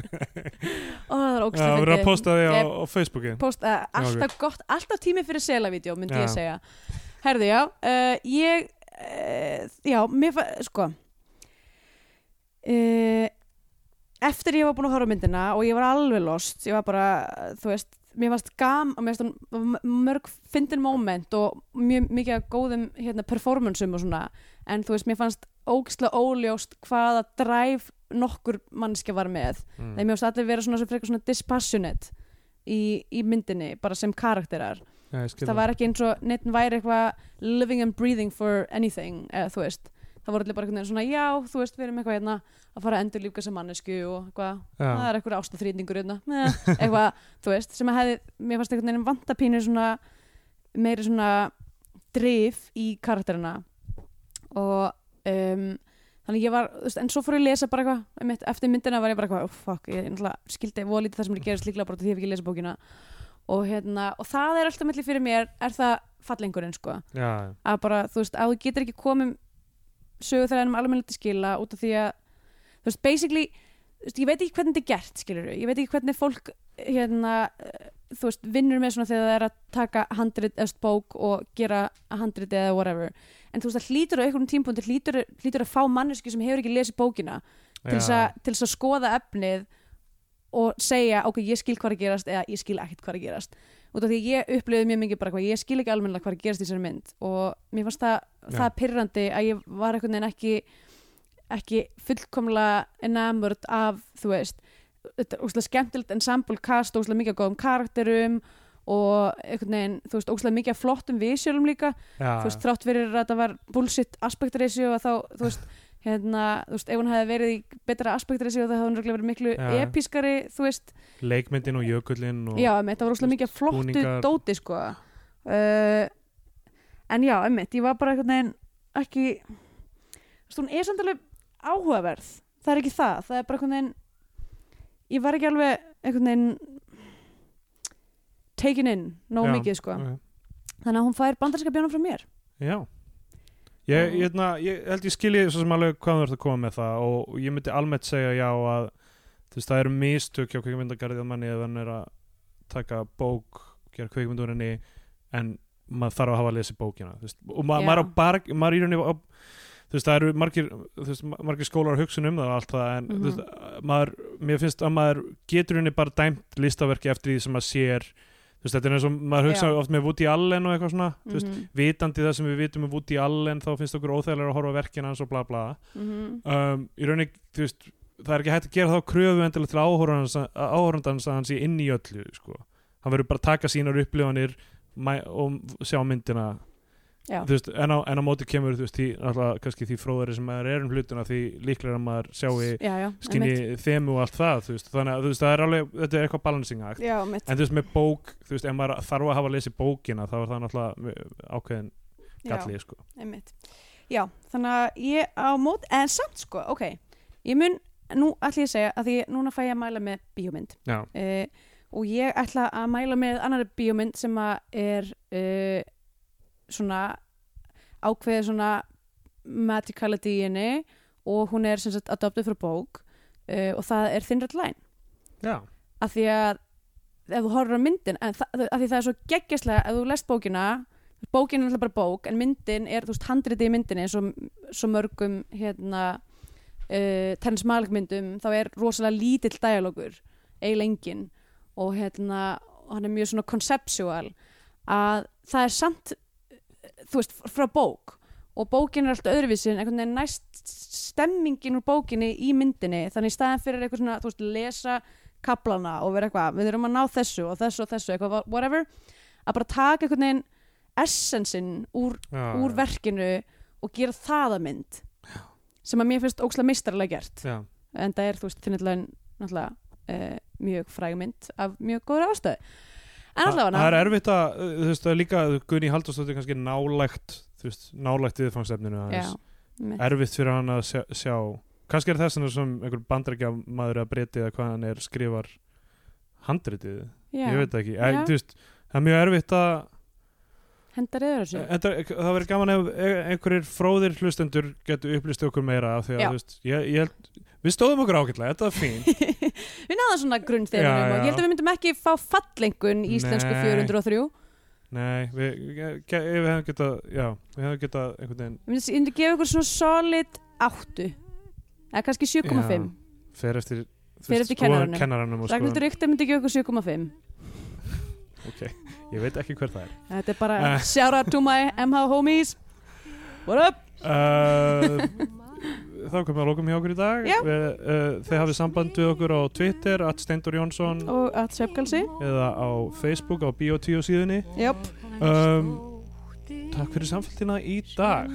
Speaker 3: Og það er
Speaker 2: Já,
Speaker 3: ógstlega
Speaker 2: við erum að posta því á, á Facebooki
Speaker 3: Post, uh, alltaf gott, alltaf tími fyrir selavídeó myndi
Speaker 2: Já.
Speaker 3: ég segja. Herðu já, uh, ég uh, já, mér fa- sko uh, eftir ég var búin að horfa myndina og ég var alveg lost ég var bara, þú veist mér fannst gam, og mér hún mörg fyndin moment og mjög mikið góðum hérna, performanceum og svona en þú veist, mér fannst ógislega óljóst hvaða dræf nokkur mannskja var með.
Speaker 2: Mm.
Speaker 3: Nei, mér finnst allir vera svona, frekar svona dispassionate í, í myndinni, bara sem karakterar.
Speaker 2: Skil
Speaker 3: það var ekki eins og neitt væri eitthvað living and breathing for anything eða þú veist, það voru allir bara veginn svona já, þú veist, við erum eitthvað hérna að fara að endur lífka sem mannesku og eitthvað. Það er eitthvað ástaþrýtingur hérna. Eh, eitthvað, þú veist, sem að hefði mér fannst einhvern veginn vantapínu svona meiri svona drif í karakterina. Og um, þannig ég var, þú veist, en svo fór ég að lesa bara eitthvað, eftir myndina var ég bara eitthvað oh, fuck, ég náttúrulega skildi voða lítið það sem er að gerast líklega bara því ég hef ekki lesað bókina. Og hérna, og það er alltaf melli fyrir mér er það fallengurinn sko.
Speaker 2: Já,
Speaker 3: að bara, þú veist, að þú getur ekki komið sögu þegar ennum alveg til skila út af því að, þú veist, basically þú veist, ég veit ekki hvernig þetta er gert, skilur ég veit ekki hvernig fólk hérna, eh, þú veist, vinnur með svona þegar það er að taka handrit eða bók og gera handrit eða whatever, en þú veist, það hlýtur á einhverjum tímpúndi, hlýtur, hlýtur að fá manneski sem hefur ekki lesið bókina til þess að, skoða efnið og segja, ok, ég skil hvað að gerast eða ég skil ekkert hvað að gerast. Út af því ég upplifði mjög mikið bara hvað ég skil ekki almennilega hvað að gerast í þessari mynd og mér fannst það, það pyrrandi að ég var einhvern veginn ekki ekki fullkomlega enamurt af, þú veist þetta er óslega skemmtilegt ensemble cast óslega mikið góðum karakterum og einhvern veginn, þú veist, óslega mikið flottum visjölum líka.
Speaker 2: Já,
Speaker 3: þú veist, þrátt fyrir að það var bullshit aspektressi og þá, þú veist hérna, þú veist, ef hún hefði verið í betra aspektressi og það hefði hún örugglega verið miklu
Speaker 2: Já.
Speaker 3: episkari, þú veist.
Speaker 2: Leikmyndin og jökullin og
Speaker 3: já, emmitt, það var óslega mikið flottu dóti, sko. Uh, en já, emmitt, ég var bara einhvern veginn ekki þú veist, hún er samt alveg áhugaverð. Það er ekki það, það er bara einhvern veginn ég var ekki alveg einhvern veginn taken in, nóg mikið, sko.
Speaker 2: ok.
Speaker 3: þannig að hún fær bandarska bjónum frá mér.
Speaker 2: Já. Ég, ég, hérna, ég held ég skilji svo sem alveg hvað þú ert að koma með það og ég myndi almennt segja já að þú veist, það eru mistök hjá kveikmyndagarðið manni ef hann er að taka bók gera kveikmyndur henni en maður þarf að hafa að lesa bókina veist, og ma
Speaker 3: Já.
Speaker 2: maður á bara maður í rauninni á, þú veist, það eru margir veist, ma- margir skólar hugsa um það og allt það en
Speaker 3: Mhm.
Speaker 2: þú veist, maður, mér finnst að maður getur henni bara dæmt listaverki eftir því sem maður sér þú veist, þetta er eins og maður hugsa
Speaker 3: Já.
Speaker 2: oft með Woody Allen og eitthvað svona þú veist,
Speaker 3: Mhm,
Speaker 2: vitandi það sem við vitum um Woody Allen þá finnst okkur óþægilega að horfa verkin hans og bla bla
Speaker 3: mhm.
Speaker 2: um, í rauninni, þú veist það er ekki hægt að gera þá kröfu endilega til áhórandans að hann sé inn í öllu sko. hann verður bara að taka sínar upplifanir og sjá myndina veist, en, á, en á móti kemur þú veist, því, alltaf, kannski því fróðari sem maður er um hlutuna því líklega að maður
Speaker 3: já,
Speaker 2: skinni þemu og allt það veist, þannig að veist, það er alveg, þetta er eitthvað balancing act.
Speaker 3: Já, mitt
Speaker 2: en þú veist, með bók, þú veist, ef maður þarf að hafa að lesa bókina þá er það náttúrulega ákveðin galli, sko.
Speaker 3: já, þannig að ég á mót en samt sko, ok ég mun, nú ætla ég að segja að því núna fæ ég að mæla með bíómynd.
Speaker 2: Já,
Speaker 3: uh, og ég ætla að mæla með annari bíómynd sem að er uh, svona ákveðið svona magicality í henni og hún er sem sagt adopted frá bók uh, og það er Thin Red Line.
Speaker 2: Já,
Speaker 3: af því að ef þú horfir á myndin af því það er svo geggjastlega ef þú lest bókina bókin er alltaf bara bók en myndin er, þú veist, handritið í myndinni eins og svo mörgum hérna uh, Terrence Malick myndum þá er rosalega lítill dialogur eiginlega engin og hérna hann er mjög svona conceptual. Að það er samt þú veist, frá bók. Og bókin er alltaf öðruvísi en einhvern veginn næst stemmingin úr bókinni í myndinni þannig í staðan fyrir eitthvað svona, þú veist, lesa kaplana og vera eitthvað, við erum að ná þessu og þessu og þessu, eitthvað, whatever að bara taka einhvern veginn essensin úr,
Speaker 2: já,
Speaker 3: úr
Speaker 2: já.
Speaker 3: verkinu og gera það að mynd sem að mér finnst ókslega mistarlega gert.
Speaker 2: Já,
Speaker 3: en það er, þú veist, þinnilega náttúrulega uh, mjög fræg mynd af mjög góður ástöð en
Speaker 2: Þa-
Speaker 3: allavega
Speaker 2: Það er erfitt að, uh, þú veist, að líka Gunni Halldórsdóttir kannski nálægt þú veist, nálægt viðfangsefninu erfitt fyrir hann að sjá, sjá. Kannski er þess sem einhver bandrækja maður að breyti eða hvað hann er skrifar handritið, ég veit ekki. Þú veist, það er mjög erfitt að
Speaker 3: hendar yfir þessu.
Speaker 2: Þetta, það verður gaman ef e- einhverjir fróðir hlustendur getur upplýst okkur meira af því að þú veist, ég, ég held, við stóðum okkur ágætlega, þetta var fín.
Speaker 3: Við náðum svona grunnþegunum
Speaker 2: Já,
Speaker 3: og
Speaker 2: já.
Speaker 3: ég held að við myndum ekki fá fallengun í íslensku
Speaker 2: Nei.
Speaker 3: 403
Speaker 2: Nei, við, við hefum getað já, við hefum getað einhvern veginn
Speaker 3: myndi, ég myndi gefa ykkur svona solid 8 eða kannski 7,5
Speaker 2: fer eftir, veist,
Speaker 3: eftir kennaranum.
Speaker 2: kennaranum og
Speaker 3: Ragnhildur Ríkta myndi gefa ykkur 7,5
Speaker 2: ok, ég veit ekki hver það er.
Speaker 3: Þetta er bara
Speaker 2: Eh.
Speaker 3: shout out to my MH homies. What up?
Speaker 2: Uh, þá komum við að lókum hjá okkur í dag. Við, uh, þið hafið samband við okkur á Twitter at Steindur Jónsson.
Speaker 3: Og að svefgalsi
Speaker 2: eða á Facebook á Bíotvíu síðunni.
Speaker 3: Jöp.
Speaker 2: um, takk fyrir samfélgina í dag.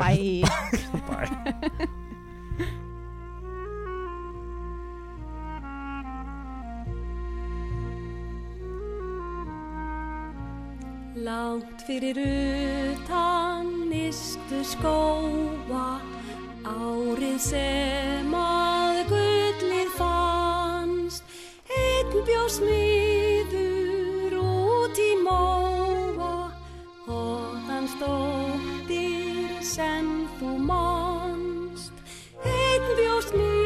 Speaker 3: Bye.
Speaker 2: Bye
Speaker 4: Langt fyrir utan nýstu skóa Árið sem að gullir fannst. Einn bjóðs miður út í móa Og hans dóttir sem þú mannst Einn bjóðs miður